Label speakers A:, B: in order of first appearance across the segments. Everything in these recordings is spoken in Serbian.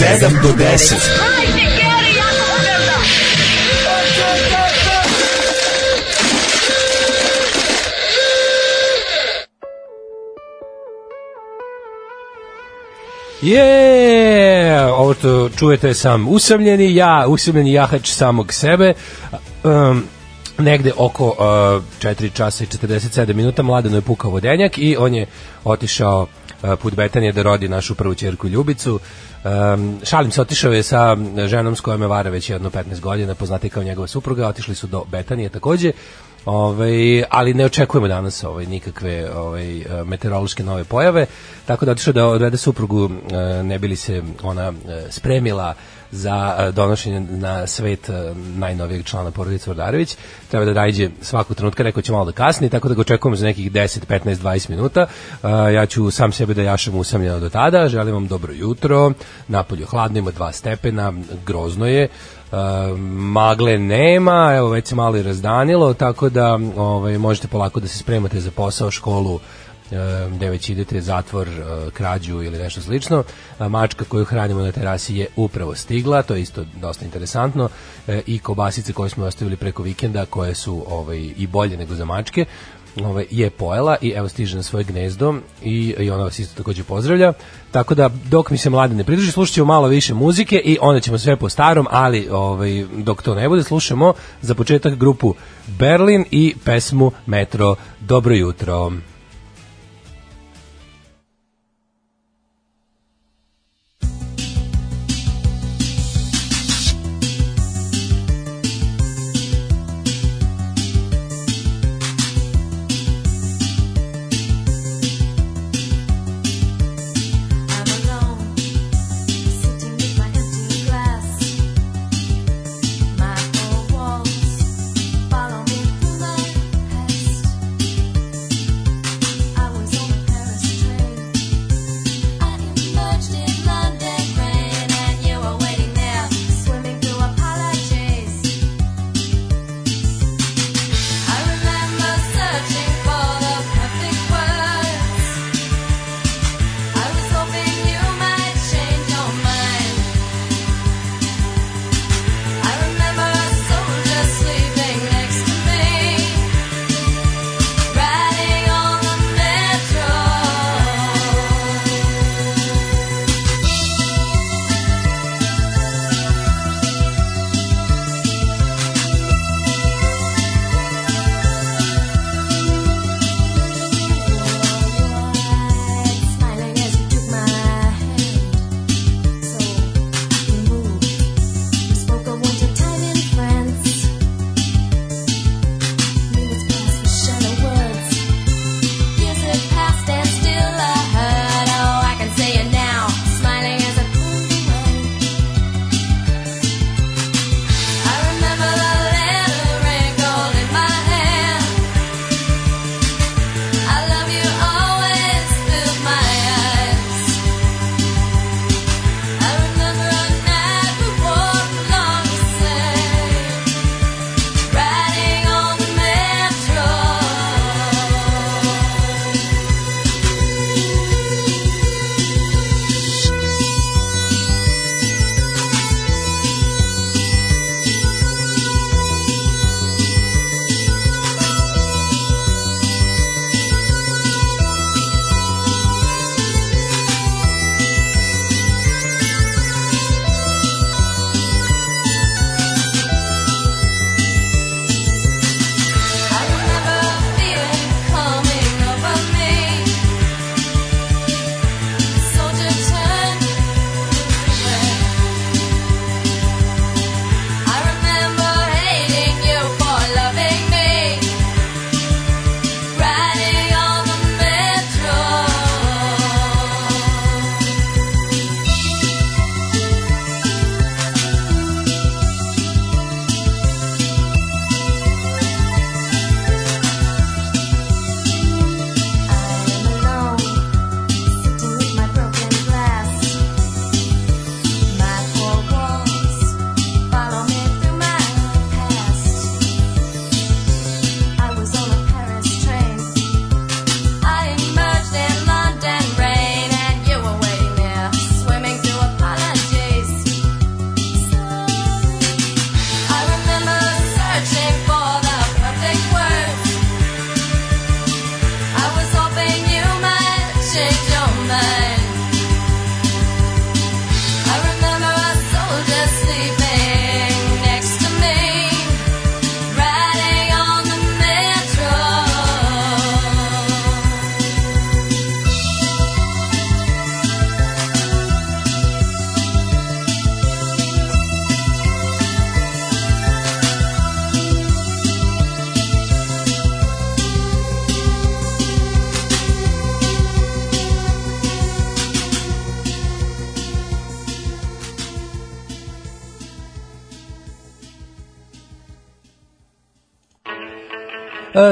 A: 7 do 10.
B: Je, ovo što čujete sam usamljeni, ja usamljeni jahač samog sebe. Um, negde oko uh, 4 časa i 47 minuta mladeno je pukao vodenjak i on je otišao uh, put Betanije da rodi našu prvu ćerku Ljubicu. Um, šalim se, otišao je sa ženom s kojom je vara već jedno 15 godina, poznati kao njegova supruga, otišli su do Betanije takođe. Ovaj, ali ne očekujemo danas ovaj nikakve ovaj meteorološke nove pojave, tako da otišao da odvede suprugu eh, ne bili se ona eh, spremila za eh, donošenje na svet najnovijeg člana porodice Ordarević. Treba da dajđe svakog trenutka, neko će malo da kasni, tako da ga očekujemo za nekih 10, 15, 20 minuta. Ja ću sam sebe da jašem usamljeno do tada. Želim vam dobro jutro. Napolju hladno ima 2 stepena, grozno je. Uh, magle nema, evo već se malo i razdanilo, tako da ovaj, možete polako da se spremate za posao, školu, gde već idete zatvor, krađu ili nešto slično. Mačka koju hranimo na terasi je upravo stigla, to je isto dosta interesantno e, i kobasice koje smo ostavili preko vikenda koje su ovaj i bolje nego za mačke ovaj, je pojela i evo stiže na svoje gnezdo i, i ona vas isto takođe pozdravlja. Tako da dok mi se mlade ne pridruži, slušat ćemo malo više muzike i onda ćemo sve po starom, ali ovaj, dok to ne bude, slušamo za početak grupu Berlin i pesmu Metro Dobro jutro.
C: Follow me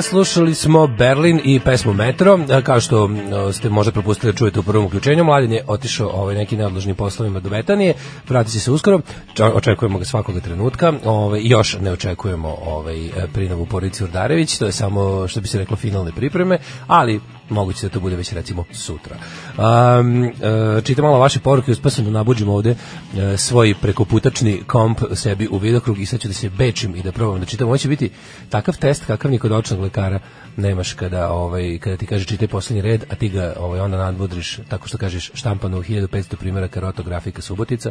B: Slušali smo Berlin i pesmu Metro, kao što ste možda propustili da čujete u prvom uključenju, Mladen je otišao ovaj, neki neodložnim poslovima do Betanije, vratit će se uskoro, očekujemo ga svakoga trenutka, ovaj, još ne očekujemo ovaj, prinavu Porici Urdarević, to je samo, što bi se reklo, finalne pripreme, ali moguće da to bude već recimo sutra. Um, čitam malo vaše poruke, sam da nabuđim ovde e, svoj prekoputačni komp sebi u vidokrug i sad ću da se bečim i da probam da čitam. Ovo će biti takav test kakav ni kod očnog lekara nemaš kada ovaj kada ti kaže čitaj poslednji red, a ti ga ovaj onda nadmudriš tako što kažeš štampano u 1500 primjeraka rotografika Subotica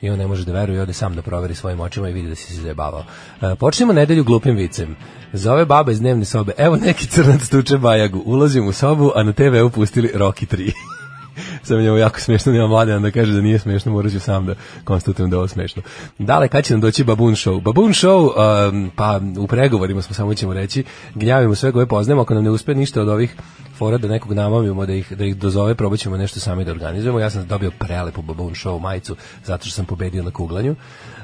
B: i on ne može da veruje ode sam da proveri svojim očima i vidi da si se zajebavao. E, počnemo nedelju glupim vicem. Zove baba iz dnevne sobe, evo neki crnac tuče bajagu, ulazim u sobu, a na TV-u pustili Rocky 3. Sam njemu jako smešno, nema mladen da kaže da nije smešno, morat ću sam da konstatujem da je ovo smešno. Dale, kad će nam doći Baboon Show? Baboon Show, um, pa u pregovorima smo samo ćemo reći, gnjavimo sve koje poznajemo, ako nam ne uspe ništa od ovih fora da nekog namamimo, da ih, da ih dozove, probat ćemo nešto sami da organizujemo. Ja sam dobio prelepu Baboon Show majicu, zato što sam pobedio na kuglanju.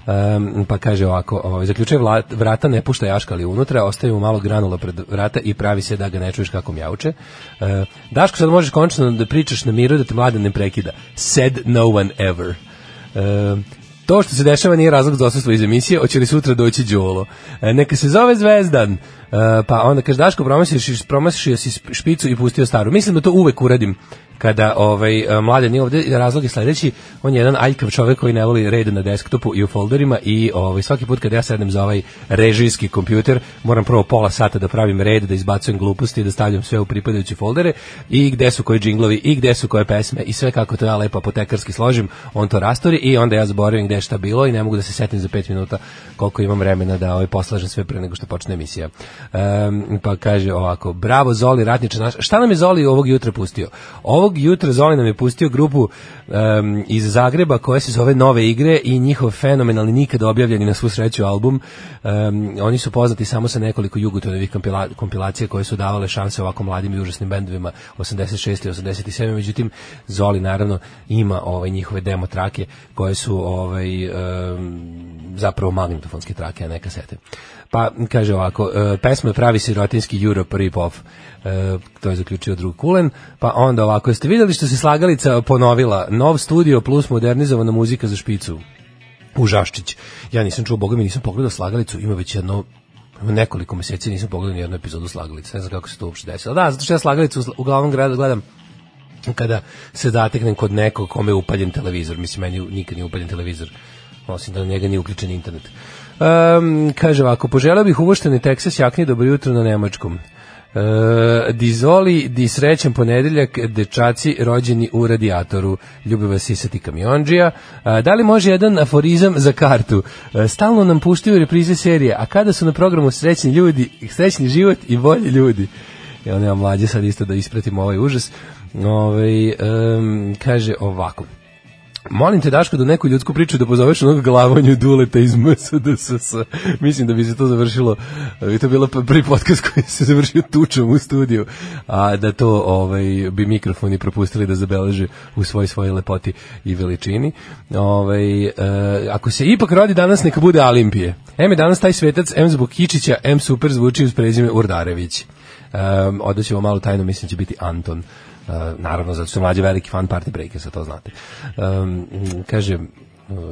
B: Um, pa kaže ovako, ovaj, zaključuje vrata, ne pušta jaška ali unutra, ostaje mu malo granula pred vrata i pravi se da ga ne čuješ kako mjauče. Uh, Daško, sad možeš končno da pričaš na miru da te mladen ne prekida. Said no one ever. Uh, to što se dešava nije razlog za odsustvo iz emisije, hoće li sutra doći Đolo. E, neka se zove Zvezdan, E, pa onda kaže Daško promašio si špicu i pustio staru. Mislim da to uvek uradim kada ovaj e, mladen je ovde razlog je sledeći on je jedan aljkav čovjek koji ne voli red na desktopu i u folderima i ovaj svaki put kad ja sednem za ovaj režijski kompjuter moram prvo pola sata da pravim red da izbacujem gluposti da stavljam sve u pripadajuće foldere i gde su koji džinglovi i gde su koje pesme i sve kako to ja lepo apotekarski složim on to rastori i onda ja zaboravim gde je šta bilo i ne mogu da se setim za 5 minuta koliko imam vremena da ovaj poslažem sve pre nego što počne emisija. Em, pa kaže ovako bravo Zoli ratniče naš šta nam je Zoli ovog jutra pustio? Ovog jutra Zoli nam je pustio grupu em, iz Zagreba koja se zove Nove igre i njihov fenomenalni nikad objavljeni na svu sreću album. Em, oni su poznati samo sa nekoliko jugotonovih kompila, kompilacija koje su davale šanse ovako mladim i užasnim bendovima 86 i 87 međutim Zoli naravno ima ovaj njihove demo trake koje su ovaj em, zapravo magnetofonske trake a ne kasete pa kaže ovako, e, pesma pravi sirotinski Europe rip-off, e, to je zaključio drug Kulen, pa onda ovako, jeste vidjeli što se slagalica ponovila, nov studio plus modernizovana muzika za špicu, u Žaščić. Ja nisam čuo, boga mi nisam pogledao slagalicu, ima već jedno nekoliko meseci nisam pogledao ni jednu epizodu slagalice, ne znam kako se to uopšte desilo. Da, zato što ja slagalicu uglavnom gledam kada se zateknem kod nekog kome je upaljen televizor, mislim meni nikad nije upaljen televizor, osim da na njega nije uključen internet. Um, kaže ovako, poželeo bih uvošteni Texas jakni dobro jutro na nemačkom. E, dizoli, di srećan ponedeljak, dečaci rođeni u radijatoru. Ljubi vas isati kamionđija. E, da li može jedan aforizam za kartu? E, stalno nam puštaju reprize serije, a kada su na programu srećni ljudi, srećni život i bolji ljudi? Evo nema mlađe sad isto da ispratimo ovaj užas. Ove, em, kaže ovako. Molim te Daško da neku ljudsku priču da pozoveš onog glavonju Duleta iz MSDSS. Mislim da bi se to završilo, da bi to bilo prvi podcast koji se završio tučom u studiju, a da to ovaj, bi mikrofoni propustili da zabeleže u svoj svojoj lepoti i veličini. Ovaj, e, ako se ipak rodi danas, neka bude Olimpije. Em je danas taj svetac, em zbog Kičića, em super zvuči uz prezime Urdarević. Um, odaćemo malo tajno, mislim da će biti Anton. Naravno, zato što je mlađe veliki fan Party Breakersa, to znate. Um, kaže,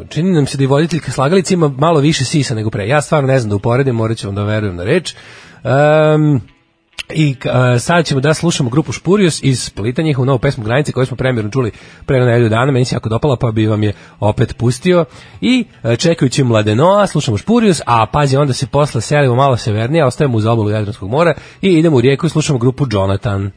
B: čini nam se da i voditeljka slagalica ima malo više sisa nego pre. Ja stvarno ne znam da uporedim, morat ću vam da verujem na reč. Um, I uh, sad ćemo da slušamo grupu Špurios iz Splita, njihovu novu pesmu Granice koju smo premjerno čuli pre nedelju dana, meni se jako dopala pa bi vam je opet pustio. I uh, čekajući Mladenoa, slušamo Špurios, a pazi onda se posle selimo malo severnije, ostajemo uz obalu Jadranskog mora i idemo u rijeku i slušamo grupu Jonathan.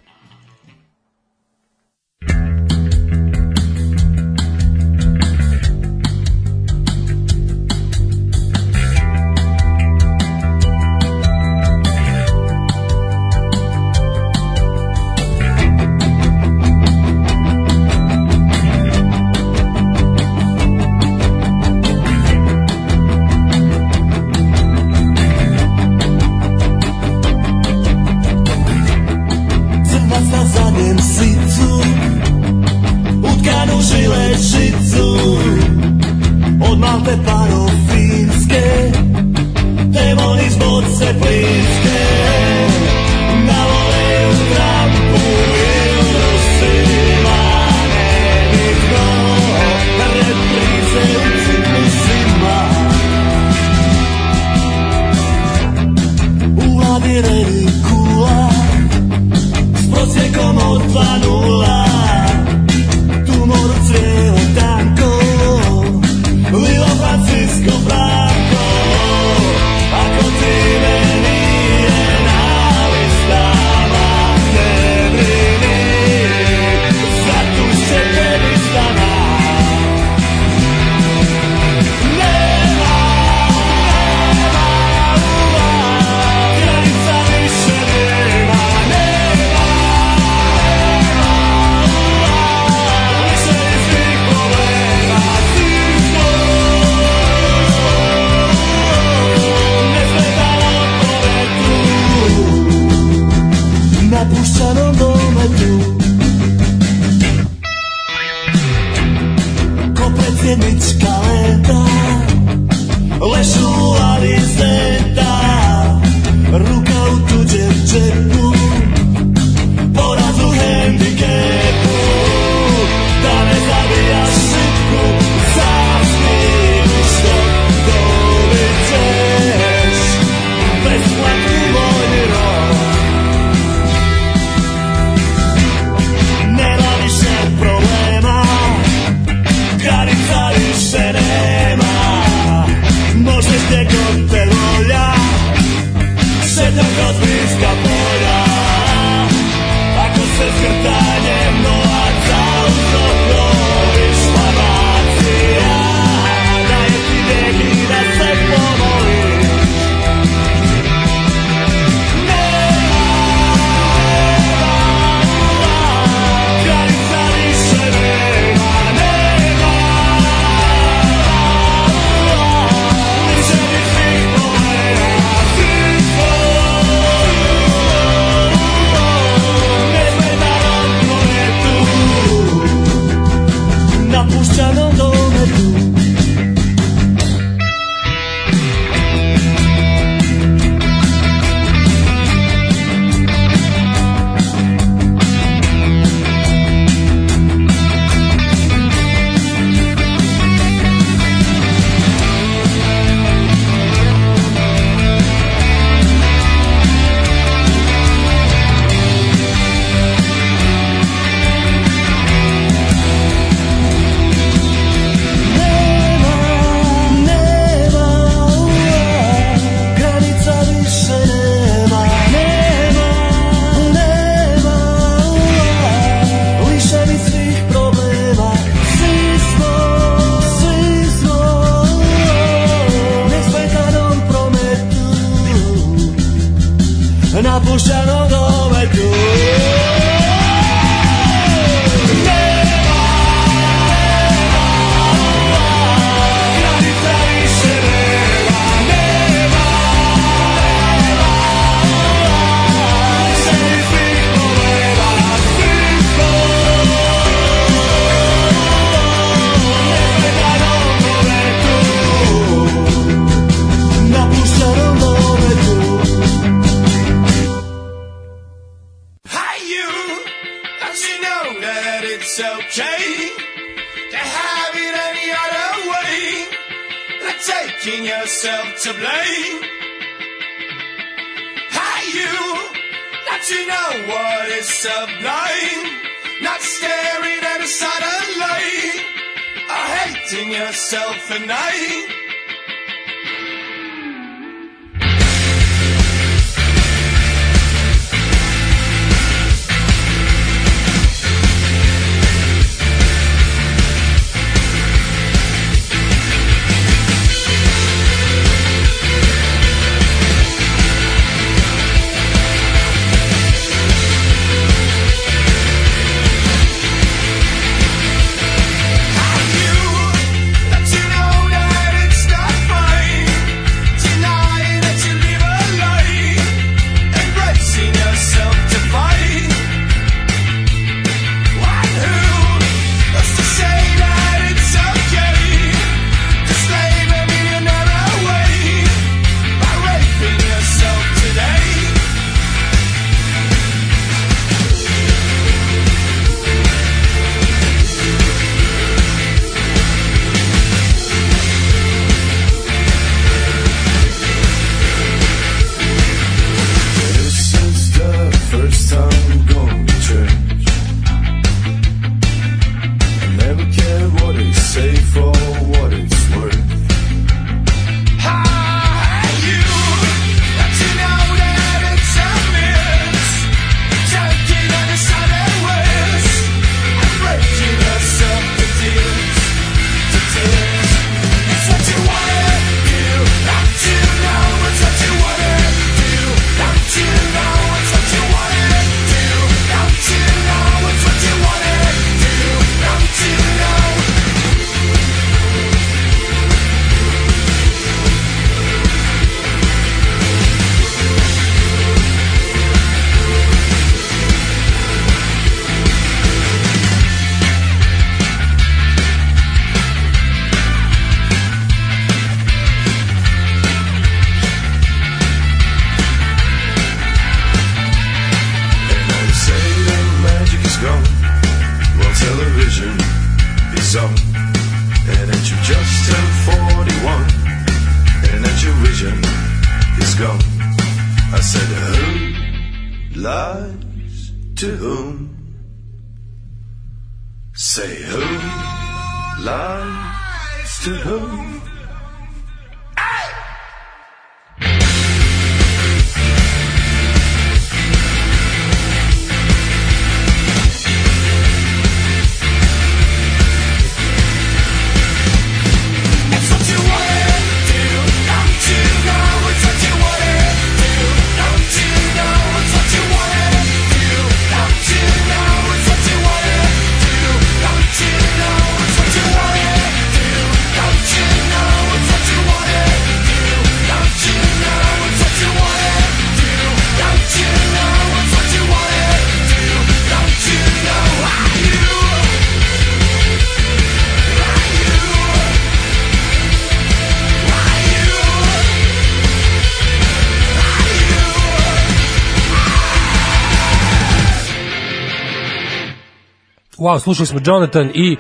B: Wow, slušali smo Jonathan i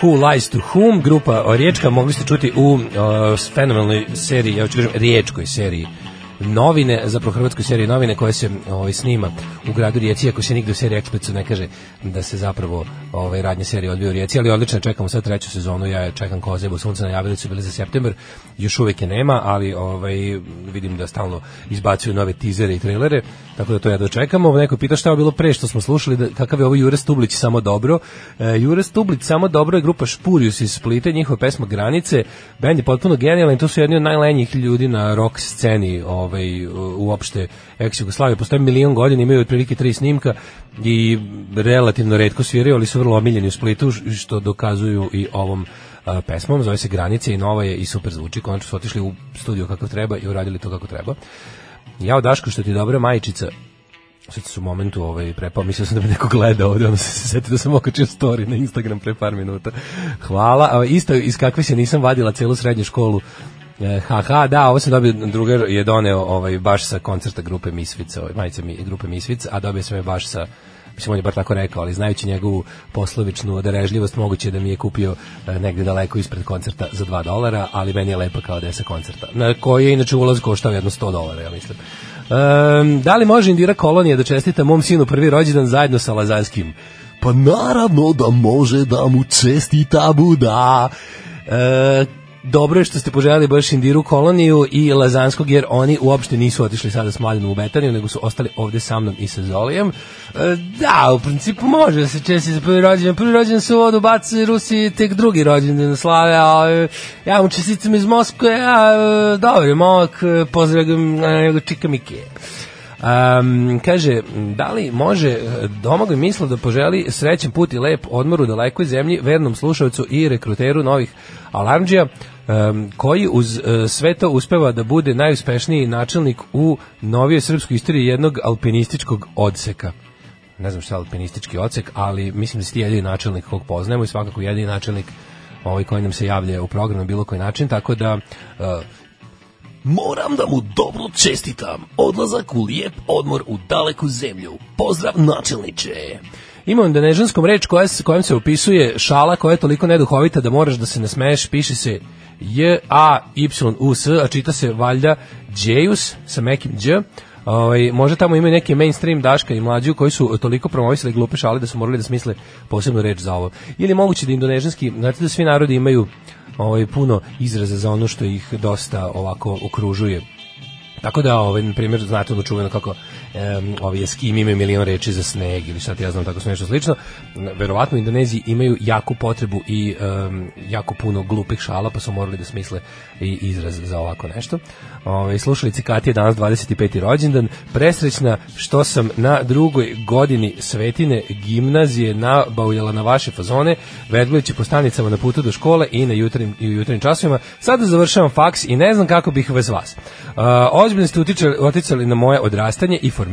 B: Who Lies to Whom, grupa Riječka, mogli ste čuti u uh, fenomenalnoj seriji, ja ću kažem, riječkoj seriji novine, zapravo hrvatskoj seriji novine koje se ovaj, snima u gradu Rijeci, ako se nigde u seriji eksplicitno ne kaže da se zapravo ovaj, radnje serije odvija u Rijeci, ali odlično čekamo sad treću sezonu, ja čekam kao zebu sunca, najavili su bili za september, još uvek je nema, ali ovaj, vidim da stalno izbacuju nove tizere i trailere, tako da to ja dočekamo. Neko pita šta je bilo pre što smo slušali, da, kakav je ovo Jure Stublić samo dobro. E, Jure Stublić samo dobro je grupa Špurius iz Splita, njihova pesma Granice, bend je potpuno genijalan, to su jedni od najlenjih ljudi na rock sceni ovaj, uopšte ex-Jugoslavije. Postoje milion godina, imaju otprilike tri snimka i relativno redko sviraju, ali su vrlo omiljeni u Splitu, što dokazuju i ovom a, pesmom, zove se Granice i nova je i super zvuči, konačno su otišli u studio kako treba i uradili to kako treba. Ja Daško što ti je dobra majčica, sad su u momentu ovaj, prepao, mislio sam da bi neko gleda ovde, onda se setio da sam okačio story na Instagram pre par minuta. Hvala, a, isto iz kakve se nisam vadila celu srednju školu, E, haha, da, ovo sam dobio, drugar je doneo ovaj, baš sa koncerta grupe Misvica, ovaj, majice mi, grupe Misvica, a dobio sam je baš sa mislim on je bar tako rekao, ali znajući njegovu poslovičnu darežljivost, moguće da mi je kupio e, negde daleko ispred koncerta za 2 dolara, ali meni je lepa kao da je sa koncerta, na koji je inače ulaz koštao jedno 100 dolara, ja mislim. Um, da li može Indira Kolonija da čestita mom sinu prvi rođendan zajedno sa Lazanskim? Pa naravno da može da mu čestita Buda. E, dobro je što ste poželjeli baš Indiru koloniju i Lazanskog, jer oni uopšte nisu otišli sada s Mladenom u Betaniju, nego su ostali ovde sa mnom i sa Zolijem. E, da, u principu može da se česti za prvi rođendan. Prvi rođendan se u vodu baci Rusi, tek drugi rođendan slave, a e, ja mu čestitam iz Moskve, a e, dobro, pozdravljam na njega čika Mike. Um, kaže, da li može eh, Domagoj misla da poželi srećan put i lep odmor u dalekoj zemlji vernom slušalcu i rekruteru novih alarmđija um, koji uz uh, sve to uspeva da bude najuspešniji načelnik u novijoj srpskoj istoriji jednog alpinističkog odseka. Ne znam šta je alpinistički odsek, ali mislim da si ti jedini načelnik kog poznajemo i svakako jedini načelnik ovaj koji nam se javlja u programu na bilo koji način, tako da uh, Moram da mu dobro čestitam. Odlazak u lijep odmor u daleku zemlju. Pozdrav načelniče. Imam da nežanskom reč koja, kojom se opisuje šala koja je toliko neduhovita da moraš da se nasmeješ, piše se J, A, čita se valjda Džejus sa mekim Đ. Ovaj, možda tamo imaju neki mainstream Daška i mlađu koji su toliko promovisali glupe šale da su morali da smisle posebnu reč za ovo. Ili moguće da indonežanski, znate da svi narodi imaju ovaj puno izraza za ono što ih dosta ovako okružuje. Tako da, ovaj, primjer, znate ono čuveno kako um, ovi eskimi imaju milion reči za sneg ili ti ja znam tako nešto slično. Verovatno u Indoneziji imaju jaku potrebu i um, jako puno glupih šala, pa su morali da smisle i izraz za ovako nešto. Ove, slušali Cikati je danas 25. rođendan. Presrećna što sam na drugoj godini Svetine gimnazije nabavljala na vaše fazone, vedgleći po stanicama na putu do škole i na jutarnjim, i u jutarnjim časovima. Sada završavam faks i ne znam kako bih bez vas. Uh, ozbiljno ste utičali, oticali na moje odrastanje i formiranje.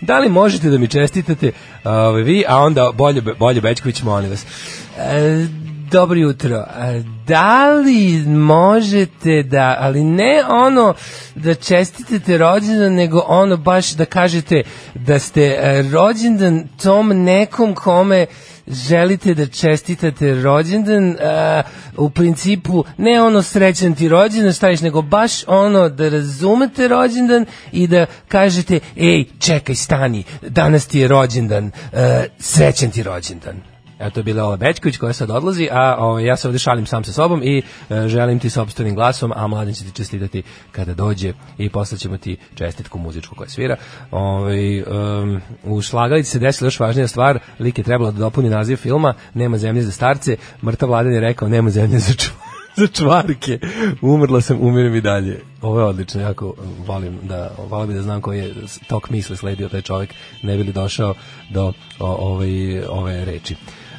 B: Da li možete da mi čestitate uh, vi, a onda bolje, bolje Bećković, molim vas. E, dobro jutro. E, Da li možete da, ali ne ono da čestitete rođendan, nego ono baš da kažete da ste rođendan tom nekom kome želite da čestitate rođendan, a, u principu ne ono srećan ti rođendan staviš, nego baš ono da razumete rođendan i da kažete, ej, čekaj, stani, danas ti je rođendan, a, srećan ti rođendan. Evo to je bila Ola Bećković koja sad odlazi, a ovaj, ja se ovdje šalim sam sa sobom i e, želim ti sobstvenim glasom, a mladen će ti čestitati kada dođe i poslaćemo ti čestitku muzičku koja svira. Ovaj, um, u Šlagalici se desila još važnija stvar, lik je trebalo da dopuni naziv filma, nema zemlje za starce, mrtav mladen je rekao nema zemlje za ču za čvarke. Umrla sam, umirim i dalje. Ovo je odlično, jako volim da, volim da znam koji je tok misle sledio taj čovjek, ne bi li došao do o, ovaj, ove reči.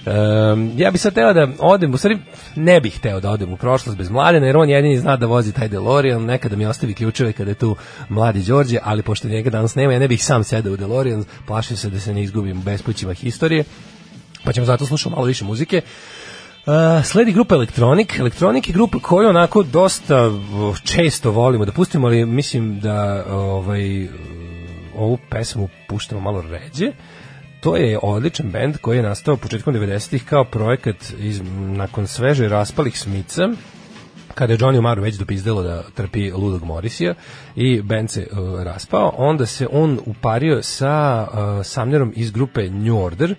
B: Um, ja bih sad teo da odem, u stvari ne bih teo da odem u prošlost bez mladena, jer on jedini zna da vozi taj DeLorean, nekada mi ostavi ključeve kada je tu mladi Đorđe, ali pošto njega danas nema, ja ne bih sam sedao u DeLorean, plašim se da se ne izgubim u bespućima historije, pa ćemo zato slušati malo više muzike. Uh, sledi grupa Electronic. Electronic je grupa koju onako dosta uh, često volimo da pustimo, ali mislim da ovaj, uh, ovu pesmu puštamo malo ređe. To je odličan bend koji je nastao početkom 90-ih kao projekat iz, nakon sveže raspalih smica kada je Johnny Umaru već dopizdelo da trpi ludog Morisija i band se uh, raspao, onda se on upario sa uh, Samnerom iz grupe New Order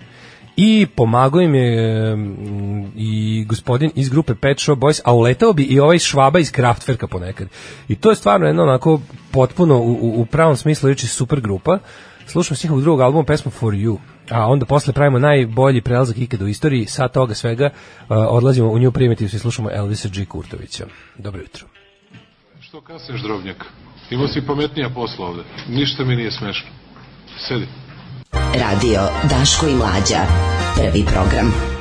B: i pomagao im je um, i gospodin iz grupe Pet Shop Boys, a uletao bi i ovaj švaba iz Kraftwerka ponekad. I to je stvarno jedno onako potpuno u, u, pravom smislu reći super grupa. Slušamo s njihovog drugog albuma pesmu For You, a onda posle pravimo najbolji prelazak ikada u istoriji, sa toga svega uh, odlazimo u nju primitiv i slušamo Elvisa G. Kurtovića. Dobro jutro.
C: Što kasneš, drobnjak? Imao si pametnija posla ovde. Ništa mi nije smešno. Sedi.
D: Radio Daško i Mlađa. Prvi program.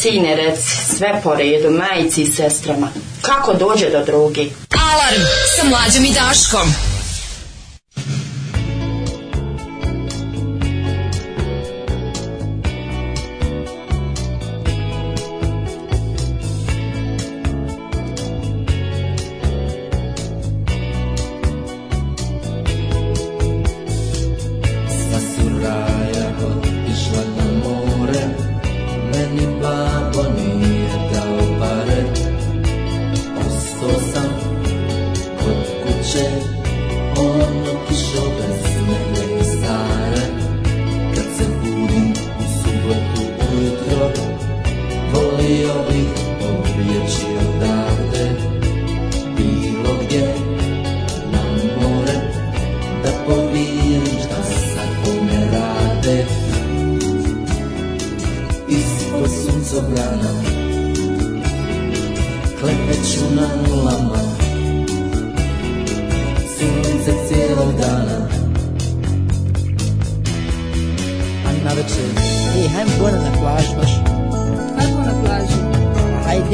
E: Sine, reci, sve po redu, majici i sestrama. Kako dođe do drugi?
A: Alarm sa mlađom i Daškom.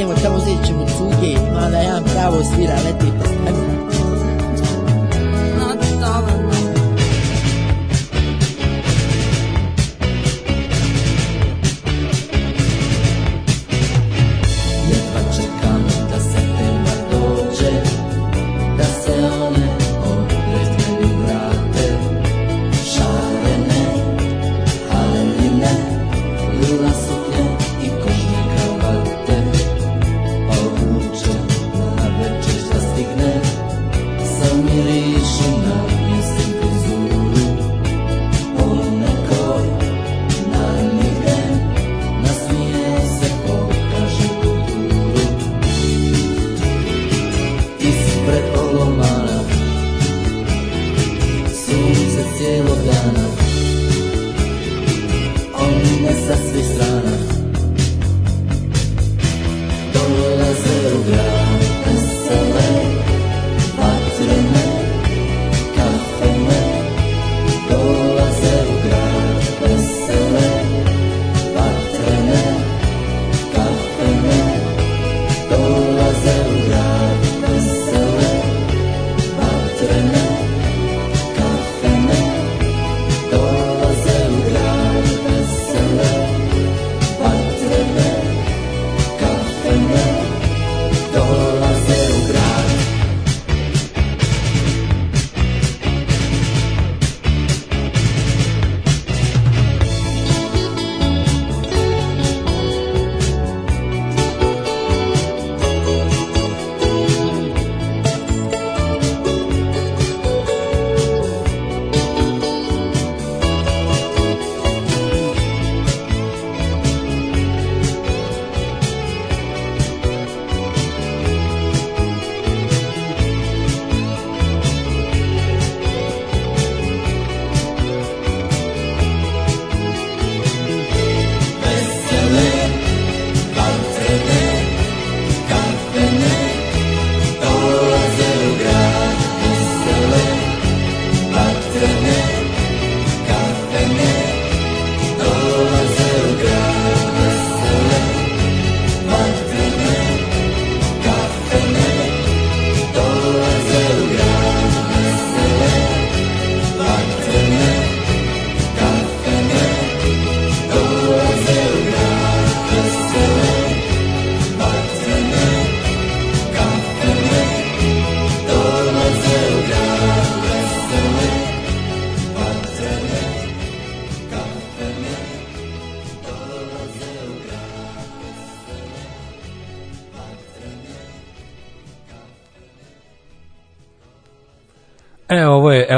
F: Krenimo tamo uzet ćemo cuge, ima da jedan pravo svira, leti pa
G: po stanu.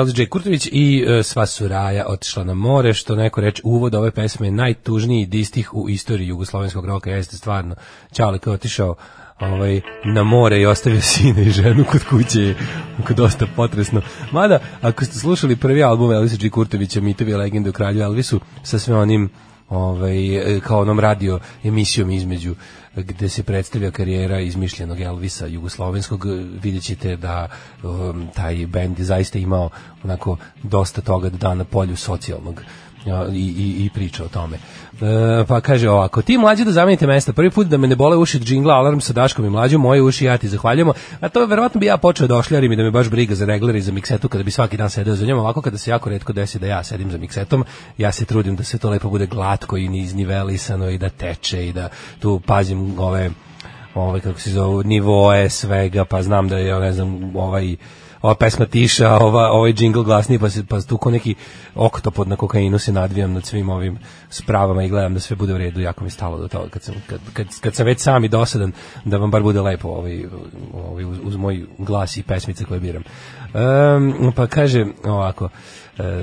G: LJ Kurtović i e, sva su raja otišla na more, što neko reče, uvod ove pesme je najtužniji distih u istoriji jugoslovenskog roka, jeste stvarno. Čale kao otišao ovaj, na more i ostavio sina i ženu kod kuće je onako dosta potresno. Mada, ako ste slušali prvi album Elvisa G. Kurtovića, Mitovi legende o kralju Elvisu, sa sve onim ovaj, kao onom radio emisijom između gde se predstavlja karijera izmišljenog Elvisa jugoslovenskog, vidjet ćete da um, taj bend je zaista imao onako dosta toga da da na polju socijalnog
B: i, i, i priča o tome. E, pa kaže ovako, ti mlađi da zamenite mesta, prvi put da me ne bole uši džingla, alarm sa Daškom i mlađom, moje uši ja ti zahvaljujemo, a to verovatno bi ja počeo da ošljarim i da me baš briga za regler i za miksetu kada bi svaki dan sedeo za njom, ovako kada se jako redko desi da ja sedim za miksetom, ja se trudim da sve to lepo bude glatko i niznivelisano i da teče i da tu pazim ove ovaj kako se zove nivoe svega pa znam da je ne znam ovaj ova pesma tiša, ova, ovaj džingl glasniji, pa, se, pa tu ko neki oktopod na kokainu se nadvijam nad svim ovim spravama i gledam da sve bude u redu, jako mi stalo do toga. Kad sam, kad, kad, kad sam već sam i dosadan, da vam bar bude lepo ovaj, ovaj, uz, uz moj glas i pesmice koje biram. Um, pa kaže ovako,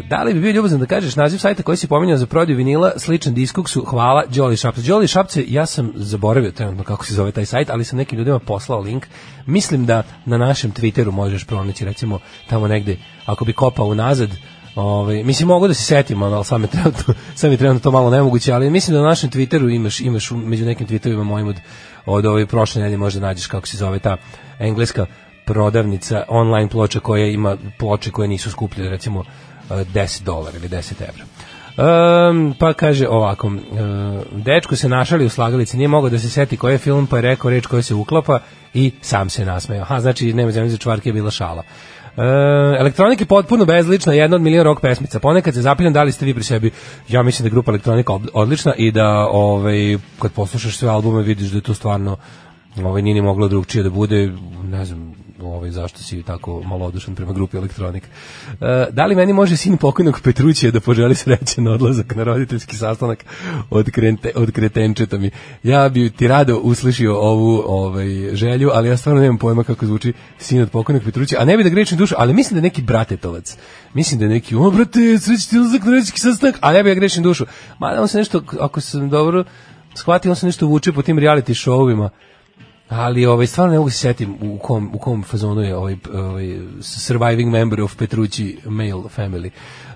B: da li bi bio ljubazan da kažeš naziv sajta koji si pominjao za prodaju vinila, sličan diskoksu, hvala, Jolly Shopce. Jolly Shopce, ja sam zaboravio trenutno kako se zove taj sajt, ali sam nekim ljudima poslao link. Mislim da na našem Twitteru možeš pronaći, recimo, tamo negde, ako bi kopao unazad, Ovaj mislim mogu da se setim, ali sad mi trenutno sad mi trenutno to malo nemoguće, ali mislim da na našem Twitteru imaš imaš među nekim tweetovima mojim od od ove prošle nedelje možda nađeš kako se zove ta engleska prodavnica online ploča koja ima ploče koje nisu skuplje recimo 10 dolara ili 10 evra. Um, pa kaže ovako, uh, dečko se našali u slagalici, nije mogao da se seti koji je film, pa je rekao reč koja se uklapa i sam se nasmejao. Aha, znači nema zemlje za čvarke je bila šala. Uh, elektronika je potpuno bezlična, jedna od milion rock pesmica. Ponekad se zapitam da li ste vi pri sebi. Ja mislim da je grupa elektronika odlična i da ovaj kad poslušaš sve albume vidiš da je to stvarno ovaj nije ni moglo drugčije da bude, ne znam, ovaj zašto si tako malodušan prema grupi Elektronik. E, da li meni može sin pokojnog Petrućija da poželi srećan odlazak na roditeljski sastanak od, krente, od kretenčeta mi? Ja bi ti rado uslišio ovu ovaj, želju, ali ja stvarno nemam pojma kako zvuči sin od pokojnog Petrućija, a ne bi da grečim dušu, ali mislim da je neki bratetovac. Mislim da je neki, o brate, srećan odlazak na roditeljski sastanak, a ne bi da grečim dušu. Mada on se nešto, ako sam dobro shvatio, on se nešto vuče po tim reality showovima ali ovaj stvarno ne mogu se setim u kom u kom fazonu je ovaj ovaj surviving member of Petrucci male family.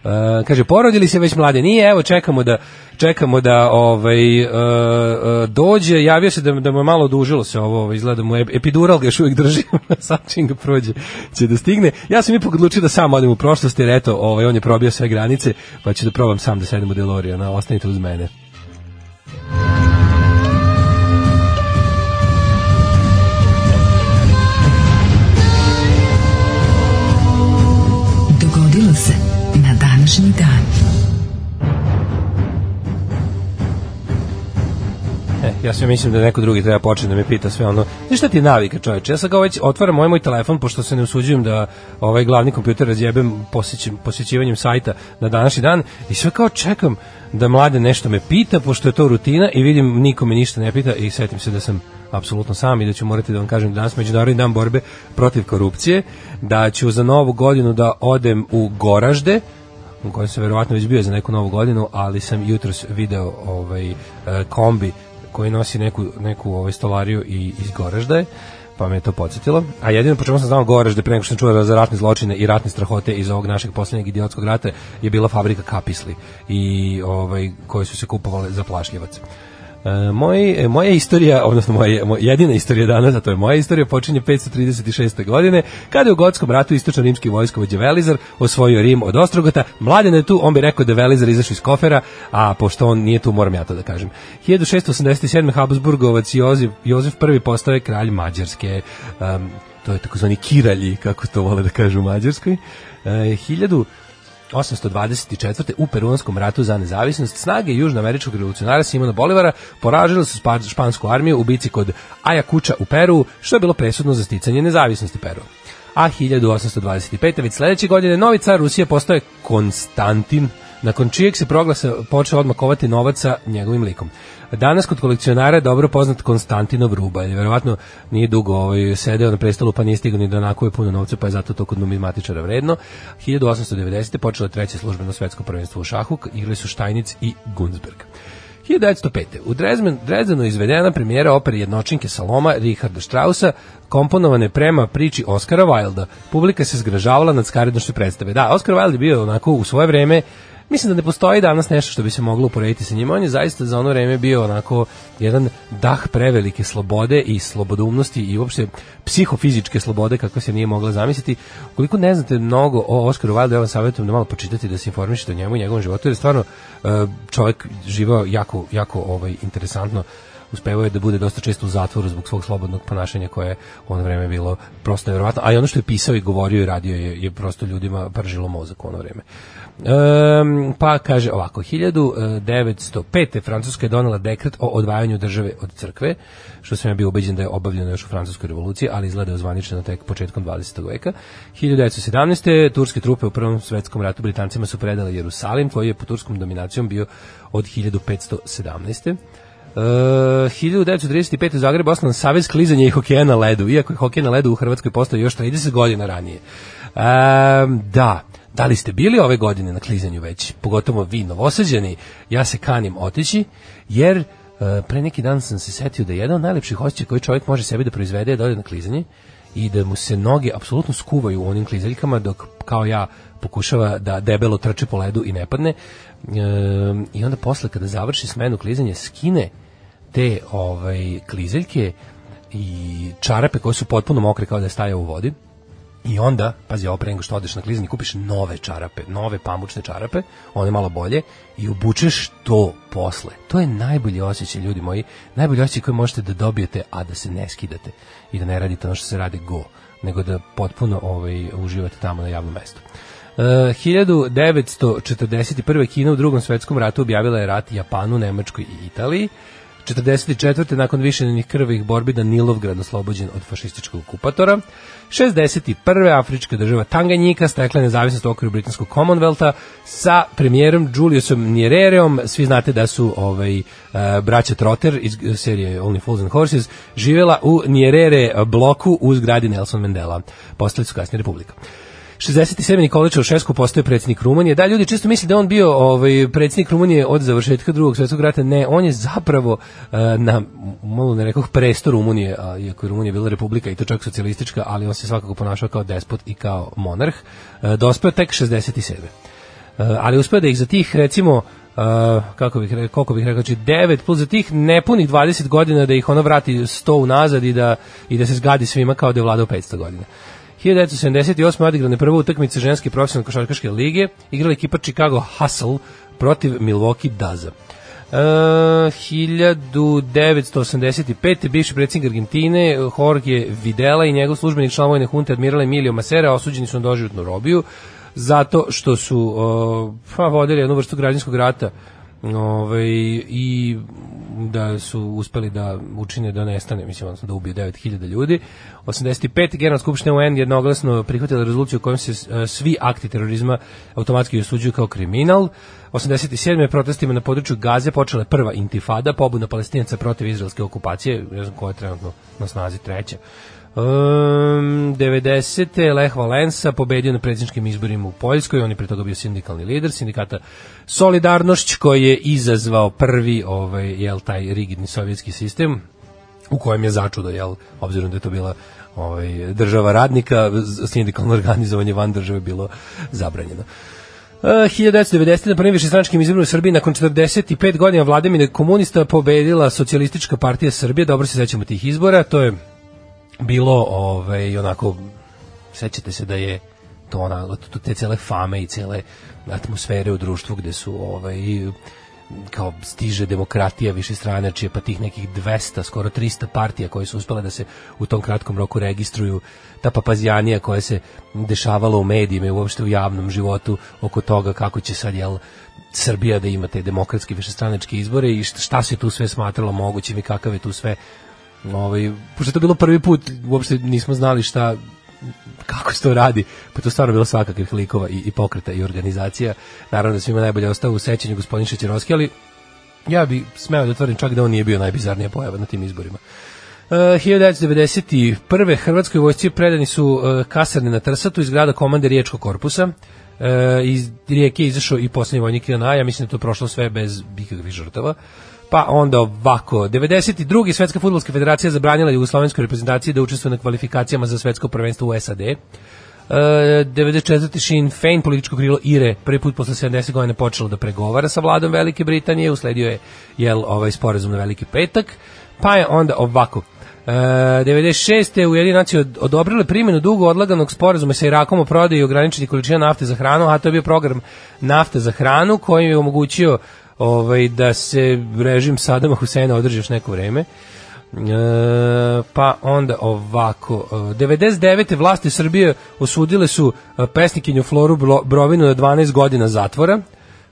B: Uh, kaže porodili se već mlade. Nije, evo čekamo da čekamo da ovaj uh, uh, dođe, javio se da da mu je malo dužilo se ovo, ovaj, izgleda mu epidural ga još uvijek drži, sad čim ga prođe će da stigne. Ja sam ipak odlučio da sam odem u prošlost jer eto, ovaj on je probio sve granice, pa ću da probam sam da sedem u DeLoreana, ostanite uz mene. Ja sve mislim da neko drugi treba početi da me pita sve ono. Znaš šta ti je navika, čoveče? Ja sad ga već otvaram moj moj telefon pošto se ne usuđujem da ovaj glavni kompjuter razjebem posjećim, posjećivanjem sajta na današnji dan i sve kao čekam da mlade nešto me pita pošto je to rutina i vidim niko me ništa ne pita i setim se da sam apsolutno sam i da ću morati da vam kažem da danas međunarodni dan borbe protiv korupcije, da ću za novu godinu da odem u Goražde, u kojem sam verovatno već bio za neku novu godinu, ali sam jutros video ovaj e, kombi koji nosi neku, neku ovaj stolariju i iz Goražda je, pa me je to podsjetilo. A jedino po čemu sam znao Goražde pre nego što sam čuo za ratne zločine i ratne strahote iz ovog našeg poslednjeg idiotskog rata je bila fabrika kapisli i ovaj koje su se kupovale za plašljivac. E, moj, e, moja istorija, odnosno moja, jedina istorija danas, a to je moja istorija, počinje 536. godine, kada je u gotskom ratu istočno rimski vojskovođa Velizar osvojio Rim od Ostrogota. Mladen je tu, on bi rekao da je Velizar izašao iz kofera, a pošto on nije tu, moram ja to da kažem. 1687. Habsburgovac Jozef, Jozef I postao kralj Mađarske. Um, to je takozvani kiralji, kako to vole da kažu u Mađarskoj. Uh, 1000 824. u Peruanskom ratu za nezavisnost snage južnoameričkog revolucionara Simona Bolivara poražile su špansku armiju u bici kod Ayacuča u Peru, što je bilo presudno za sticanje nezavisnosti Peru. A 1825. već sledeće godine novi car Rusije postoje Konstantin, nakon čijeg se proglasa počeo odmah kovati novac sa njegovim likom. Danas kod kolekcionara je dobro poznat Konstantinov ruba, jer verovatno nije dugo ovaj, sedeo na prestolu pa nije stigao ni da nakuje puno novca, pa je zato to kod numizmatičara vredno. 1890. počelo je treće službeno svetsko prvenstvo u šahu, igrali su Štajnic i Gunzberg. 1905. U Dresden, Dresdenu izvedena premijera opere jednočinke Saloma Richarda Strausa, komponovane prema priči Oscara Wilda. Publika se zgražavala nad skarednošću predstave. Da, Oscar Wilde je bio onako u svoje vreme mislim da ne postoji danas nešto što bi se moglo uporediti sa njima. On je zaista za ono vreme bio onako jedan dah prevelike slobode i slobodoumnosti i uopšte psihofizičke slobode kako se nije mogla zamisliti. Ukoliko ne znate mnogo o Oskaru Wilde, ja vam savjetujem da malo počitati da se informišete o njemu i njegovom životu, jer je stvarno e, čovjek živao jako, jako ovaj, interesantno uspevao je da bude dosta često u zatvoru zbog svog slobodnog ponašanja koje je u ono vreme bilo prosto nevjerovatno, a i ono što je pisao i govorio i radio je, je prosto ljudima pržilo mozak u ono vreme. Um, pa kaže ovako, 1905. Francuska je donela dekret o odvajanju države od crkve, što sam ja bio ubeđen da je obavljeno još u Francuskoj revoluciji, ali izgleda je ozvaničeno tek početkom 20. veka. 1917. turske trupe u Prvom svetskom ratu Britancima su predale Jerusalim, koji je po turskom dominacijom bio od 1517. Uh, 1935. u Zagrebu osnovan Savez klizanja i hokeja na ledu, iako je hokej na ledu u Hrvatskoj postao još 30 godina ranije. Um, da, da li ste bili ove godine na klizanju već, pogotovo vi novosađani, ja se kanim otići, jer uh, pre neki dan sam se setio da je jedan od najlepših osjećaja koji čovjek može sebi da proizvede je da ode na klizanje i da mu se noge apsolutno skuvaju u onim klizaljkama dok kao ja pokušava da debelo trče po ledu i ne padne. Um, I onda posle kada završi smenu klizanja skine te ovaj klizeljke i čarape koje su potpuno mokre kao da je u vodi. I onda, pazi, ovo pre nego što odeš na klizanje, kupiš nove čarape, nove pamučne čarape, one malo bolje, i obučeš to posle. To je najbolji osjećaj, ljudi moji, najbolji osjećaj koji možete da dobijete, a da se ne skidate i da ne radite ono što se radi go, nego da potpuno ovaj, uživate tamo na javnom mestu. Uh, 1941. Kina u drugom svetskom ratu objavila je rat Japanu, Nemačkoj i Italiji. 44. nakon višenih krvih borbi Danilovgrad oslobođen od fašističkog okupatora. 61. afrička država Tanganjika stekla nezavisnost u okviru britanskog Commonwealtha sa premijerom Juliusom Nyerereom. Svi znate da su ovaj, uh, braća Trotter iz serije Only Fools and Horses živjela u Nyerere bloku u zgradi Nelson Mandela. Postali su kasnije republika. 67. Nikola Čaušesku postaje predsjednik Rumunije. Da, ljudi često misle da on bio ovaj, predsjednik Rumunije od završetka drugog svjetskog rata. Ne, on je zapravo uh, na, malo ne rekao, presto Rumunije, a, iako je Rumunija bila republika i to čak socijalistička, ali on se svakako ponašao kao despot i kao monarh. Uh, dospeo tek 67. Uh, ali uspeo da ih za tih, recimo, Uh, kako bih rekao, koliko bih rekao, znači 9 plus za tih nepunih 20 godina da ih ono vrati 100 unazad i da, i da se zgadi svima kao da je vladao 500 godina. 1978. odigrane prva utakmica ženske profesionalne košarkaške lige, igrala ekipa Chicago Hustle protiv Milwaukee Daza. Uh, 1985. bivši predsjednik Argentine Jorge Videla i njegov službenik član vojne hunte admiral Emilio Masera osuđeni su na doživotnu robiju zato što su uh, pa, vodili jednu vrstu građanskog rata ovaj, i da su uspeli da učine da nestane, mislim, da ubiju 9000 ljudi. 85. Generalna skupština UN jednoglasno prihvatila rezoluciju u kojom se uh, svi akti terorizma automatski osuđuju kao kriminal. 87. protestima na području Gaze počela je prva intifada, pobuna palestinaca protiv izraelske okupacije, ne znam koja je trenutno na snazi treća. Um, 90. Lech Valensa pobedio na predsjedničkim izborima u Poljskoj, on je pre toga bio sindikalni lider sindikata Solidarnošć koji je izazvao prvi ovaj, jel, taj rigidni sovjetski sistem u kojem je začudo, jel, obzirom da je to bila ovaj, država radnika, sindikalno organizovanje van države bilo zabranjeno. Uh, 1990. na prvim višestranačkim izborima u Srbiji nakon 45 godina vladavine komunista pobedila socijalistička partija Srbije, dobro se sećamo tih izbora, to je bilo ovaj onako sećate se da je to ona te cele fame i cele atmosfere u društvu gde su ovaj kao stiže demokratija više strane, čije pa tih nekih 200, skoro 300 partija koje su uspele da se u tom kratkom roku registruju, ta papazijanija koja se dešavala u medijima i uopšte u javnom životu oko toga kako će sad, jel, Srbija da ima te demokratske višestranačke izbore i šta se tu sve smatralo mogućim i kakav je tu sve ovaj, pošto je to bilo prvi put, uopšte nismo znali šta kako se to radi, pa to stvarno bilo svakakvih likova i, i pokreta i organizacija. Naravno da svima najbolje ostao u sećanju gospodin Šećerovski, ali ja bi smeo da tvrdim čak da on nije bio najbizarnija pojava na tim izborima. Uh, 1991. Hrvatskoj vojsci predani su uh, kasarne na Trsatu iz grada komande Riječkog korpusa. Uh, iz Rijeke je izašao i poslednji vojnik Ilana, ja mislim da to prošlo sve bez ikakvih žrtava. Pa onda ovako, 92. Svetska futbolska federacija zabranila Jugoslovenskoj reprezentaciji da učestvuje na kvalifikacijama za svetsko prvenstvo u SAD. Uh, 94. Sinn Féin, političko krilo IRE, prvi put posle 70 godina počelo da pregovara sa vladom Velike Britanije, usledio je jel, ovaj sporazum na Veliki petak, pa je onda ovako, Uh, 96. Ujedinjene nacije od- odobrile primjenu dugo odlaganog sporazuma sa Irakom o prodaji ograničenih količina nafte za hranu, a to je bio program nafte za hranu koji je omogućio ovaj, da se režim Sadama Huseina održi još neko vreme. E, pa onda ovako, e, 99. vlasti Srbije osudile su e, pesnikinju Floru Brovinu na 12 godina zatvora,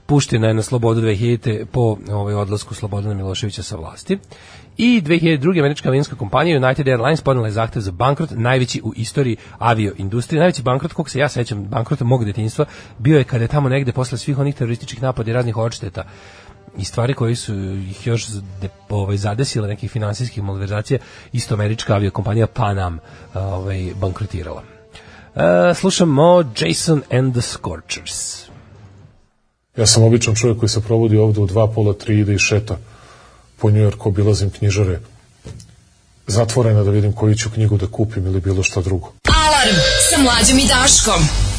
B: puštena je na slobodu 2000. po ovaj, odlasku Slobodana Miloševića sa vlasti. I 2002. američka avijanska kompanija United Airlines podnela je zahtev za bankrot, najveći u istoriji avioindustrije. Najveći bankrot, koliko se ja sećam, bankrota mog detinjstva, bio je kada je tamo negde posle svih onih terorističkih napada i raznih odšteta i stvari koji su ih još ovaj, zadesile nekih finansijskih malverzacija, isto američka aviokompanija Pan Am ovaj, bankrotirala. E, slušamo Jason and the Scorchers.
H: Ja sam običan čovjek koji se provodi ovde u dva pola, tri ide i šeta po Njujorku, obilazim knjižare zatvorena da vidim koju ću knjigu da kupim ili bilo šta drugo.
I: Alarm sa mlađom i Daškom.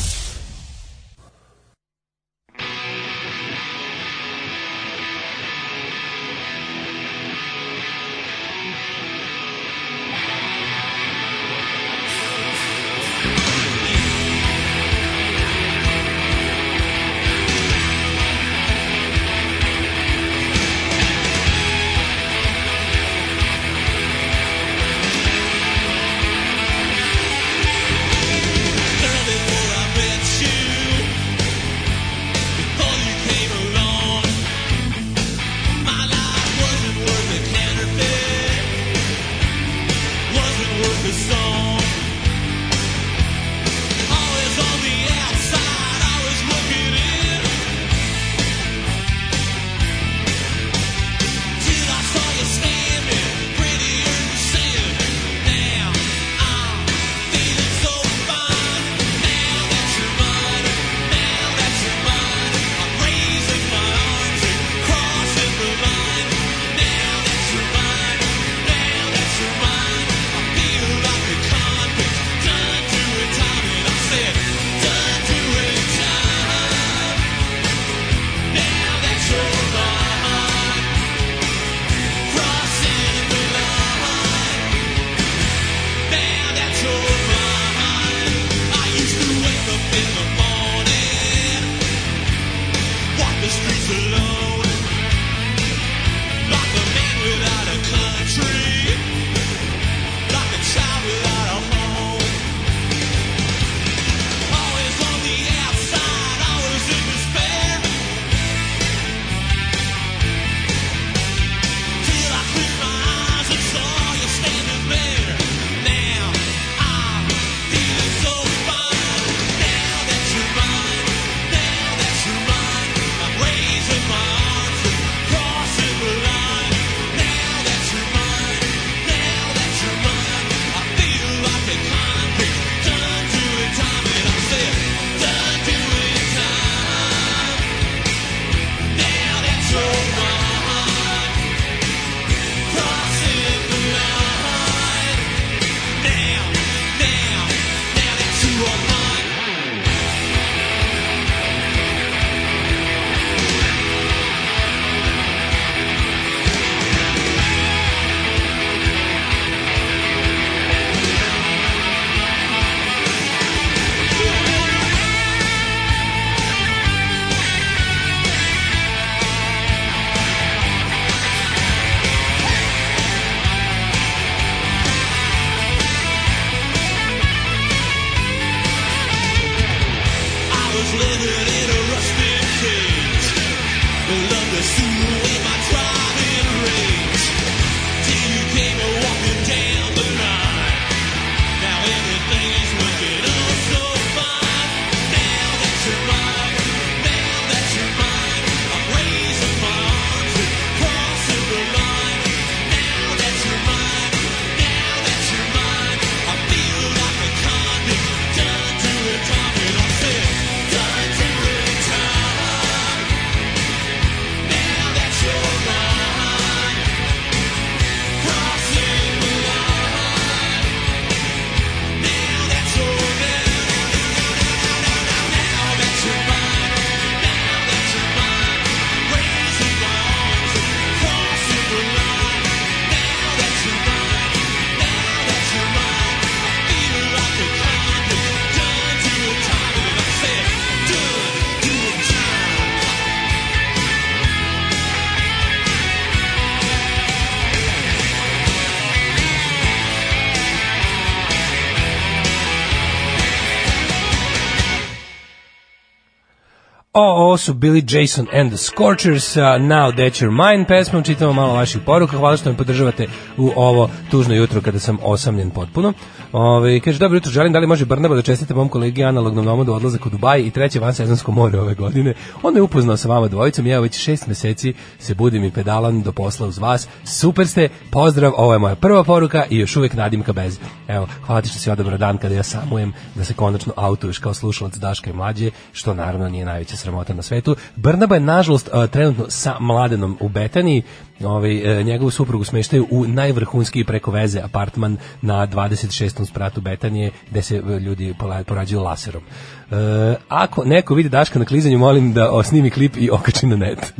B: Su bili Jason and the Scorchers, uh, Now That You're Mine pesmom, čitamo malo vaših poruka, hvala što me podržavate u ovo tužno jutro kada sam osamljen potpuno. Ove, kaže, dobro jutro, želim da li može Brnaba da čestite mom kolegi analognom nomodu odlazak u Dubaj i treće van sezonsko more ove godine. On je upoznao sa vama dvojicom ja već šest meseci se budim i pedalam do posla uz vas. Super ste, pozdrav, ovo je moja prva poruka i još uvek nadimka bez. Evo, hvala ti što si odabrao dan kada ja samujem da se konačno autuješ kao slušalac Daška i mlađe, što naravno nije najveća sramota na svetu. Brnaba je nažalost uh, trenutno sa mladenom u Betaniji, ovaj, e, njegovu suprugu smeštaju u najvrhunski preko veze apartman na 26. spratu Betanije gde se e, ljudi porađuju laserom. E, ako neko vidi Daška na klizanju, molim da o, snimi klip i okači na net.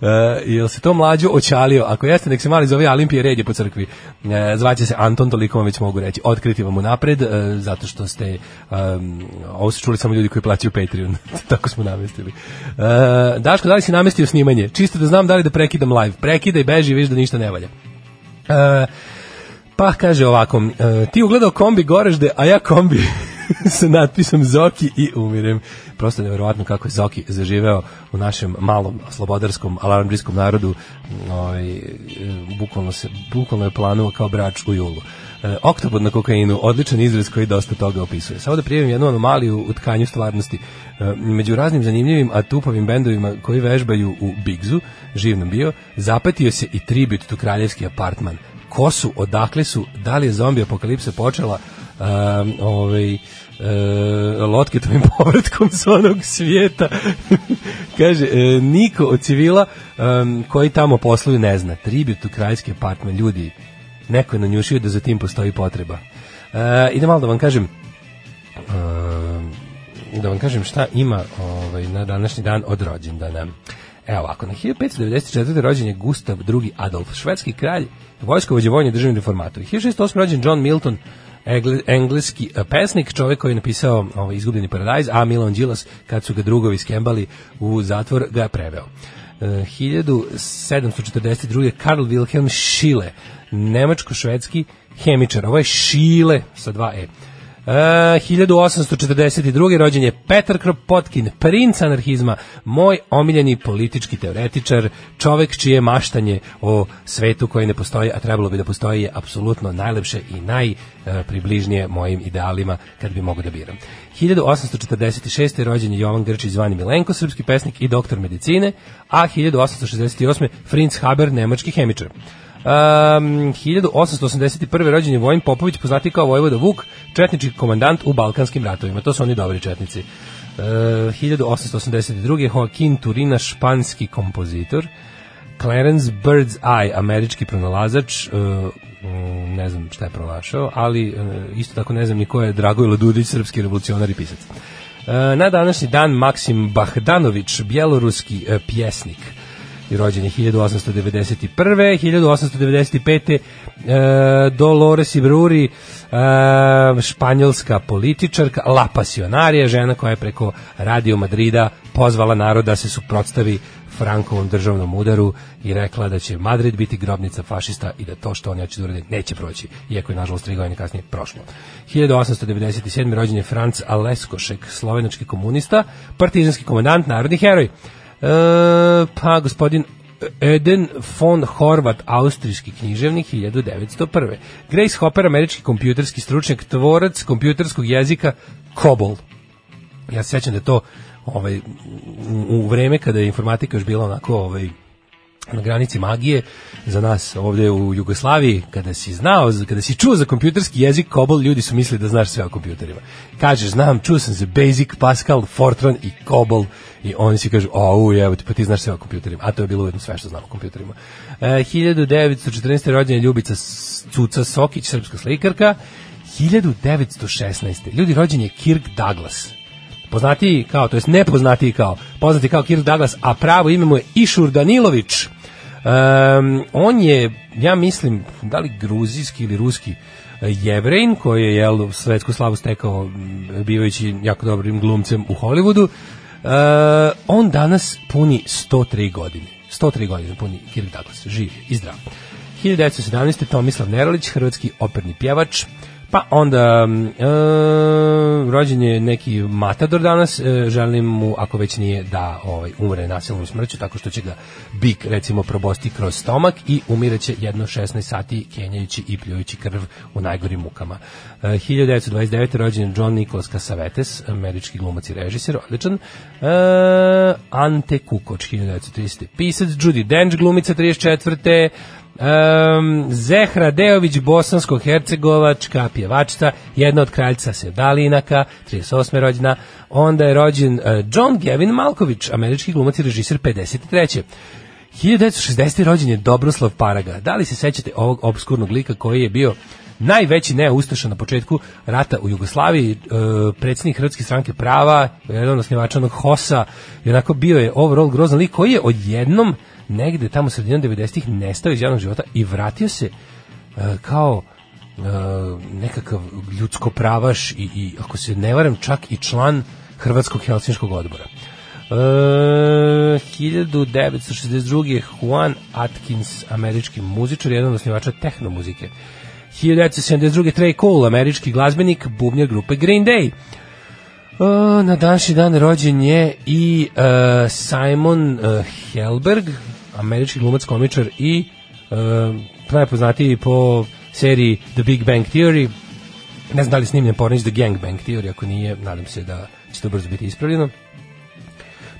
B: E, jel se to mlađo očalio? Ako jeste, nek se mali zove Olimpije redje po crkvi. E, zvaće se Anton, toliko vam već mogu reći. Otkriti vam unapred, e, zato što ste, um, ovo su čuli samo ljudi koji plaćaju Patreon. Tako smo namestili. E, Daško, da li si namestio snimanje? Čisto da znam da li da prekidam live. Prekida i beži viš da ništa ne valja. E, pa kaže ovako, e, ti ugledao kombi Goražde, a ja kombi sa natpisom Zoki i umirem. Prosto neverovatno kako je Zoki zaživeo u našem malom slobodarskom alarmdrijskom narodu. Ovaj, bukvalno, se, bukvalno je planuo kao brač u julu. E, oktobod na kokainu, odličan izraz koji dosta toga opisuje. Samo da prijavim jednu anomaliju u tkanju stvarnosti. E, među raznim zanimljivim, a tupavim bendovima koji vežbaju u Bigzu, živnom bio, zapetio se i tribut tu kraljevski apartman. Ko su, odakle su, da li je zombi apokalipsa počela um, ovaj, uh, Lotketovim povratkom s onog svijeta. Kaže, e, niko od civila um, koji tamo posluju ne zna. Tribut u kraljski apartman, ljudi, neko je nanjušio da za tim postoji potreba. Uh, idem malo da vam kažem uh, da vam kažem šta ima ovaj, na današnji dan od rođendana. Evo ovako, na 1594. rođen je Gustav II. Adolf, švedski kralj, vojskovođe vojni državni reformator. 1608. rođen John Milton, engle- engleski eh, pesnik, čovjek koji je napisao ovaj, Izgubljeni paradajz, a Milan Đilas, kad su ga drugovi skembali u zatvor, ga je preveo. Eh, 1742. Karl Wilhelm Schiele, nemačko-švedski hemičar. Ovo je Schiele sa dva E. Uh, 1842. rođen je Petar Kropotkin, princ anarhizma, moj omiljeni politički teoretičar, čovek čije maštanje o svetu koji ne postoji, a trebalo bi da postoji, je apsolutno najlepše i najpribližnije mojim idealima kad bi mogu da biram. 1846. rođen je Jovan Grčić zvani Milenko, srpski pesnik i doktor medicine, a 1868. Fritz Haber, nemački hemičar. Um, 1881. rođen je Vojin Popović, poznati kao Vojvoda Vuk, četnički komandant u Balkanskim ratovima. To su oni dobri četnici. Uh, 1882. Joaquin Turina, španski kompozitor. Clarence Bird's Eye, američki pronalazač, uh, ne znam šta je pronašao, ali uh, isto tako ne znam ni ko je Dragojlo Dudić, srpski revolucionar i pisac. Na današnji dan Maksim Bahdanović, bjeloruski pjesnik i rođen je 1891. 1895. E, Dolores Ibruri, e, španjolska političarka, La Pasionarija, žena koja je preko Radio Madrida pozvala narod da se suprotstavi Frankovom državnom udaru i rekla da će Madrid biti grobnica fašista i da to što oni hoće da urade neće proći, iako je nažalost tri godine kasnije prošlo. 1897. rođen je Franc Aleskošek, slovenački komunista, partizanski komandant, narodni heroj. E, pa gospodin Eden von Horvat, austrijski književnik 1901. Grace Hopper, američki kompjuterski stručnjak, tvorac kompjuterskog jezika COBOL. Ja se sećam da to ovaj, u, u vreme kada je informatika još bila onako ovaj, na granici magije za nas ovdje u Jugoslaviji kada si znao, kada si čuo za kompjuterski jezik COBOL, ljudi su mislili da znaš sve o kompjuterima. Kažeš, znam, čuo sam za Basic, Pascal, Fortran i COBOL i oni si kažu, uj, evo pa ti znaš sve o kompjuterima. A to je bilo ujedno sve što znam o kompjuterima. E, 1914. rođena Ljubica Cuca Sokić, srpska slikarka. 1916. Ljudi rođen je Kirk Douglas poznatiji kao, to jest nepoznatiji kao, poznati kao Kirk Douglas, a pravo ime mu je Išur Danilović. Um, on je, ja mislim, da li gruzijski ili ruski jevrejn, koji je jel, svetsku slavu stekao bivajući jako dobrim glumcem u Hollywoodu. Uh, on danas puni 103 godine. 103 godine puni Kirk Douglas, živ i zdrav. 1917. Tomislav Nerolić, hrvatski operni pjevač, Pa onda mm, e, rođen je neki matador danas, e, želim mu, ako već nije, da ovaj, umre nasilnom smrću, tako što će ga bik, recimo, probosti kroz stomak i umireće jedno 16 sati kenjajući i pljujući krv u najgorim mukama. E, 1929. rođen je John Nicholas Cassavetes, američki glumac i režiser, odličan. E, Ante Kukoč, 1930. Pisac, Judy Dench, glumica 34. Um, Zehra Deović, bosansko-hercegovačka pjevačica, jedna od kraljca Sedalinaka, 38. rođena. Onda je rođen uh, John Gavin Malković, američki glumac i režiser 53. 1960. rođen je Dobroslav Paraga. Da li se sećate ovog obskurnog lika koji je bio najveći neustaša na početku rata u Jugoslaviji, e, predsjednik Hrvatske stranke prava, jedan od osnivača onog HOS-a, onako bio je overall grozan lik koji je odjednom negde tamo sredinom 90-ih nestao iz javnog života i vratio se e, kao e, nekakav ljudsko pravaš i, i ako se ne varam čak i član Hrvatskog helsinškog odbora. E, 1962. Juan Atkins, američki muzičar, jedan od osnivača tehnomuzike. 1972. Trey Cole, američki glazbenik, bubnjar grupe Green Day. O, na današnji dan rođen je i uh, Simon uh, Helberg, američki glumac, komičar i uh, najpoznatiji po seriji The Big Bang Theory. Ne znam da li je snimljen pornić The Gang Bang Theory, ako nije, nadam se da će to brzo biti ispravljeno.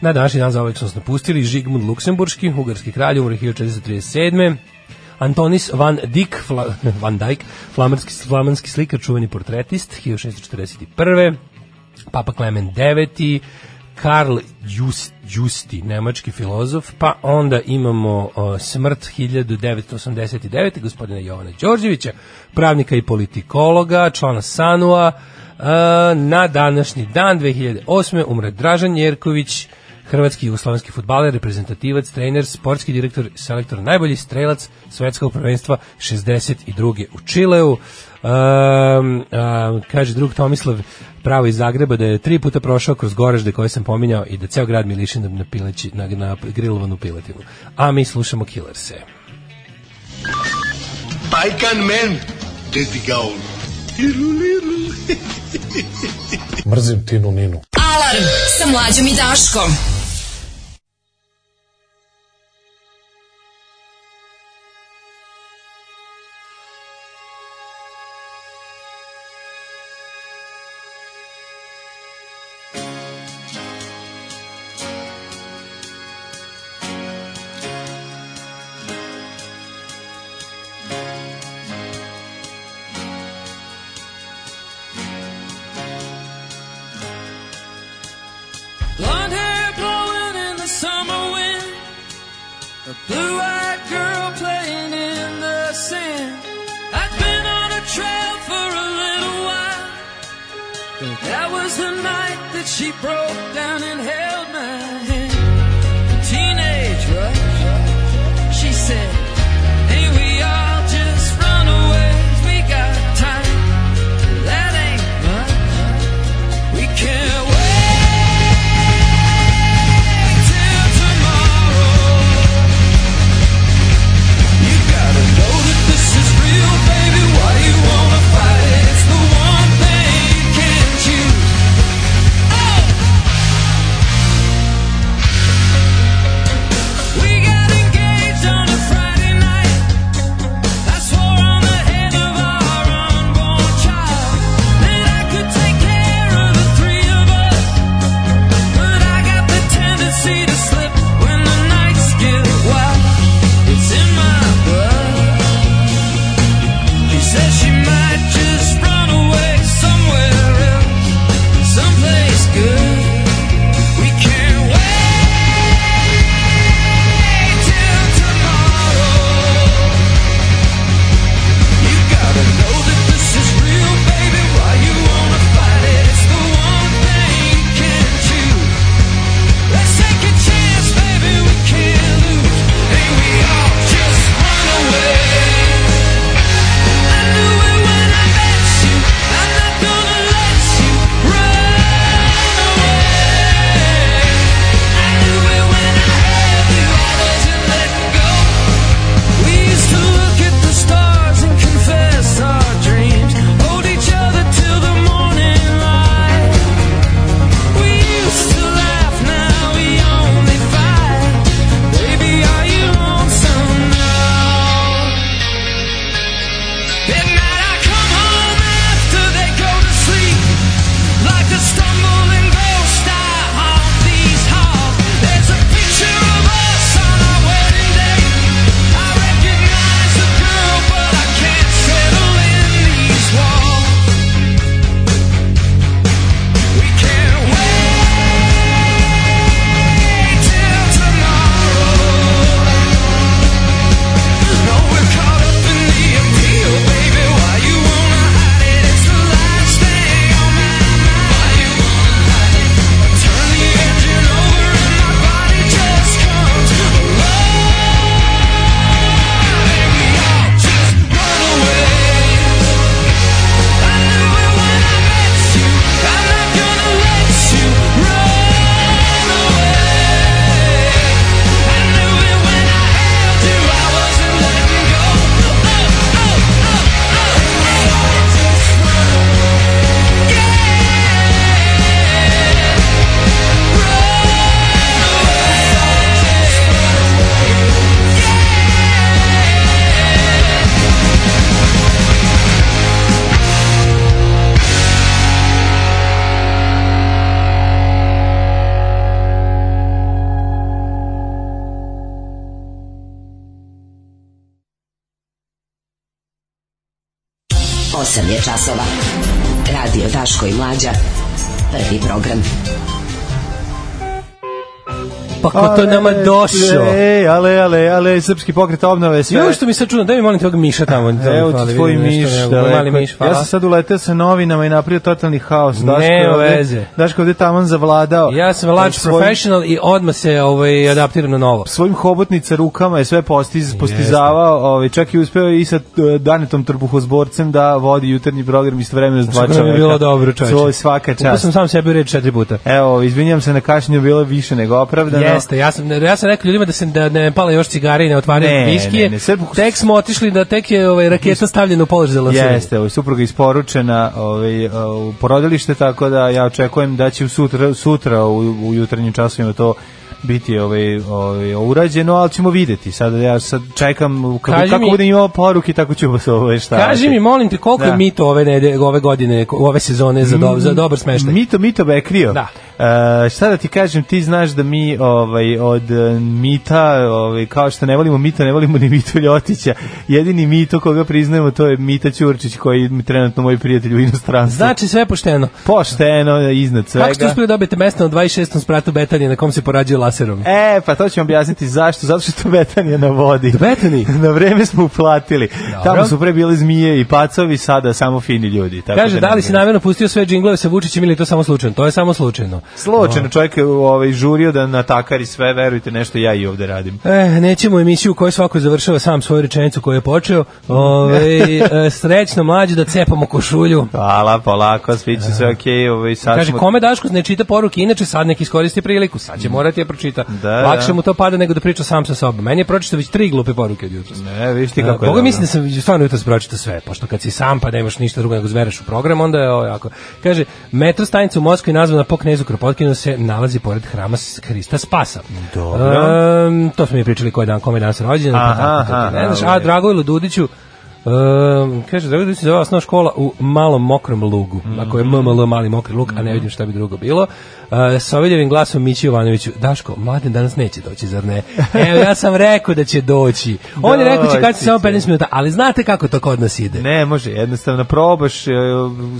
B: Na današnji dan zaovek smo se napustili Žigmund Luksemburški, ugarski kralj, umre 1437. Antonis van Dijk, Fla, van Dijk, flamanski, flamanski slikar, čuveni portretist, 1641. Papa Klemen IX, Karl Just, Justi, nemački filozof, pa onda imamo o, smrt 1989. gospodina Jovana Đorđevića, pravnika i politikologa, člana Sanua, a, na današnji dan 2008. umre Dražan Jerković, hrvatski i jugoslovenski futbaler, reprezentativac, trener, sportski direktor, selektor, najbolji strelac svetskog prvenstva 62. u Čileu. Um, um, kaže drug Tomislav pravo iz Zagreba da je tri puta prošao kroz gorežde koje sam pominjao i da ceo grad mi liši na, pileći, na, na grilovanu piletinu. A mi slušamo Killerse.
J: Pajkan men, dedi lilu.
H: Mrzim Tinu Ninu.
K: Alarm sa mlađom i Daškom.
B: Nama došao?
L: Ej, ale, ale, ale, srpski pokret obnove sve.
B: Jo što mi sad čudno, daj mi molim tog miša tamo.
L: Evo ti tvoj miš,
B: da mali miš, hvala.
L: Ja sam sad uleteo sa novinama i napravio totalni haos. Daško ovde,
B: veze.
L: Daško ovde taman zavladao.
B: Ja sam
L: Svojim-
B: professional i odmah se ovaj, adaptiram na novo.
L: svojim hobotnica rukama je sve postiz, postizavao, ovaj, čak i uspeo i sa eh, Danetom Trbuhozborcem da vodi jutarnji program istovremeno s dva
B: Što mi
L: čoveka.
B: je bilo dobro, čoveče.
L: To svaka
B: Upao
L: čast.
B: sam sam sebi reč četiri puta.
L: Evo, izvinjam se na kašnju, bilo je više nego opravdano.
B: Jeste, ja sam ja sam rekao ljudima da se da ne pale još cigare i ne otvaraju viskije.
L: ne, ne,
B: Tek smo otišli da tek je ovaj raketa stavljena u položaj za lansiranje.
L: Jeste, ovaj supruga isporučena ovaj, u porodilište, tako da ja očekujem da će sutra, sutra u, u jutarnjim časovima to biti ovaj, ovaj, urađeno, ali ćemo videti. Sad ja sad čekam kako,
B: Kaži
L: kako
B: mi-
L: budem imao poruke, tako ću se ovaj šta.
B: Kaži mi, molim te, koliko
L: Da.
B: je mito ove, ove godine, ove sezone za, do, za dobar smeštaj?
L: Mito, mito bekrio.
B: Da.
L: E, šta da ti kažem, ti znaš da mi ovaj, od e, mita, ovaj, kao što ne volimo mita, ne volimo ni Mito Ljotića. Jedini mito koga priznajemo to je Mita Ćurčić, koji je trenutno moj prijatelj u inostranstvu.
B: Znači sve pošteno.
L: Pošteno, iznad svega.
B: Kako ste uspeli dobiti mesto na 26. spratu Betanije na kom se porađuje laserom?
L: E, pa to ću vam objasniti zašto. Zato što je to Betanija na vodi.
B: Betani?
L: na vreme smo uplatili.
B: Dobro.
L: Tamo su pre bile zmije i pacovi, sada samo fini ljudi. Tako
B: Kaže, da li
L: ne
B: si namjerno pustio sve džinglove sa Vučićem ili to samo slučajno? To je samo slučajno.
L: Slučajno čovjek je ovaj, žurio da natakari sve, verujte, nešto ja i ovde radim.
B: E, nećemo emisiju u kojoj svako završava sam svoju rečenicu koju je počeo. Ove, e, srećno mlađe da cepamo košulju.
L: Hvala, polako, svi će sve okej. ovaj, sad
B: Kaže,
L: smo-
B: kome Daško ne čita poruke, inače sad nek iskoristi priliku, sad će morati je pročita.
L: Da,
B: Lakše
L: da.
B: mu to pada nego da priča sam sa sobom. Meni je pročitao već tri glupe poruke od jutros.
L: Ne, vidiš ti
B: E,
L: kako je
B: Boga mislim da sam stvarno jutros pročitao sve, pošto kad si sam pa nemaš ništa drugo nego zvereš u program, onda je ovo jako. Kaže, metro stanica u Moskvi nazvana po knezu Kropotkinu se nalazi pored hrama Hrista Spasa.
L: Dobro.
B: Ehm, to smo mi pričali koji dan, kome je danas rođen. pa
L: Aha,
B: ti
L: aha,
B: ne znaš. A. Dragojlu Dudiću, Um, kaže, Dudić se zove osnovna škola u malom mokrom lugu. Ako je. MML mali mokri lug, a ne vidim šta bi drugo bilo. Uh, sa Oviljevim glasom Mići Jovanoviću, Daško, mladen danas neće doći, zar ne? Evo, ja sam rekao da će doći. On je rekao će kad će samo 15 minuta, ali znate kako to kod nas ide?
L: Ne, može, jednostavno probaš, e,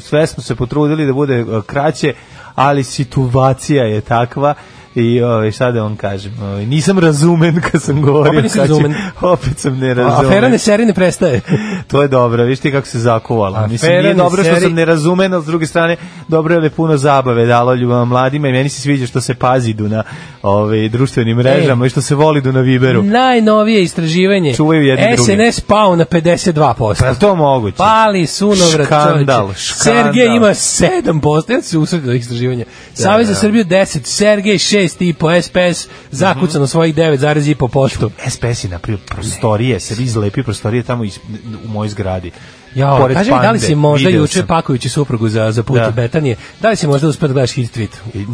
L: sve smo se potrudili da bude e, kraće, ali situacija je takva i ovaj šta da vam kažem, ovaj nisam razumen kad sam govorio.
B: Opet razumen.
L: Opet sam ne razumen.
B: Afera ne seri ne prestaje.
L: To je dobro, vidiš ti kako se zakuvala. Mislim, nije dobro što sam nerazumen, ali s druge strane, dobro je da puno zabave dalo ljubama mladima i meni se sviđa što se pazidu na ove, društvenim mrežama i što se volidu na Viberu.
B: Najnovije istraživanje.
L: Čuvaju jedni.
B: SNS pao na 52%.
L: Pa to moguće?
B: Pali sunovrat
L: Škandal,
B: čoveče.
L: škandal.
B: Sergej ima 7%. Ja se usredio istraživanja. Savez za
L: da.
B: Srbiju 10, Sergej 6,5, SPS zakucano svojih 9,5%.
L: SPS je napravio prostorije, se izlepio prostorije tamo iz, u mojoj zgradi.
B: Ja,
L: Pored
B: kaži mi, da li si možda juče
L: sam.
B: pakujući suprugu za, za put
L: Da.
B: Betanije, da li si možda uspio da gledaš hit tweet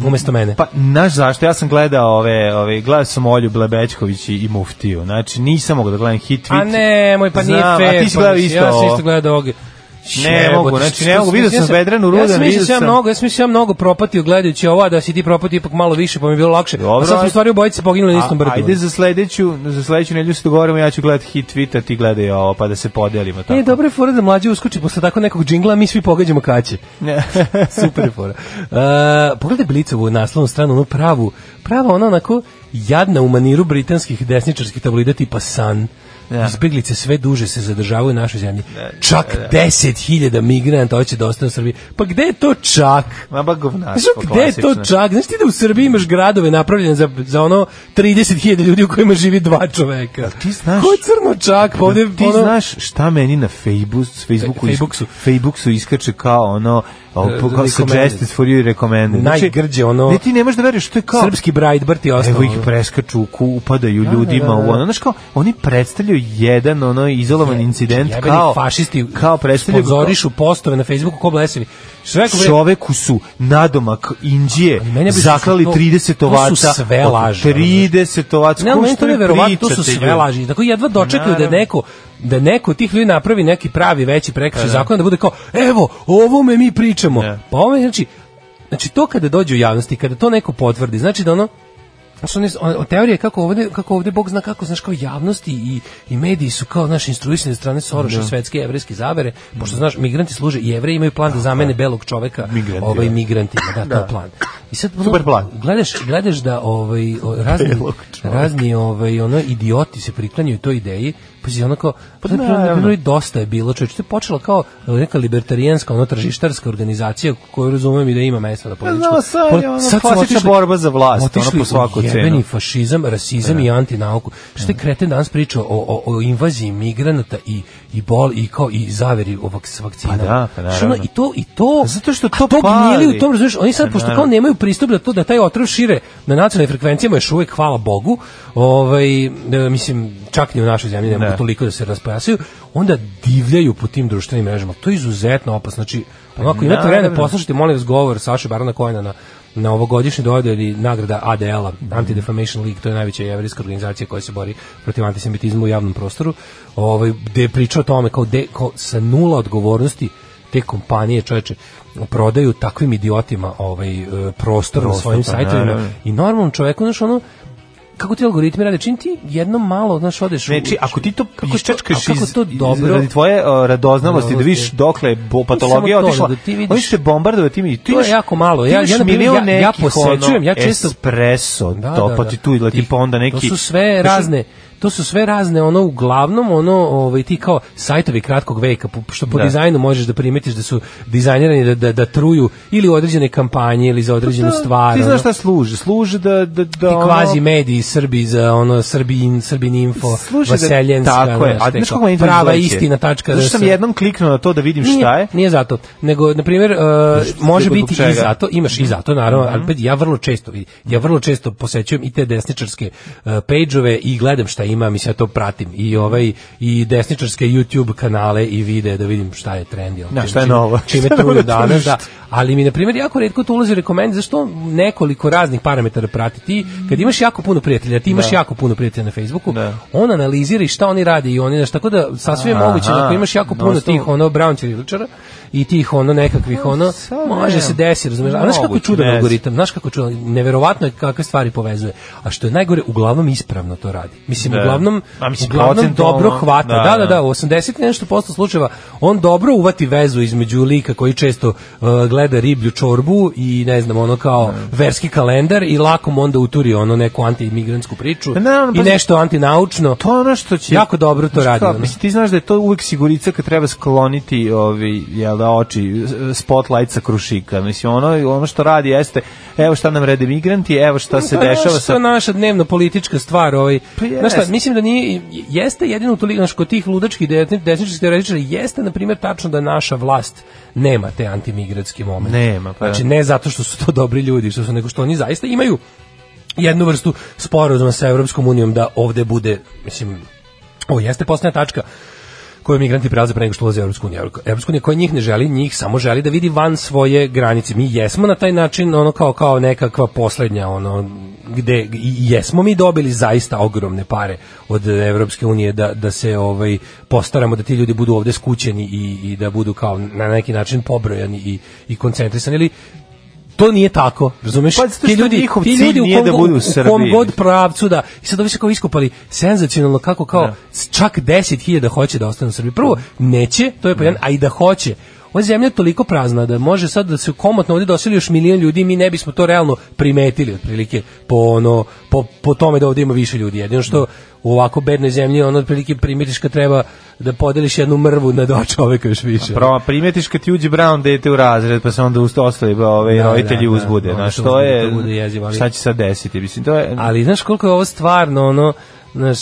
B: umesto mene?
L: Pa, znaš zašto? Ja sam gledao ove, ove gledao sam Olju Blebećković i, i Muftiju. Znači, nisam mogao da gledam hit tweet.
B: A ne, moj pa nije
L: Znam,
B: fair.
L: A ti si
B: pa
L: gledao
B: mislim,
L: isto
B: Ja sam
L: ovo.
B: isto gledao ovog.
L: Ne mogu, znači, ne mogu, vidio sam Vedranu Rudan, vidio
B: sam ja mnogo, ja sam mislio ja mnogo propatio gledajući ovo, da si ti propatio ipak malo više, pa mi je bilo lakše.
L: Dobro,
B: sad smo
L: aj-
B: u stvari obojice poginuli na istom brdu.
L: Ajde za sledeću, za sledeću nedelju se dogovorimo, ja ću gledati hit tweet, a ti gledaj ovo, pa da se podelimo tako.
B: E, dobro je fora da mlađi uskoči posle tako nekog džingla, mi svi pogađamo kaće.
L: Ne.
B: Super je fora. Uh, pogledaj Blicovu naslovnu stranu, onu pravu, prava ona onako jadna u maniru britanskih desničarskih tabloida tipa Sun.
L: Ja.
B: Izbeglice sve duže se zadržavaju u našoj zemlji. Čak 10.000 migranata hoće da ostane u Srbiji. Pa gde je to čak?
L: Ma ba
B: Znaš
L: govnarstvo,
B: gde je to čak? Znaš ti da u Srbiji imaš gradove napravljene za, za ono 30.000 ljudi u kojima živi dva čoveka?
L: Ti znaš...
B: Ko je crno čak? Pa ovde,
L: ti
B: ono-
L: znaš šta meni na Facebooku, Facebooku,
B: Facebooksu.
L: Facebooksu iskače kao ono,
B: E,
L: kao suggested for you recommended. Znači,
B: Najgrđe ono-
L: Ne, ti ne možeš da veriš što je kao...
B: Srpski Breitbart i ostalo.
L: Evo ih preskaču, upadaju ljudima
B: da, da, da.
L: u ono, znaš kao, oni predstavljaju jedan ono izolovan incident
B: Jebeni
L: kao
B: fašisti
L: kao predstavljaju
B: sponzorišu postove na Facebooku ko blesevi.
L: Čoveku su nadomak Indije zaklali
B: to-
L: 30
B: to su
L: ovaca.
B: sve laži, ono,
L: 30 ovaca.
B: Ne, meni to
L: vi
B: verovatno, to su sve laži. Tako jedva dočekaju da neko da neko od tih ljudi napravi neki pravi veći prekršaj zakona da bude kao evo o ovome mi pričamo.
L: Ne.
B: Pa ovo je, znači znači to kada dođe u javnosti, kada to neko potvrdi, znači da ono Znaš, one, on, teorija je kako ovde, kako ovde Bog zna kako, znaš, kao javnosti i, i mediji su kao naši instruisani strane Soroša,
L: Da.
B: svetske jevrijske zavere, pošto, znaš, migranti služe jevreji imaju plan da zamene belog čoveka
L: Migranti,
B: ovaj,
L: da.
B: migrantima, da, to
L: Da.
B: je plan. I sad, ono,
L: Super plan.
B: Gledaš, gledaš da ovaj, razni, razni ovaj, ono, idioti se priklanjaju toj ideji, pa si onako, pa
L: Pa
B: na
L: naravno.
B: primjer, dosta je bilo, čovječ, to je počelo kao neka libertarijanska, ono, tržištarska organizacija koju razumem i da ima mesta na političku.
L: znam, sad je ono
B: su
L: klasična
B: otišli-
L: borba za vlast, ono, po svaku
B: u jebeni
L: cenu.
B: fašizam, rasizam i antinauku. Što je kreten danas pričao o, o, o invaziji migranata i, i bol i kao i zaveri o vak, s vakcinom.
L: Pa da, pa naravno.
B: I to, i to,
L: Zato što to
B: to
L: pali.
B: gnjeli u tom, razumiješ, oni sad,
L: Pa
B: pošto kao nemaju pristup da to, da taj otrov šire na nacionalnim frekvencijama još uvek, hvala Bogu, ovaj, e, mislim, čak ni u našoj zemlji ne mogu
L: Ne.
B: toliko da se raspojasaju, onda divljaju po tim društvenim mrežama. To je izuzetno opasno. Znači, onako, imate vremena,
L: naravno.
B: poslušajte, molim vas, govor Saše Barana Kojena na na ovogodišnji dodeli nagrada ADL-a, Anti-Defamation League, to je najveća jevrijska organizacija koja se bori protiv antisemitizma u javnom prostoru, ovaj, gde je pričao o tome kao, de, kao sa nula odgovornosti te kompanije čoveče prodaju takvim idiotima ovaj e, prostor na svojim
L: pa
B: sajtovima. i normalnom čoveku znaš ono kako ti algoritmi rade, čim ti jedno malo, znaš, odeš u-
L: Znači, ako ti to
B: kako
L: iščačkaš
B: a kako
L: iz,
B: to
L: iz-
B: dobro,
L: radi tvoje uh, radoznalosti, da vidiš dokle bo- patologija
B: to,
L: otišla,
B: da ti vidiš-
L: oni tim i ti
B: To je jako malo. Ja- ja,
L: milion
B: ja- ja
L: nekih,
B: posećujem, ja često-
L: espresso,
B: Da,
L: to,
B: da,
L: pa
B: da.
L: ti tu leti pa onda neki...
B: To su sve razne to su sve razne ono uglavnom ono ovaj ti kao sajtovi kratkog veka što po
L: Da.
B: dizajnu možeš da primetiš da su dizajnirani da, da, da truju ili određene kampanje ili za određenu
L: Da,
B: stvar.
L: Ti znaš šta služi? Služi da... da, da
B: ti
L: ono-
B: kvazi mediji Srbi za ono Srbin, Srbin info,
L: Služi da-
B: Vaseljenska,
L: tako je. A znaš kako meni to
B: prava istina tačka.
L: Što sam jednom kliknuo na to da vidim
B: Nije-
L: šta je.
B: Nije zato, nego na primjer uh, može biti i
L: čega?
B: Zato, imaš i zato naravno, ali opet ja vrlo često ja vrlo često posećujem i te desničarske uh, pejđove i gledam šta ima, mislim ja to pratim i ovaj i desničarske YouTube kanale i videe da vidim šta je trend jel,
L: Da,
B: čim-
L: šta je novo.
B: Čime truju
L: na
B: danas, da. Ali mi na primjer jako retko to ulazi rekomend zašto nekoliko raznih parametara prati ti kad imaš jako puno prijatelja, ti imaš
L: Da.
B: jako puno prijatelja na Facebooku,
L: Da.
B: on analizira i šta oni rade i oni znaš, tako da sasvim je moguće da ako imaš jako puno
L: stop.
B: tih ono brown ćiriličara i tih ono nekakvih ono
L: sad
B: može
L: ne.
B: se desiti, razumeš? A znaš kako je čudan algoritam, znaš kako čudan, neverovatno je kakve stvari povezuje. A što je najgore, uglavnom ispravno to radi. Mislim,
L: Da.
B: Uglavnom,
L: A mislim,
B: uglavnom dobro hvata.
L: da,
B: Da, da,
L: da.
B: da, u 80 i nešto posto slučajeva on dobro uvati vezu između lika koji često uh, gleda riblju čorbu i ne znam, ono kao verski kalendar i lako mu onda uturi ono neku anti-imigrantsku priču
L: Pa naravno,
B: i
L: pa-
B: nešto antinaučno.
L: To ono što će...
B: Jako dobro to radi,
L: kao,
B: ono.
L: Mislim, ti znaš da je to uvek sigurica kad treba skloniti ovi, jel da, oči, spotlight sa krušika. Mislim, ono, ono što radi jeste, evo šta nam rede migranti, evo šta se
B: Pa,
L: dešava
B: znaš,
L: sa...
B: To je naša dnevno politička stvar, ovaj.
L: Pa
B: Znaš šta,
L: jest.
B: mislim da nije jeste jedino toliko znaš, kod tih ludačkih desni- desničarskih teoretičara jeste na primjer tačno da naša vlast nema te antimigratski moment.
L: Nema, pa da.
B: Znači ne zato što su to dobri ljudi, što su nego što oni zaista imaju jednu vrstu sporazuma sa Evropskom unijom da ovde bude, mislim, ovo jeste posljednja tačka koju migranti prelaze pre nego što ulaze u Evropsku uniju. Evropska unija koja njih ne želi, njih samo želi da vidi van svoje granice. Mi jesmo na taj način ono kao kao nekakva poslednja ono gde jesmo mi dobili zaista ogromne pare od Evropske unije da, da se ovaj postaramo da ti ljudi budu ovde skućeni i, i da budu kao na neki način pobrojani i, i koncentrisani ili to nije tako, razumeš?
L: Pa,
B: ti ljudi, ti ljudi u kom,
L: da budu u
B: u kom god pravcu da i sad ovi se kao iskopali senzacionalno kako kao
L: Da.
B: čak 10.000 hoće da ostane u Srbiji. Prvo, neće, to je pa jedan, a i da hoće. Ova zemlja je toliko prazna da može sad da se komotno ovdje doseli još milion ljudi, mi ne bismo to realno primetili otprilike po ono po, po tome da ovdje ima više ljudi. Jedino što u ovako bednoj zemlji ono otprilike primetiš kad treba da podeliš jednu mrvu na dva čoveka još više.
L: Pro, primetiš kad ti uđe Brown dete u razred, pa se onda ostali pa, ove,
B: Da,
L: roditelji
B: da, da,
L: uzbude.
B: onda
L: Znaš, to je,
B: jezivo, ali-
L: šta će sad desiti? Mislim, to je...
B: Ali znaš koliko je ovo stvarno ono, znaš,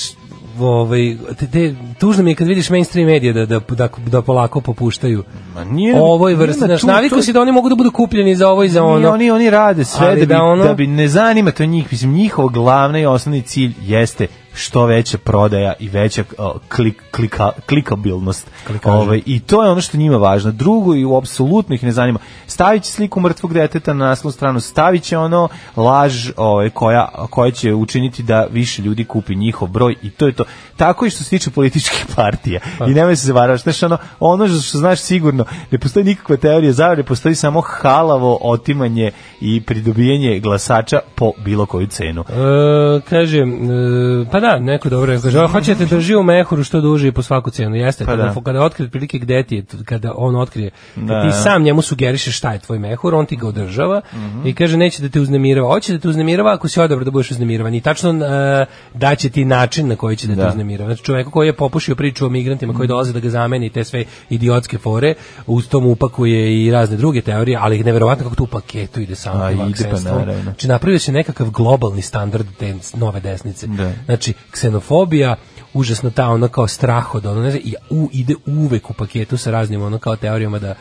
B: ovaj, te, te, tužno mi je kad vidiš mainstream medije da, da, da, da polako popuštaju
L: Ma nije,
B: ovoj vrsti. navikao
L: tu-
B: si da oni mogu da budu kupljeni za ovo i za ono.
L: oni, oni rade sve
B: Ali
L: da bi,
B: da ono-
L: da bi ne zanima to njih. Mislim, njihov glavni i osnovni cilj jeste što veća prodaja i veća klik, klika, klikabilnost.
B: Klikaže.
L: Ovaj, I to je ono što njima važno. Drugo i apsolutno ih ne zanima. Stavit će sliku mrtvog deteta na naslovnu stranu, stavit će ono laž ovaj, koja, koja će učiniti da više ljudi kupi njihov broj i to je to. Tako i što se tiče političkih partija. I nemoj se zavaravaš. Znaš, ono, ono što znaš sigurno, ne postoji nikakva teorija zavere, postoji samo halavo otimanje i pridobijanje glasača po bilo koju cenu.
B: E, kaže, e, pa da, neko dobro je, kaže, "A, hoćete drži u mehuru što duže i po svaku cenu, jeste,
L: Pa
B: kada,
L: da.
B: kada otkrije otprilike gde ti je, kada on otkrije,
L: Da,
B: ti
L: da.
B: sam njemu sugerišeš šta je tvoj mehur, on ti ga održava
L: Mhm.
B: i kaže, neće da te uznemirava, hoće da te uznemirava ako si odabro da budeš uznemiravan i tačno e, daće ti način na koji će da te
L: Da.
B: uznemirava. Znači, čovjek koji je popušio priču o migrantima koji dolaze da ga zameni te sve idiotske fore, uz tom upakuje i razne druge teorije, ali neverovatno kako to u paketu ide samo
L: pa.
B: Znači napravio se nekakav globalni standard te nove desnice.
L: Da.
B: Znači ksenofobija, užasno ta ono kao strah od ono, ne znam, i u, ide uvek u paketu sa raznim ono kao teorijama da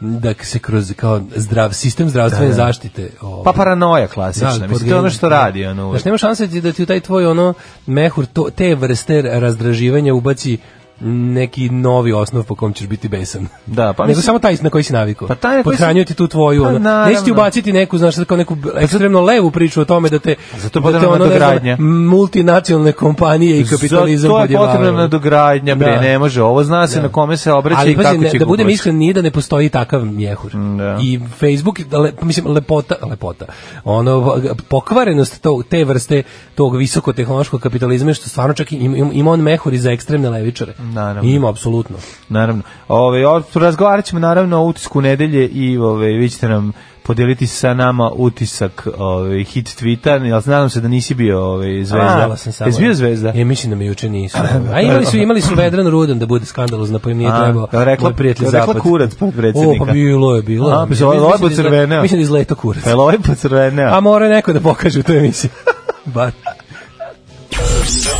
B: da se kroz kao zdrav sistem zdravstvene
L: Da, da.
B: zaštite ovaj,
L: Pa paranoja klasična, mislim, to ono što radi, ono.
B: Znači nema šanse da ti u taj tvoj ono mehur to, te vrste razdraživanja ubaci neki novi osnov po kom ćeš biti besan.
L: Da, pa
B: Nego samo taj na koji si navikao.
L: Pa taj na koji si-
B: Podhranjuje ti tu tvoju,
L: Pa
B: ono. Neće ti ubaciti neku, znaš, kao neku ekstremno levu priču o tome da te,
L: Zato
B: da te ono, ne multinacionalne kompanije i kapitalizam
L: to je potrebna nadogradnja, bre,
B: Da.
L: ne može. Ovo zna se
B: Da.
L: na kome se obraća
B: Ali
L: i kako
B: ne,
L: će
B: da budem iskren, nije da ne postoji takav mjehur.
L: da.
B: I Facebook, le, mislim, lepota, lepota, ono, pokvarenost tog, te vrste tog visokotehnološkog kapitalizma što stvarno čak ima, ima on mehur i za ekstremne levičare.
L: Naravno.
B: Ima, apsolutno.
L: Naravno. Ove, razgovarat ćemo naravno o utisku nedelje i ove, vi ćete nam podeliti sa nama utisak ove, hit tweeta, jel nadam se da nisi bio ove, zvezda.
B: Malo sam samo.
L: Jesi bio zvezda?
B: Je, mislim da me juče nisu. A imali su, imali su Vedran Rudan da bude skandalozno, pa im nije
L: A,
B: trebao
L: jel rekla-
B: prijatelj
L: rekla
B: Zapad.
L: kurac potpredsjednika?
B: O, pa bilo je, bilo je.
L: A, pa ovo- ovo je
B: da
L: pocrveneo.
B: Mislim da izleto kurac.
L: Pa je li ovaj pocrveneo?
B: A mora neko da pokaže u toj emisiji. Bar.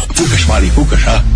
J: Fukaš, mali, fukaš, a?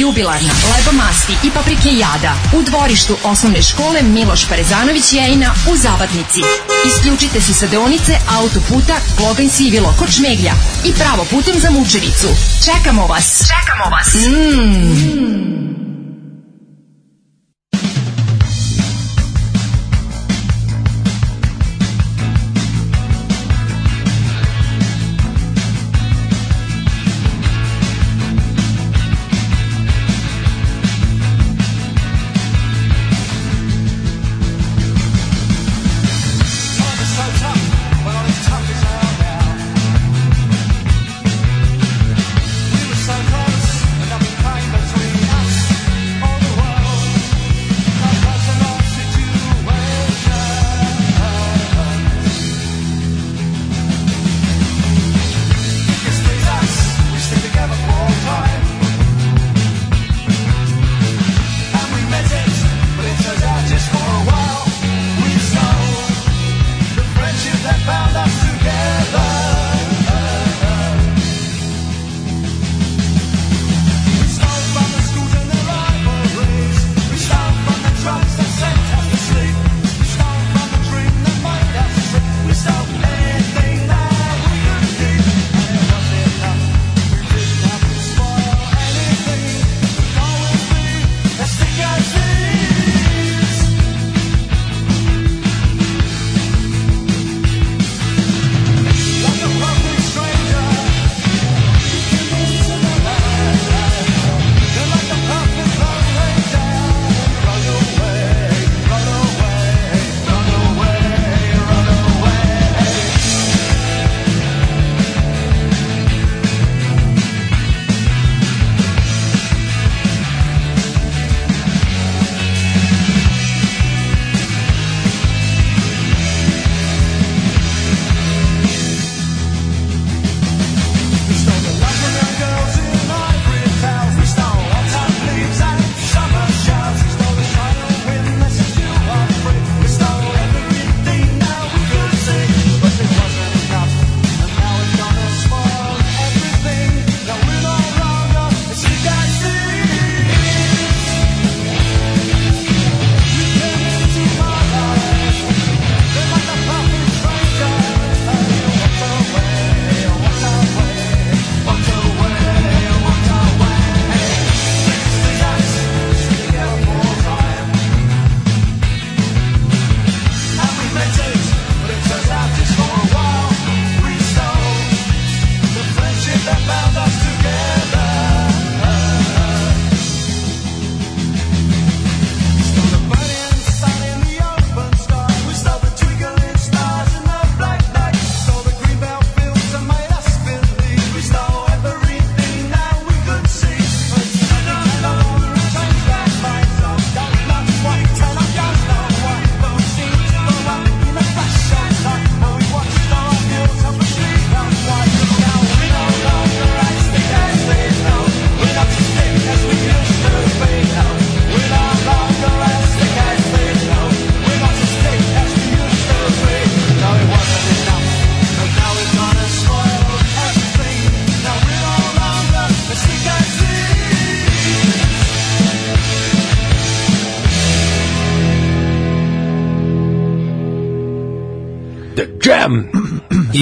K: Jubilarna leba masti i paprike jada u dvorištu osnovne škole Miloš Parezanović Jejina u Zabatnici. Isključite se sa deonice autoputa Kloganj Sivilo kod Šmeglja i pravo putem za Mučevicu. Čekamo vas! Čekamo vas! Mm.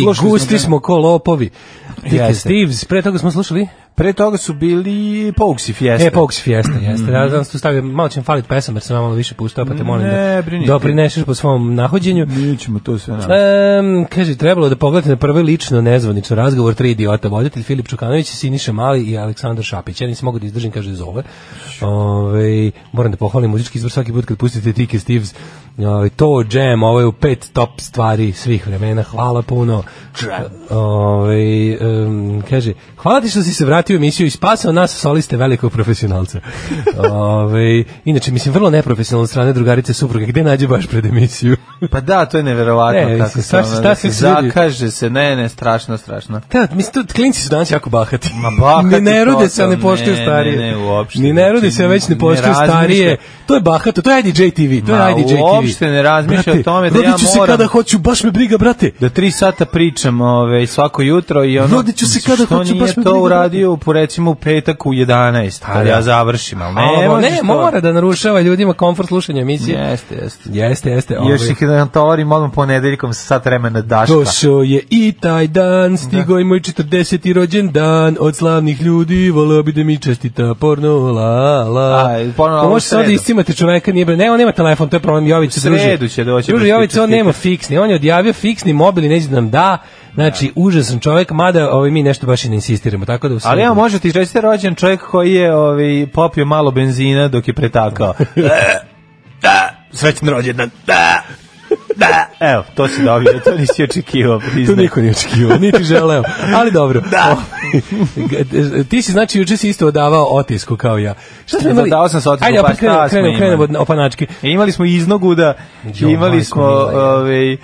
B: I gusti
L: smo
B: ko lopovi.
L: Jeste.
B: Steves, pre toga smo slušali?
L: Pre toga su bili Pouxi Fiesta.
B: E, Pox Fiesta, jeste.
L: Mhm.
B: Ja znam tu stavio, malo će mi faliti pesam, jer sam malo više pustao, pa te molim
L: Ne,
B: da doprineseš po svom nahođenju.
L: Mi ćemo to sve.
B: Um, kaže, trebalo da pogledate na prvi lično nezvanično razgovor tri idiota, voditelj Filip Čukanović, Siniša Mali i Aleksandar Šapić. Ja nisam mogu da izdržim, kaže, zove. Ove, moram da pohvalim muzički izbor svaki put kad pustite Tike Steves. Ove, to jam, ovo je u pet top stvari svih vremena. Hvala puno. Ove, um, kaže, hvala ti što si se vratio u emisiju i spasao nas soliste velikog profesionalca. Ove, inače, mislim, vrlo neprofesionalno strane drugarice supruge. Gde nađe baš pred emisiju?
L: Pa da, to je neverovatno
B: Ne,
L: kako se ono,
B: se
L: se zakaže se, ne, ne, strašno, strašno.
B: Da, mislim, to, klinci su danas jako bahati.
L: Ma bahati
B: Ni ne rode se, ne poštuju
L: ne,
B: starije.
L: ne, ne, uopšte.
B: Ni ne
L: Znači,
B: se, a već ne
L: ne
B: poštuju starije. To je bahato, to je IDJ TV, to je IDJ TV.
L: uopšte ne razmišlja o tome da ja
B: ću se
L: moram-
B: kada hoću, baš me briga, brate.
L: Da tri sata pričam ove, svako jutro i ono...
B: Rodit ću se kada hoću, baš me
L: to
B: briga,
L: uradio po recimo u petak u 11, kad
B: da.
L: ja završim, ali
B: Ne,
L: ne,
B: ne,
L: to-
B: mora da narušava ljudima komfort slušanja emisije.
L: Jeste, jeste.
B: Jeste, jeste.
L: Još
B: ovaj.
L: ih da natovarim odmah ponedeljkom sa sat vremena daška.
B: Došao je i taj dan, stigo je moj 40. rođen dan, od slavnih ljudi, voleo bi da mi čestita porno, la, la.
L: Aj, porno,
B: Pa
L: u
B: može se ovdje
L: sredu.
B: iscimati čoveka, nije, ne, on nema telefon, to je problem, Jović
L: U
B: druže.
L: sredu će doći,
B: Druže,
L: pa čestita.
B: on nema fiksni, on je odjavio fiksni mobil i neće da nam da, znači, užasan čovek, mada ovaj, mi nešto baš i ne insistiramo, tako da u
L: Ali evo može ti čestite rođen čovjek koji je ovaj, popio malo benzina dok je pretakao. da, srećan rođendan. Da, da. Evo, to si dobio, to nisi očekivao.
B: To niko nije očekivao, niti želeo. Ali dobro. Da. ti si znači juče si isto odavao otisku kao ja. Šta smo imali?
L: Dao sam se otisku,
B: Ajde,
L: pa šta
B: krenemo,
L: smo
B: krenemo, krenemo od opanački.
L: E, imali smo iznoguda,
B: Jo,
L: imali smo ovaj,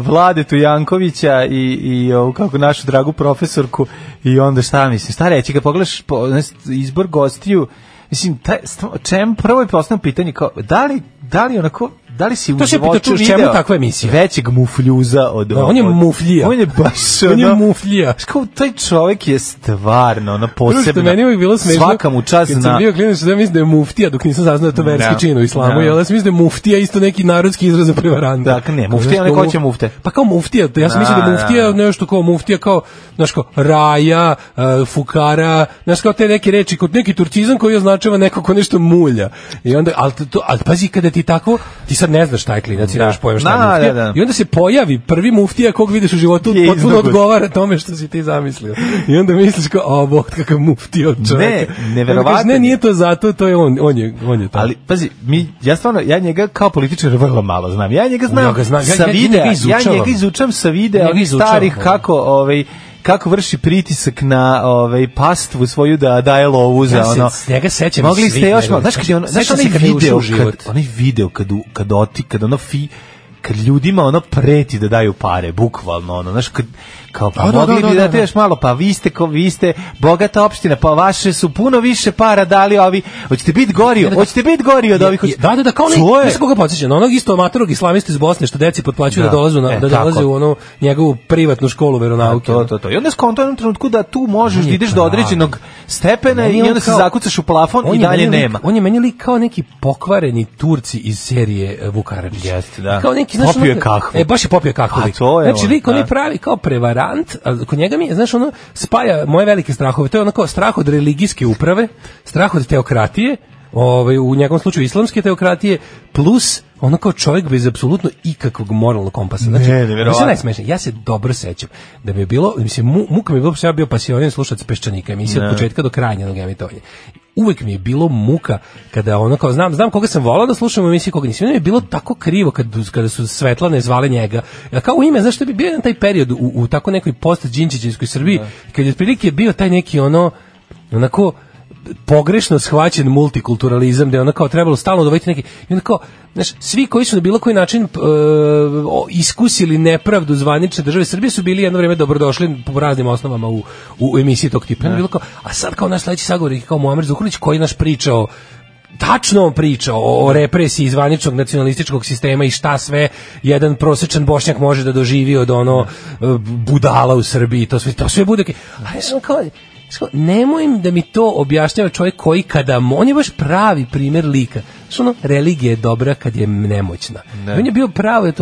L: Vladetu Jankovića i, i ovu, kako našu dragu profesorku i onda šta mislim, šta reći, kad pogledaš po, izbor gostiju, mislim, taj, čem, prvo je postavljeno pitanje kao, da li, da li onako, da li si u
B: To
L: životu
B: čemu takva emisija?
L: većeg mufljuza od
B: Da, on je mufljija.
L: On je baš
B: On je
L: ono-
B: mufljija.
L: Znaš kao, taj čovjek je stvarno, ono,
B: što
L: posebno.
B: meni uvijek bilo smešno.
L: Svaka mu čast
B: Kad
L: zna.
B: sam bio klinac, da mislim da je muftija, dok nisam saznao da je to verski
L: Da.
B: čin u islamu,
L: Da.
B: jel ja mislim da je muftija isto neki narodski izraz za prevaranta.
L: Dakle, ne, muftija,
B: Znaš,
L: neko
B: kao
L: će mufte.
B: Pa kao muftija, ja sam mislio da je
L: Da,
B: muftija
L: da.
B: nešto kao muftija, kao, znaš, kao raja, fukara, znaš, kao te neke reči, kod neki turcizam koji označava neko ko nešto mulja. I onda, ali, to, ali pazi, kada ti tako, ti sad ne znaš šta je klinac, nemaš pojma šta je
L: Da,
B: muftija,
L: da, da.
B: i onda se pojavi prvi muftija kog vidiš u životu,
L: Je
B: potpuno odgovara tome što si ti zamislio. I onda misliš kao, o, bog, kakav muftija od čoveka.
L: Ne, neverovatan
B: Onda kažeš, Ne,
L: je.
B: nije to zato, to je on, on je, on je to.
L: Ali pazi, mi ja stvarno ja njega kao političar vrlo malo znam. Ja njega znam,
B: Ja ga znam, ja-
L: sa
B: ja-
L: videa, ja
B: izučavam.
L: njega izučam sa videa onih
B: izučavam,
L: starih kako ovaj kako vrši pritisak na ovaj pastvu svoju da daje lovu za
B: Ja se
L: ono.
B: s njega sećam
L: Mogli ste još malo, znaš kad je ono, znaš
B: se
L: onaj video kad onaj video kad kad oti kad ono fi kad ljudima ono preti da daju pare, bukvalno ono, znaš, kad, kao pa
B: Da, da,
L: mogli
B: da,
L: bi
B: da,
L: da,
B: da.
L: još malo, pa vi ste, ko, vi ste bogata opština, pa vaše su puno više para dali ovi, hoćete biti gori, hoćete biti gori od ovih,
B: Da, da, da, kao onaj,
L: je-
B: znaš koga podsjeća, na onog isto amatorog islamista iz Bosne što deci potplaćuju da,
L: Da.
B: dolaze, na,
L: E,
B: da dolaze u onu njegovu privatnu školu veronauke.
L: to, to, to. I onda skonto u trenutku da tu možeš da ideš do određenog stepena i
B: on
L: onda se zakucaš u plafon
B: On
L: i
B: je
L: dalje nema.
B: on je meni lik kao neki pokvareni Turci iz serije e, Vuk Karadžić.
L: Jeste, da.
B: Kao neki, znaš,
L: Popio je kahvu.
B: E, baš je popio kahvu.
L: A, to je
B: znači,
L: on,
B: lik, on je
L: da.
B: pravi kao prevarant, a kod njega mi je, znaš, ono, spaja moje velike strahove. To je ono kao strah od religijske uprave, strah od teokratije, ovaj, u njegovom slučaju islamske teokratije, plus ono kao čovjek bez apsolutno ikakvog moralnog kompasa. Znači,
L: Ne,
B: najsmešnije. Ja se dobro sećam da mi je bilo, mislim, mu, muka mi je bilo, ja bio pasionen slušac Peščanika, emisija od
L: Ne.
B: početka do krajnja jednog emitovanja. Uvek mi je bilo muka kada ono kao znam znam koga sam volao da slušam u emisiji koga nisam. Meni je bilo tako krivo kad kada su Svetlane zvale njega. Ja kao u ime, znaš što bi bio taj period u, u tako nekoj post Đinđićevskoj Srbiji kad je otprilike bio taj neki ono onako pogrešno shvaćen multikulturalizam da je ono kao trebalo stalno dovesti neki i onda kao znaš, svi koji su na bilo koji način e, iskusili nepravdu zvanične države Srbije su bili jedno vrijeme dobrodošli po raznim osnovama u, u emisiji tog tipa. Je bilo kao, a sad kao naš sledeći sagovornik kao Muamer Zukorlić koji naš pričao tačno on priča o, o represiji zvaničnog nacionalističkog sistema i šta sve jedan prosečan bošnjak može da doživi od ono e, budala u Srbiji. To sve to sve bude a ja sam kao, nemoj da mi to objašnjava čovjek koji kada on je baš pravi primjer lika Znaš, ono, religija je dobra kad je nemoćna.
L: Ne.
B: On je bio pravo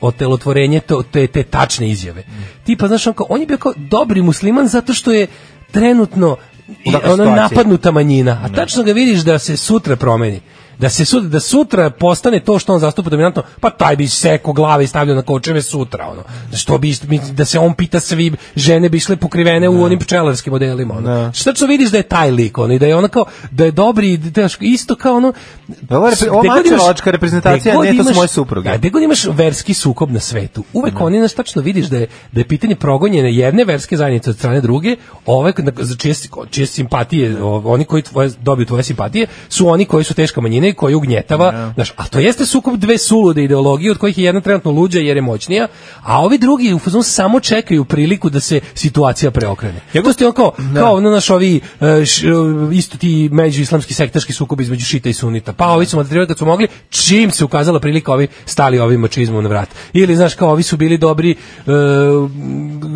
B: otelotvorenje to, te, te tačne izjave. Tipa, znaš, on, kao, on je bio kao dobri musliman zato što je trenutno i ono napadnuta manjina, a tačno ga vidiš da se sutra promeni. Da se sutra, da sutra postane to što on zastupa dominantno, pa taj bi seko glave i stavljao na kočeve sutra, ono. Što bi, da se on pita svi, žene bi išle pokrivene u onim pčelarskim modelima, ono. Što tačno vidiš da je taj lik, ono, i da je ono kao, da je dobri, da je isto kao ono...
L: Repre- ovo mačevačka reprezentacija, ne, to su moje supruge.
B: Da, god imaš verski sukob na svetu, uvek oni nas tačno vidiš da je, da je pitanje progonjene jedne verske zajednice od strane druge, ove za čije, čije simpatije, oni koji tvoje, dobiju tvoje simpatije, su oni koji su teška manjina zemlji koju ugnjetava, znaš, a to jeste sukob dve sulude ideologije od kojih je jedna trenutno luđa jer je moćnija, a ovi drugi u fazonu samo čekaju priliku da se situacija preokrene. Ja to ste ono kao, kao ono naš ovi e, š- e, isto ti međuislamski sektaški sukob između šita i sunita. Pa ovi su maltretirali kad su mogli, čim se ukazala prilika ovi stali ovim mačizmom na vrat. Ili znaš kao ovi su bili dobri e,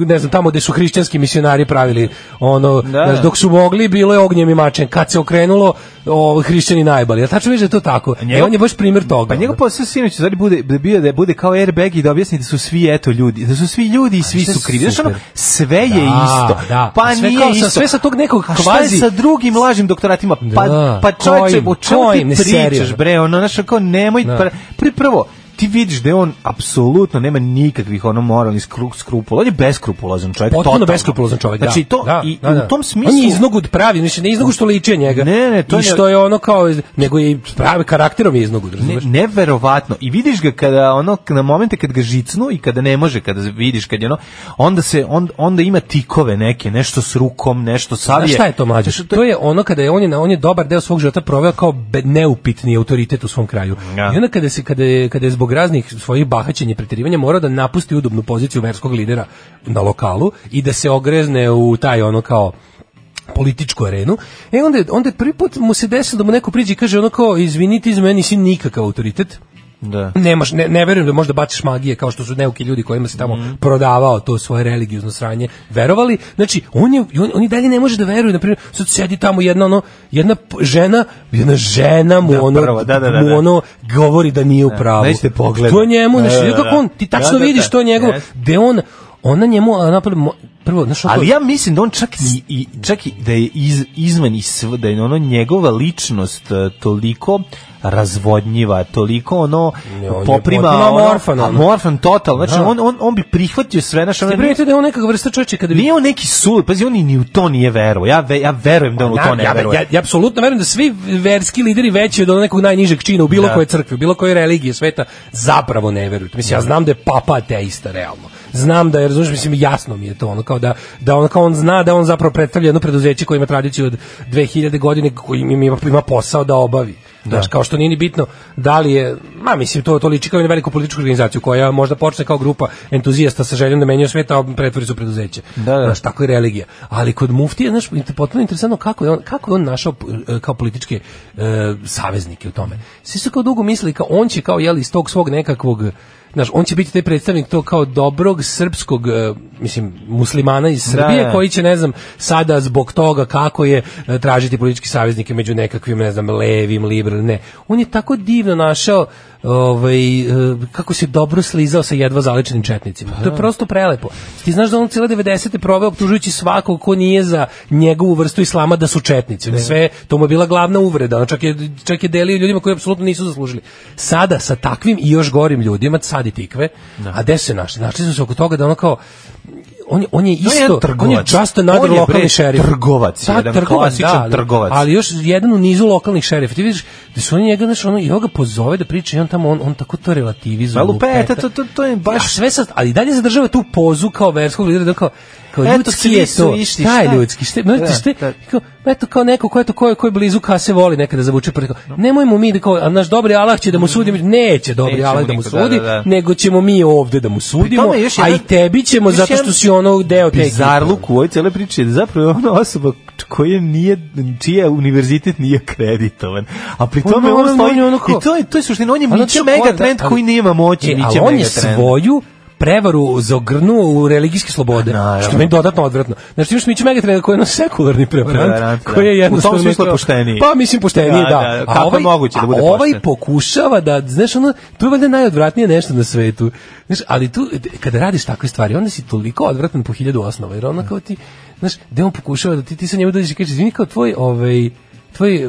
B: ne znam tamo gde su hrišćanski misionari pravili ono znaš, dok su mogli bilo je ognjem i mačem. Kad se okrenulo o, hrišćani najbali. Ja tačno vidiš je to tako. E, on je baš primjer toga.
L: Pa njegov posao sinoć zari bude da bio da bude kao airbag i da objasni da su svi eto ljudi, da su svi ljudi i svi su krivi. Znaš, ono, sve je
B: Da,
L: isto.
B: da.
L: Pa
B: sve
L: nije
B: kao sa-
L: isto.
B: sve sa tog nekog
L: A šta je
B: kvazi-
L: sa drugim lažnim doktoratima? Pa
B: Da.
L: pa
B: Kojim?
L: o čemu ti pričaš, bre? Ono, znaš, kao nemoj
B: Da.
L: prvo ti vidiš da on apsolutno nema nikakvih ono moralnih skru, skrupula. On je beskrupulozan čovjek.
B: Potpuno
L: totalno.
B: beskrupulozan čovjek, da.
L: Znači, to,
B: Da,
L: i,
B: da, da.
L: u tom smislu...
B: On je iznogud pravi, znači ne iznogud što liči njega.
L: Ne, ne, to
B: I što je ono kao, nego je i pravi karakterom je iznogud,
L: Ne,
B: razumeš?
L: neverovatno. I vidiš ga kada ono na momente kad ga žicnu i kada ne može, kada vidiš kad je ono, onda se on, onda ima tikove neke, nešto s rukom, nešto savije.
B: Znaš šta je to?
L: Znaš,
B: To je ono kada je on je, on je dobar deo svog života proveo kao neupitni autoritet u svom kraju.
L: Ja.
B: I onda kada se kada je, kada je zbog raznih svojih bahaćenja i preterivanja morao da napusti udobnu poziciju verskog lidera na lokalu i da se ogrezne u taj ono kao političku arenu. E onda, onda prvi put mu se desilo da mu neko priđe i kaže ono kao izvinite iz meni si nikakav autoritet.
L: Da.
B: Nemaš, ne, ne verujem da možda baciš magije kao što su neuki ljudi kojima se tamo
L: Mhm.
B: prodavao to svoje religiozno sranje verovali. Znači, on, je, on, on i dalje ne može da veruje. Na primjer, sad sedi tamo jedna, ono, jedna žena, jedna žena mu,
L: Da,
B: ono,
L: prvo, da, da, da,
B: mu
L: da.
B: ono govori da nije u pravu.
L: nećete pogledat.
B: To je njemu,
L: Da,
B: znači,
L: da, da,
B: kako on, ti
L: da.
B: tačno
L: Da, da,
B: vidiš
L: da.
B: to njegovo, gde on, ona njemu, a, napravio, mo- prvo, znaš,
L: Ali ja mislim da on čak i, i čak i da je iz, izvan i sv, da je ono njegova ličnost e, toliko razvodnjiva, toliko ono
B: Ne, on
L: poprima
B: potpuno
L: ono,
B: amorfan
L: total. Znači
B: Da.
L: on, on, on bi prihvatio sve naše ono,
B: primetili da je on nekakva vrsta čovječe kada bi
L: Nije on neki sul, pazi, on ni u to nije verovao. Ja, ve, ja verujem da on u to
B: Ja,
L: ne
B: ja,
L: veruje.
B: ja, ja apsolutno verujem da svi verski lideri veći od nekog najnižeg čina u bilo
L: Da.
B: koje crkve, u bilo koje religije sveta zapravo ne veruju. Mislim ja znam da je papa ateista realno. Znam da je, razumiješ, mislim jasno mi je to ono kao da da on kao on zna da on zapravo predstavlja jedno preduzeće koje ima tradiciju od 2000 godine koji ima, ima posao da obavi. Znaš, kao što nije ni bitno da li je, ma mislim, to, to liči kao jednu veliku političku organizaciju koja možda počne kao grupa entuzijasta sa željom da menjaju svet, a pretvori se u preduzeće.
L: Da, da.
B: Znaš, tako je religija. Ali kod muftije, znaš, potpuno interesantno kako je on, kako je on našao e, kao političke e, saveznike u tome. Svi su kao dugo mislili kao on će kao jeli iz tog svog nekakvog Znaš, on će biti taj predstavnik to kao dobrog srpskog, e, mislim, muslimana iz Srbije,
L: da.
B: koji će, ne znam, sada zbog toga kako je e, tražiti politički saveznike među nekakvim, ne znam, levim, liberalnim, ne. On je tako divno našao ovaj, e, kako se dobro slizao sa jedva zaličenim četnicima. To je prosto prelepo. Ti znaš da on cijele 90. proveo optužujući svakog ko nije za njegovu vrstu islama da su četnici. On je Sve, to mu je bila glavna uvreda. On čak je, čak je delio ljudima koji apsolutno nisu zaslužili. Sada sa takvim i još gorim ljudima, sad i tikve, a gde se našli? Našli su se oko toga da ono kao on je, on je isto, on je just another
L: On je, bre,
B: lokalni šerif.
L: trgovac,
B: Da,
L: jedan
B: trgovac,
L: klasičan
B: da,
L: trgovac.
B: Ali još jedan u nizu lokalnih šerifa. Ti vidiš da su oni njega, znaš, ono, i ga pozove da priča i on tamo, on, on tako to relativizuje.
L: Ma lupeta, to, to, to je baš...
B: A sve sad, ali dalje zadržava tu pozu kao verskog lidera, da kao, kao
L: Eto,
B: ljudski je to.
L: išli,
B: šta je
L: šta?
B: ljudski? Šta,
L: Da,
B: šta,
L: da.
B: kao, eto kao neko ko je to ko je, ko je blizu kase voli nekada zavuče preko. Nemojmo mi da kao a naš dobri Allah će da mu sudi, neće dobri
L: Nećemo
B: Allah da mu
L: da,
B: sudi,
L: da, da.
B: nego ćemo mi ovde da mu sudimo,
L: još
B: a i
L: jedan-
B: tebi ćemo
L: još
B: zato
L: jedan
B: što si ono deo te.
L: Bizarluk u ovoj cijeloj priči je da zapravo je ona osoba koja nije, čija univerzitet nije kreditovan. A pri
B: On
L: tome on stoji,
B: on je ono kao-
L: i to je, to je suština, on je
B: ko-
L: Megatrend koji nema moći,
B: E,
L: Mića
B: ali on je
L: Megatrend.
B: svoju prevaru zaogrnuo u religijske slobode,
L: Naravno.
B: što je meni dodatno odvratno. Znači imaš Miću Megatrenda koji je ono sekularni prevarant,
L: Prevarant, da.
B: koji je jednostavno...
L: U tom smislu pošteniji.
B: Pa mislim pošteniji,
L: Da,
B: da.
L: da, kako je moguće da bude
B: a ovaj
L: pošten?
B: pokušava da, znaš, ono, to je valjda najodvratnije nešto na svetu. Znaš, ali tu, kada radiš takve stvari, onda si toliko odvratan po hiljadu osnova, jer ono kao ti, znaš, gde on pokušava da ti, ti sa njemu dođeš i kažeš, izvini kao tvoj, ovaj, tvoj,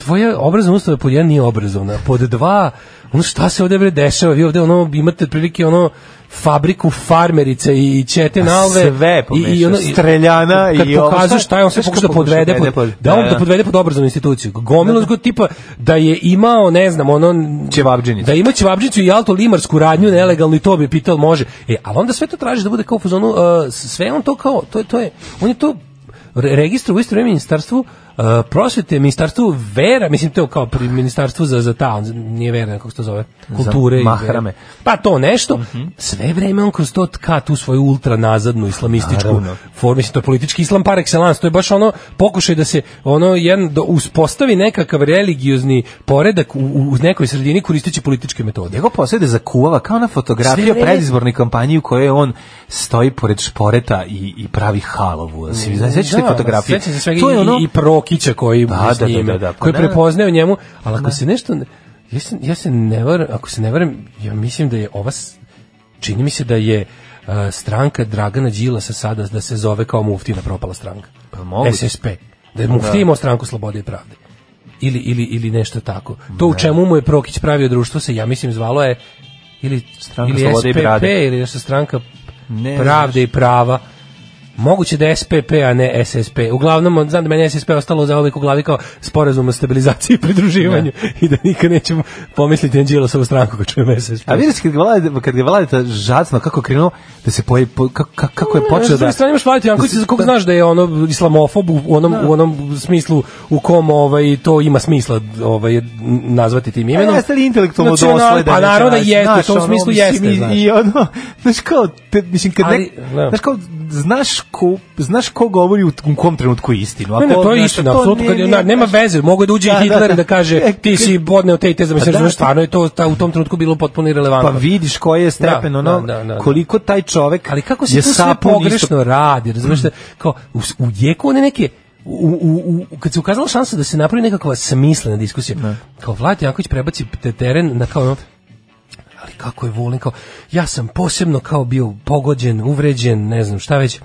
B: tvoja obrazovna ustanova pod jedan nije obrazovna, pod dva, ono šta se ovde bre dešava, vi ovde ono imate otprilike ono fabriku farmerice i ćete nalve
L: sve pomešao, streljana
B: kad
L: i ovo,
B: pokazuje
L: šta-
B: je on sve pokuša da
L: pokuša
B: podvede pod,
L: pod-
B: da on
L: da,
B: da
L: da.
B: podvede pod obrazovnu instituciju. Gomilo zgo tipa da je imao ne znam ono
L: Ćevabdžinicu.
B: da ima ćevabdžinicu i alto limarsku radnju nelegalno i to bi pitao može. E ali onda sve to traži da bude kao u fazonu uh, sve on to kao to je to je on je to re- registru u isto vrijeme ministarstvu Uh, prosvete, ministarstvu vera, mislim to kao pri ministarstvu za, za ta, nije vera, kako se to zove, kulture. i
L: mahrame.
B: vere. Pa to nešto, sve vreme on kroz to tka tu svoju ultra nazadnu islamističku
L: Naravno.
B: formu, mislim to je politički islam par excellence, to je baš ono pokušaj da se ono jedan da uspostavi nekakav religiozni poredak u, u nekoj sredini koristeći političke metode.
L: Njegov posao da zakuvava kao na
B: vreme-
L: predizbornoj kampanji u kojoj on stoji pored šporeta i, i pravi halovu. Da se sećaš te fotografije? To
B: i,
L: je ono
B: i Prokića koji
L: Da,
B: da,
L: da, da,
B: njime,
L: da, da, pa
B: koji
L: da.
B: prepoznaje u njemu, ali ako se nešto ne- ja se, ja se ne varam, ako se ne varam, ja mislim da je ova s- čini mi se da je uh, stranka Dragana Đilasa sada da se zove kao muftina propala stranka.
L: Pa moguće.
B: SSP. Da je muftija
L: Da.
B: imao stranku slobode i pravde. Ili, ili, ili nešto tako. To u čemu mu je Prokić pravio društvo se, ja mislim, zvalo je ili,
L: Stranka
B: ili SPP ili nešto stranka
L: Ne
B: pravde i prava. Moguće da je SPP, a ne SSP. Uglavnom, znam da meni SSP ostalo za uvijek u glavi kao sporazum o stabilizaciji i pridruživanju i da nikad nećemo pomisliti na Đilasovu stranku kad čujem SSP.
L: A vidiš kad ga vlada, kad ga vlada žacno kako krenuo da se poje, po, kako, kako- je
B: S
L: počeo
B: druge
L: da
B: strane imaš Vladimir Janković za kog znaš da je ono islamofob u onom, u onom smislu u kom ovaj, to ima smisla ovaj, nazvati tim imenom.
L: E, jeste li intelektualno dosledan?
B: Pa naravno da jeste, u tom smislu jeste.
L: I, ono, znaš kao, mislim, kad
B: da.
L: znaš kao, znaš ko, znaš ko govori u, kom trenutku istinu.
B: Ne, ne,
L: Ako,
B: to je istina, apsolutno, kad na- nema veze, mogu da uđe
L: Da,
B: i Hitler
L: da,
B: da
L: da.
B: kaže
L: E,
B: ti si podneo te i te,
L: Pa
B: zamisliš,
L: da,
B: stvarno je to ta, u tom trenutku bilo potpuno irelevantno.
L: Pa vidiš koji je stepen,
B: Da,
L: ono,
B: da, da, da.
L: koliko taj čovek
B: Ali kako se to sve
L: sapun isto-
B: pogrešno radi, razumiješ da, kao, u, u jeku one neke, u, u, u, kad se ukazala šansa da se napravi nekakva smislena diskusija, kao Vlad Janković prebaci te teren na kao ono, ali kako je volim, kao, ja sam posebno kao bio pogođen, uvređen, ne znam šta već,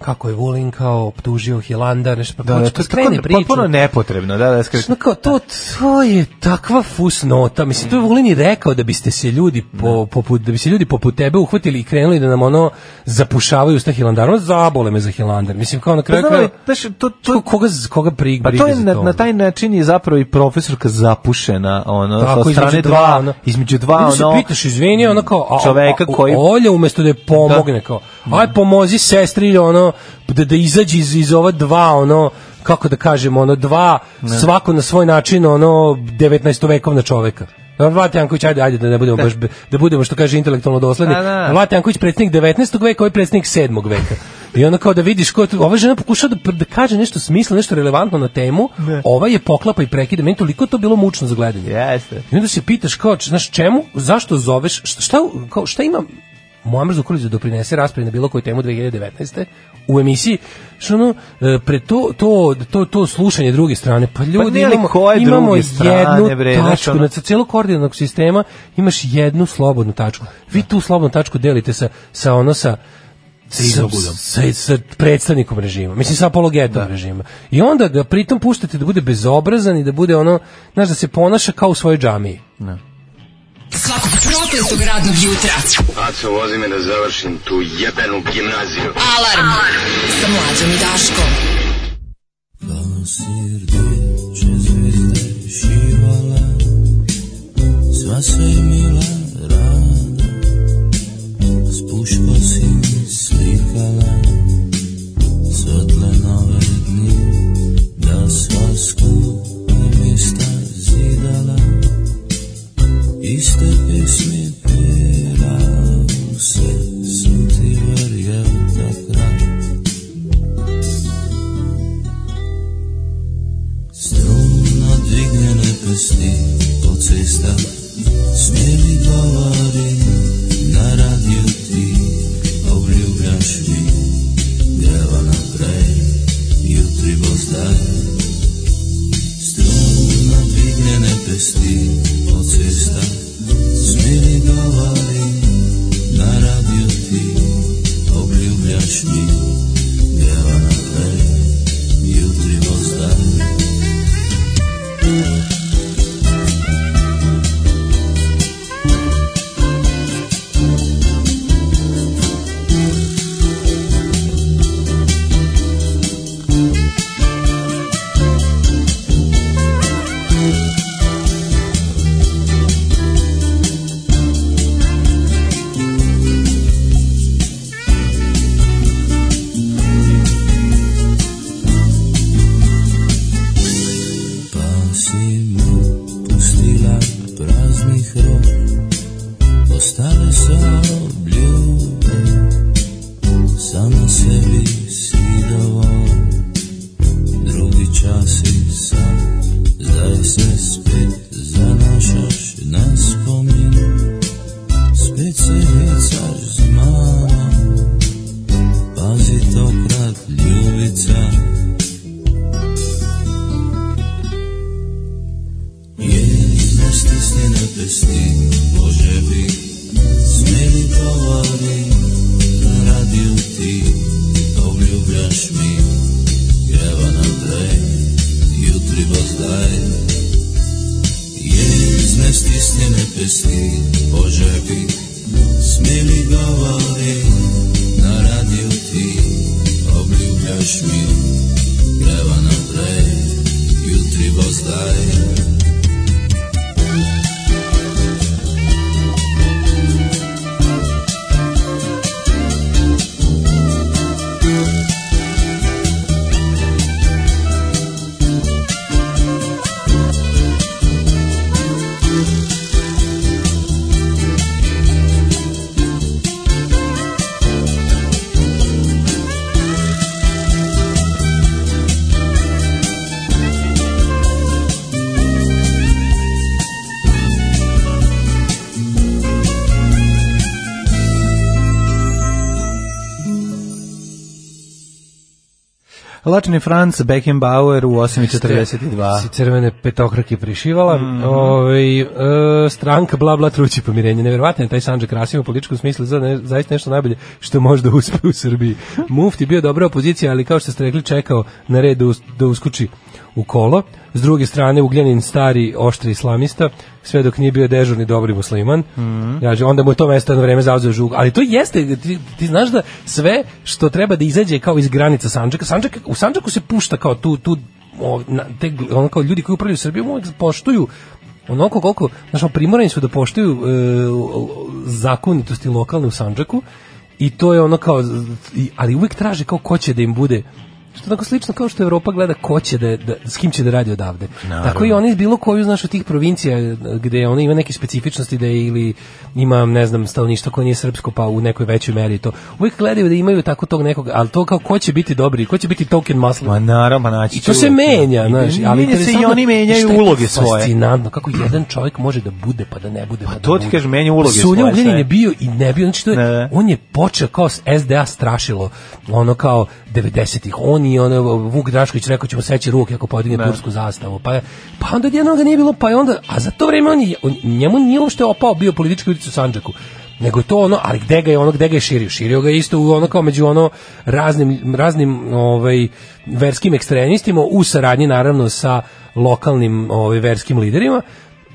B: kako je Vulin kao optužio Hilandar, nešto pa
L: Da, da, to
B: skrene priču.
L: potpuno nepotrebno, da, da.
B: Što kao to, to je takva fusnota. Mislim, to je Vulin i rekao da biste se ljudi po, poput, da bi se ljudi poput tebe uhvatili i krenuli da nam ono zapušavaju s ta Hilandarom, zabole me za Hilandar. Mislim, kao na kraju
L: Pa znaš, to, to,
B: koga, koga prig,
L: Pa
B: briga
L: to je
B: za
L: na,
B: to?
L: na taj način je zapravo i profesorka zapušena, ono,
B: Tako,
L: sa strane
B: dva, ono.
L: između dva,
B: se
L: ono,
B: pitaš, izvini, ono kao, a,
L: čoveka koji-
B: Olja umesto da je pomogne, kao, aj pomozi sestri, ono, da, da izađe iz, iz ova dva, ono, kako da kažemo, ono, dva, svako na svoj način, ono, 19. vekovna čoveka. Vlad Janković, ajde, ajde, da ne budemo baš, be- da budemo, što kaže, intelektualno dosledni.
L: Da, da.
B: Vlad Janković, predsjednik 19. veka, ovaj predsjednik 7. veka. I onda kao da vidiš, ko, ova žena pokušava da, da kaže nešto smisla, nešto relevantno na temu,
L: Ne.
B: ova je poklapa i prekida. Meni toliko to bilo mučno za gledanje.
L: Jeste.
B: I onda se pitaš kao, znaš, čemu, zašto zoveš, šta, šta, kao, šta ima Muamer Zukorlić da doprinese raspravi na bilo koju temu 2019. u emisiji, što ono, e, pre to, to, to, to slušanje druge strane, pa ljudi
L: ne, ali
B: imamo,
L: koje
B: imamo
L: strane,
B: jednu
L: bre,
B: tačku,
L: ono-
B: na cijelog koordinatnog sistema imaš jednu slobodnu tačku. Vi tu slobodnu tačku delite sa, sa ono sa sa, sa, sa predstavnikom režima, mislim sa apologetom režima. I onda ga pritom puštate da bude bezobrazan i da bude ono, znaš, da se ponaša kao u svojoj džamiji.
K: Svakog prokletog radnog jutra.
M: Aco, vozi me da završim tu jebenu gimnaziju.
K: Alarm. Sa mlađom i Daškom.
G: šivala Sva se mila rada S puško si slikala Svetle nove dni Da sva skupa Iste pismi pira Sve sam ti verjel takrat Strumno dvignjene pesti po cestah Smjeli govori na radiju ti. Obljubljaš mi Greva naprej Jutri bo zdaj. Strumno dvignjene pesti po cestah Smjeli govori na radiju ti Obljubljaš mi Greva naprej Jutri bo zdaj
L: Lačni Franc, Beckenbauer u 8.42.
B: Si crvene petokrake prišivala.
L: Mhm.
B: Ovaj, e, stranka bla bla trući pomirenje. Neverovatno je taj Sandžak Rasim u političkom smislu za ne, zaista nešto najbolje što može da uspe u Srbiji. Mufti bio dobra opozicija, ali kao što ste rekli čekao na red da, us- da uskuči u kolo. S druge strane Ugljanin stari oštri islamista, sve dok nije bio dežurni dobri musliman.
L: Mhm.
B: Ja, onda mu je to mesto jedno vreme zauzeo žug. Ali to jeste, ti, ti znaš da sve što treba da izađe kao iz granica Sandžaka, Sandžak, u Sandžaku se pušta kao tu, tu o, na, te, ono kao ljudi koji upravljaju Srbijom uvijek poštuju onoliko koliko, znaš, primorani su da poštuju e, zakonitosti lokalne u Sandžaku i to je ono kao, ali uvijek traže kao ko će da im bude što tako slično kao što Evropa gleda ko će da, da s kim će da radi odavde.
L: Naravno.
B: Tako i oni bilo koju znaš od tih provincija gde ona ima neke specifičnosti da je ili ima ne znam stanovništvo koje nije srpsko pa u nekoj većoj meri to. Uvijek gledaju da imaju tako tog nekog, ali to kao ko će biti dobri, ko će biti token muslim.
L: Ma naravno, pa naći
B: I to se
L: uvek,
B: menja,
L: da.
B: znaš, ali
L: se i oni menjaju uloge svoje.
B: Fascinantno kako jedan čovjek može da bude pa da ne bude. Pa,
L: to
B: da
L: ti
B: bude.
L: kažem, menja uloge svoje, sve.
B: je bio i ne bio, znači to je, on je počeo kao SDA strašilo, ono kao 90-ih. On i ono Vuk Drašković rekao ćemo seći ruke ako podigne
L: Ne.
B: tursku zastavu. Pa pa onda jednog ga nije bilo, pa je onda a za to vrijeme on, je, on njemu nije uopšte opao bio politički utjecaj u Sandžaku. Nego to ono, ali gde ga je ono, gde ga je širio? Širio ga isto u ono kao među ono raznim, raznim ovaj, verskim ekstremistima u saradnji naravno sa lokalnim ovaj, verskim liderima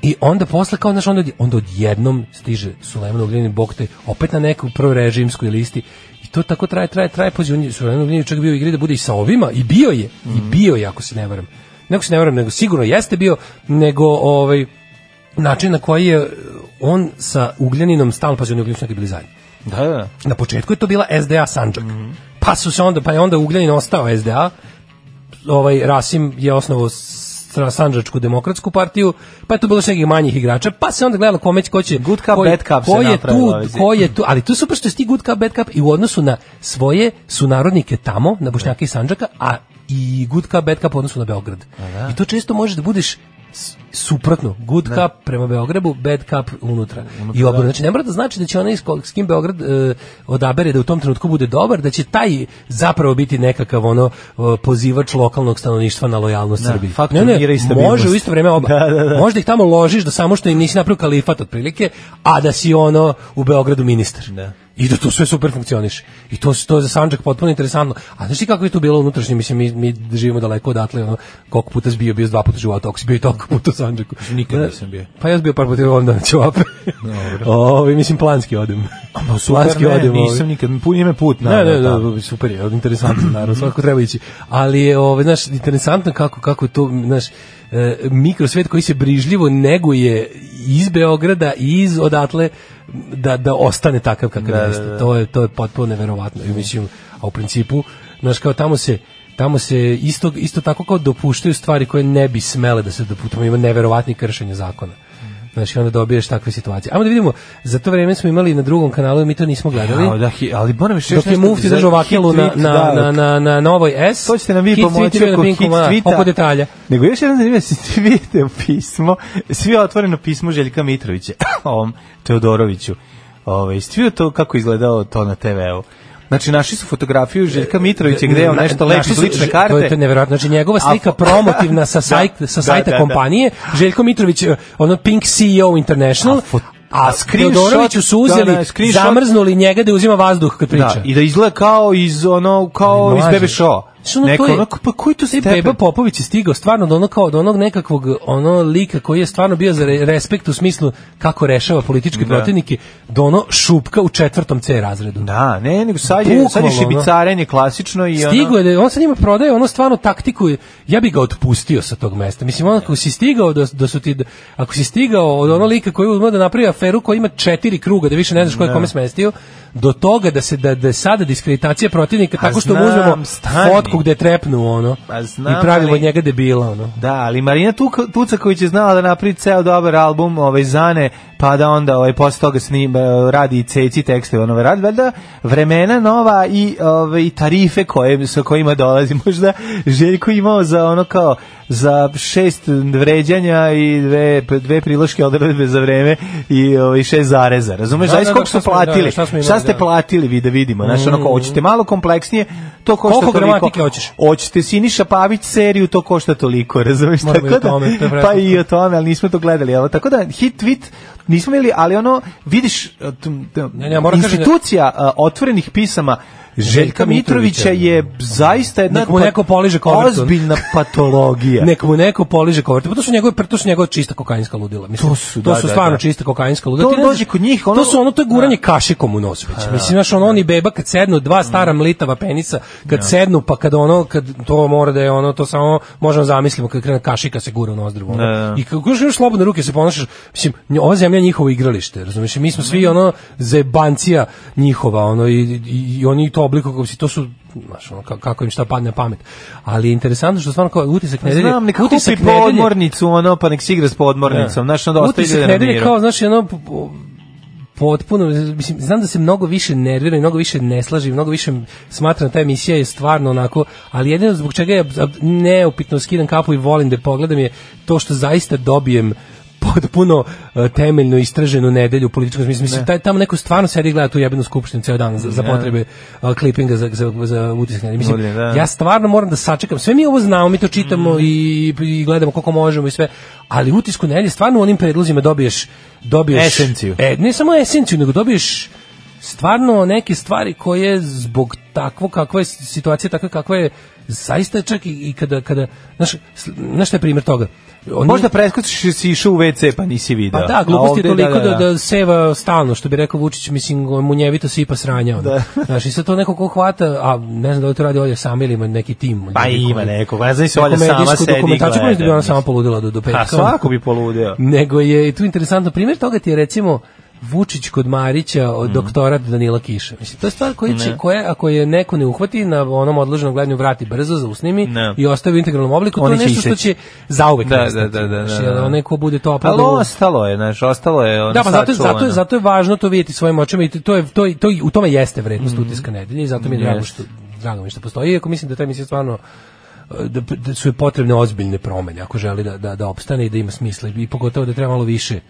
B: i onda posle kao znaš onda onda odjednom stiže Sulejman Ugljanin Bog te opet na neku prorežimskoj listi to tako traje traje traje pa on je Ugljanin čak bio u igri da bude i sa ovima i bio je i bio je ako se ne varam nego se ne varam nego sigurno jeste bio nego ovaj način na koji je on sa Ugljaninom stalno pa oni nekad bili zajedno
L: Da, da.
B: na početku je to bila SDA Sandžak. Pa su se onda pa je onda Ugljanin ostao SDA. Ovaj Rasim je osnovao Sandžačku demokratsku partiju, pa je tu bilo nekih manjih igrača, pa se onda gledalo kome će ko će
L: Good cup,
B: ko,
L: bad cup
B: ko je tu, ko je tu, ali tu je super što je ti good cup, bad cup i u odnosu na svoje sunarodnike tamo, na Bošnjake i Sandžaka, a i good cup, bad cup u odnosu na Beograd. I to često možeš da budeš suprotno, good cup prema Beogradu, bad cup unutra. I obrnuto. Znači ne mora da znači da će onaj s kim Beograd e, odabere da u tom trenutku bude dobar, da će taj zapravo biti nekakav ono e, pozivač lokalnog stanovništva na lojalnost
L: Da,
B: Srbiji. Ne, ne, može u isto vreme oba.
L: Da, da, da.
B: Možda ih tamo ložiš da samo što im nisi napravio kalifat otprilike, a da si ono u Beogradu ministar.
L: Da.
B: I da to sve super funkcioniše. I to, to je za Sandžak potpuno interesantno. A znaš ti kako je to bilo unutrašnje? Mislim, mi, mi živimo daleko odatle, ono, koliko puta si bio, bio dva puta života, ako si bio i toliko puta u Sandžaku.
L: Nikad
B: Da,
L: nisam bio.
B: Pa ja sam bio par puta u London, ćevape. Ovi, mislim, planski odem. planski
L: ne,
B: odem.
L: nisam nikad, ime put.
B: Ne,
L: naravno,
B: ne,
L: tamo.
B: ne, super je, interesantno, naravno, svakako treba ići. Ali je, ovaj, znaš, interesantno kako, kako to, znaš, e, mikrosvet koji se brižljivo neguje iz Beograda i iz odatle da, da ostane takav kakav
L: Da, da,
B: jeste.
L: da.
B: To je, to je potpuno neverovatno. I mislim, a u principu, znaš, kao tamo se tamo se isto, isto tako kao dopuštaju stvari koje ne bi smele da se dopuštaju. Ima neverovatni kršenja zakona. Znači, onda dobiješ takve situacije. Ajmo da vidimo, za to vreme smo imali na drugom kanalu, mi to nismo gledali.
L: Jao, da, hi- ali moram još
B: Dok je Mufti držao
L: hit
B: vakelu na, na,
L: da,
B: na, na, na novoj S.
L: To ćete nam vi pomoći
B: na
L: oko hit tweeta.
B: oko detalja.
L: Nego još jedan zanimljiv si vidite pismo, svi otvoreno pismo Željka Mitrovića, ovom Teodoroviću. Ovaj, svi to kako je izgledalo to na TV-u. Znači, našli su fotografiju Željka Mitrovića gde je on nešto leči
B: našli su-
L: lične
B: že-
L: karte.
B: To je, to je nevjerojatno. Znači njegova slika promotivna sa, sajt,
L: Da,
B: sa
L: da,
B: sajta
L: da, da.
B: kompanije, Željko Mitrović, eh, ono Pink CEO International,
L: A a
B: Teodoroviću su uzeli,
L: da, da, screenshot-
B: zamrznuli njega da uzima vazduh kad priča.
L: Da, i da izgleda kao iz ono kao iz. Bebe Show.
B: Znaš, ono,
L: Neko,
B: to je,
L: pa koji to
B: taj
L: stepen?
B: Beba Popović je stigao stvarno do, ono, kao, do onog nekakvog ono lika koji je stvarno bio za re- respekt u smislu kako rešava političke
L: Da.
B: protivnike, do ono šupka u četvrtom C razredu.
L: Da, ne, nego sad je, sad je
B: Bukvalno, ono.
L: šibicarenje klasično i ono...
B: Stigo je da on sad njima prodaje ono stvarno taktiku, ja bi ga otpustio sa tog mesta. Mislim, ono, ako si stigao da, da su ti, ako si stigao od ono lika koji uzme da napravi aferu koji ima četiri kruga, da više ne znaš ko je
L: Da.
B: kome smestio, do toga da se da, da je sada diskreditacija protivnika tako što mu uzmemo
L: stani.
B: Fotku gde je trepnuo ono
L: Pa znam,
B: i pravimo
L: ali-
B: od njega debila ono.
L: Da, ali Marina Tucaković je znala da napravi ceo dobar album ovaj Zane, pa da onda ovaj posle toga snim, radi ceci tekste, ono radi valjda vremena nova i ovaj tarife koje sa kojima dolazi. Možda Željko imao za ono kao za šest vređanja i dve dve priloške odredbe za vreme i ovaj šest zareza. Razumeš?
B: Da, da,
L: koliko
B: da,
L: su platili?
B: da, šta
L: Šta ste
B: da.
L: platili vi da vidimo? Kao,
B: Mm.
L: hoćete malo kompleksnije, to košta
B: Koliko
L: toliko.
B: gramatike hoćeš?
L: Hoćete Siniša Pavić seriju, to košta toliko, razumeš? Tako da, pa i o tome, ali nismo to gledali. Evo, tako da, hit tweet nismo imali, ali ono, vidiš, tum-
B: Ne, ne, moram da-
L: institucija uh, otvorenih pisama Željka Mitrovića je zaista jedna
B: Nek mu neko poliže kovertu.
L: ozbiljna patologija.
B: Nek mu neko poliže kovertu. Pa to su njegove to su njegove čista kokainska ludila. Mislim,
L: To su,
B: to
L: da,
B: su
L: da,
B: stvarno
L: da.
B: čista kokainska ludila.
L: To dođe kod njih, ono-
B: To su ono to je guranje kašikom u nos već. Mislim znaš ono oni beba kad sednu dva stara mlitava penisa, kad sednu pa kad ono kad to mora da je ono to samo možemo zamislimo kad krene kašika se gura u nozdru. ono.
L: Da, da.
B: I kako još slobodne ruke se ponašaš, mislim ova zemlja njihovo igralište, razumiješ? Mi smo svi ono zebancija njihova, ono i, i, i oni to obliku kako si to su znaš, ono, ka- kako im šta padne na pamet. Ali je interesantno što stvarno kao utisak nedelje,
L: Znam, neka
B: utisak
L: kupi podmornicu, ono, pa nek se igra s podmornicom. Znaš, onda ostaje
B: utisak nedelje kao, znaš, ono, potpuno, mislim, znam da se mnogo više nervira i mnogo više ne slaži, mnogo više smatram da ta emisija je stvarno onako, ali jedino zbog čega ja neupitno skidam kapu i volim da pogledam je to što zaista dobijem potpuno uh, temeljno istraženu nedelju u političkom smislu. Mislim,
L: Ne.
B: taj, tamo neko stvarno sedi i gleda tu jebenu skupštinu ceo dan za, za potrebe uh, klipinga za, za, za utisak. Mislim,
L: Bolje, da.
B: ja stvarno moram da sačekam. Sve mi ovo znamo, mi to čitamo i, i gledamo koliko možemo i sve, ali utisku nedelje stvarno u onim predlozima dobiješ dobiješ
L: Esenciju.
B: E, ne samo esenciju, nego dobiješ stvarno neke stvari koje zbog takvo kakva je situacija takva kakva je zaista čak i, i kada kada znaš znaš šta je primjer toga Oni-
L: Možda preskočiš si išao u WC pa nisi video.
B: pa da,
L: A
B: glupost je toliko da, da, seva stalno, što bi rekao Vučić, mislim, munjevito sipa sranja. Ono.
L: Da.
B: Znaš, i sad to neko ko hvata, a ne znam da li to radi Olja sama ili ima neki tim.
L: Pa
B: ljudi
L: ima neko, ne znam se Olja sama sedi i gleda,
B: mislim da bi ona sama poludila do, do petka.
L: A svako bi poludeo.
B: Nego je i tu interesantno primjer toga ti je recimo Vučić kod Marića od doktorat Danila Kiša. Mislim, to je stvar koja će, koja, ako je neko ne uhvati na onom odloženom gledanju vrati brzo, zausnimi
L: Ne.
B: i ostavi u integralnom obliku, to
L: Oni
B: je
L: će
B: nešto što će zauvek
L: Da,
B: nestati.
L: da, da, da,
B: Znači,
L: da, da.
B: onaj ko bude to
L: Ali
B: uploadao u-
L: ostalo je, znaš, ostalo je ono
B: da, pa zato, zato, zato je važno to vidjeti svojim očima i to je, to, je- to, je- u tome jeste vrednost utiska nedelje i zato mi je drago što, drago mi je što postoji, iako mislim da ta emisija stvarno e, da, da su je potrebne ozbiljne promene ako želi da, da, da opstane i da ima smisla i pogotovo da treba malo više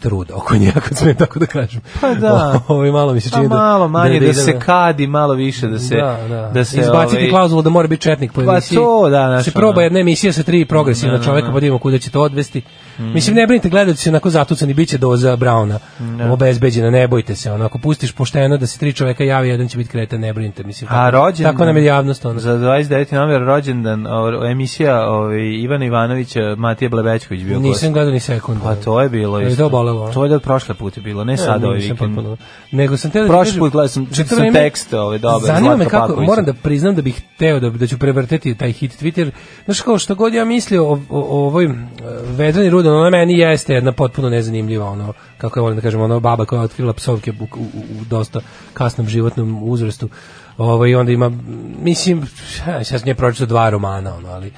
B: truda oko nje, ako smem tako da kažem.
L: Pa da.
B: Ovo je malo mi se
L: Pa
B: čini da...
L: malo manje da,
B: ide
L: se
B: na-
L: kadi, malo više da se
B: da, da.
L: da se
B: Izbaciti
L: ovaj,
B: klauzulu da mora biti četnik po
L: Pa
B: emisiji.
L: to, da, znaš,
B: Se proba jedna emisija sa tri progresivna
L: Da, da,
B: čoveka,
L: da.
B: pa da vidimo kuda će to odvesti. Mislim, ne brinite, gledajte se onako zatucani, bit će doza Brauna
L: Da.
B: obezbeđena, ne bojte se. Ono, ako pustiš pošteno da se tri čoveka javi, jedan će biti kretan, ne brinite. Mislim,
L: A
B: tako,
L: rođendan
B: tako nam je javnost. Ono.
L: Za 29. novembar rođendan o, emisija ovaj Ivana Ivanovića, Matija Blebećković bio gost.
B: Nisam gledao ni sekund.
L: Pa to je bilo
B: Je
L: isto.
B: to bolelo?
L: To je da od prošle put je bilo, ne, sada ovaj
B: nisam
L: vikend.
B: potpuno. Nego sam teo da
L: Prošli put gledao sam- sam
B: vreme-
L: tekst, ovaj, dobar,
B: Zanima me kako,
L: Pakovića.
B: moram da priznam da bih teo da, da ću prevrteti taj hit Twitter. Znaš kao što god ja mislio o, o, o ovoj uh, Vedrani Rudan, ona meni jeste jedna potpuno nezanimljiva, ono, kako je volim da kažem, ono baba koja je otkrila psovke u, u, u dosta kasnom životnom uzrastu. Ovo, I onda ima, mislim, sad sam nje pročito dva romana, ono, ali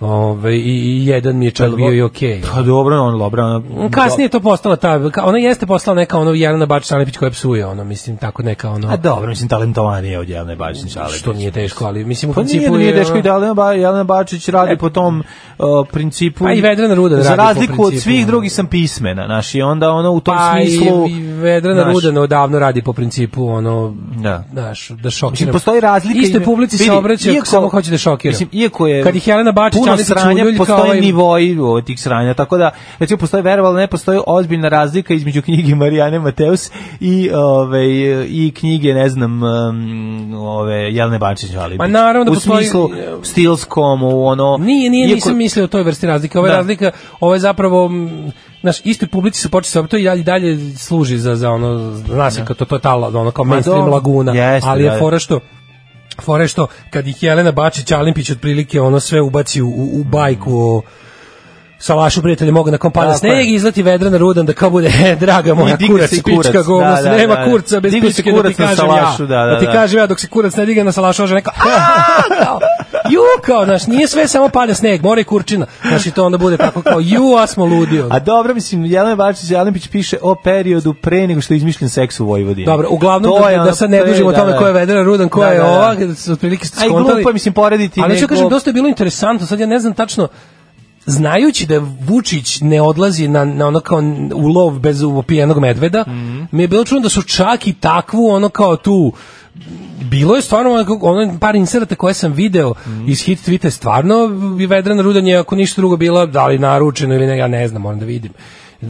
B: Ove, i, i jedan mi je čak bio i okej.
L: Pa dobro, on dobro. Ona,
B: Kasnije je to postala ta, ona jeste postala neka ono Jelena Bačić Alepić koja psuje, ono, mislim, tako neka ono...
L: A dobro, mislim, talentovanije od Jelene Bačić. Ali
B: što nije teško, ali mislim u
L: Pa
B: principu
L: nije, da nije
B: je,
L: teško i da Jelena, ba, Jelena Bačić radi po tom uh, principu.
B: Pa i Vedrana Rudan
L: Za
B: radi po
L: razliku od svih drugih sam pismena, znaš, i onda ono u tom
B: Pa
L: smislu...
B: i, i Vedrana
L: znaš,
B: Rudan odavno radi po principu ono
L: Da.
B: znaš, da šokira.
L: Mislim, postoji razlika...
B: Istoj publici se
L: vidi,
B: obraća,
L: iako-
B: samo hoće da šokira.
L: Mislim, iako je...
B: Kad ih Jelena Bačić Ćalnić
L: sranja, postoje
B: ovaj-
L: nivoi o, tih sranja, tako da, recimo, postoje, verovalo, ne postoji ozbiljna razlika između knjige Marijane Mateus i, ove, i knjige, ne znam, ove, Jelene Bančić Alibić.
B: Ma naravno da
L: U
B: postoji-
L: smislu stilskom, u ono...
B: Nije, nije,
L: iako-
B: nisam mislio o toj vrsti razlike. Je
L: Da.
B: razlika, ovo je zapravo, m, znaš, istoj publici se počeo to i dalje, dalje služi za, za ono, zna se kao to, to je ta, ono, kao
L: Ma
B: mainstream laguna,
L: jeste,
B: ali je
L: da.
B: fora što fora je što kad ih Jelena Bačić Alimpić otprilike ono sve ubaci u, u bajku o Salašu prijatelje mogu na kompada sneg, izleti Vedrana Rudan da kao bude, e, draga moja,
L: I
B: kurac i
L: i kurac,
B: pička govna,
L: da, da,
B: nema
L: da, da.
B: kurca bez
L: se
B: pičke da ti
L: na
B: kažem
L: Salašu,
B: ja.
L: da, da,
B: ti
L: da.
B: kažem ja dok se kurac ne digne na Salašu, može neko, "A, kao, ju, kao, znaš, nije sve samo pada sneg, mora i kurčina. Znaš, i to onda bude tako kao, ju, a smo ludi. ono.
L: A dobro, mislim, Jelena Bačić Alimpić piše o periodu pre nego što je izmišljen seks u Vojvodini.
B: Dobro, uglavnom
L: To
B: da,
L: je
B: da sad ne dužimo o
L: da,
B: tome
L: da.
B: ko je Vedra Rudan, ko
L: Da,
B: je
L: da, da.
B: ova, da se otprilike ste skontali.
L: glupo je, mislim, porediti
B: Ali ću kažem, dosta je bilo interesantno, sad ja ne znam tačno, znajući da Vučić ne odlazi na, na ono kao u lov bez upijenog medveda,
L: Mhm.
B: mi je bilo čudno da su čak i takvu ono kao tu bilo je stvarno ono, par inserata koje sam video
L: Mhm.
B: iz hit tweeta stvarno i Vedrana Rudan je ako ništa drugo bila da li naručeno ili ne ja ne znam moram da vidim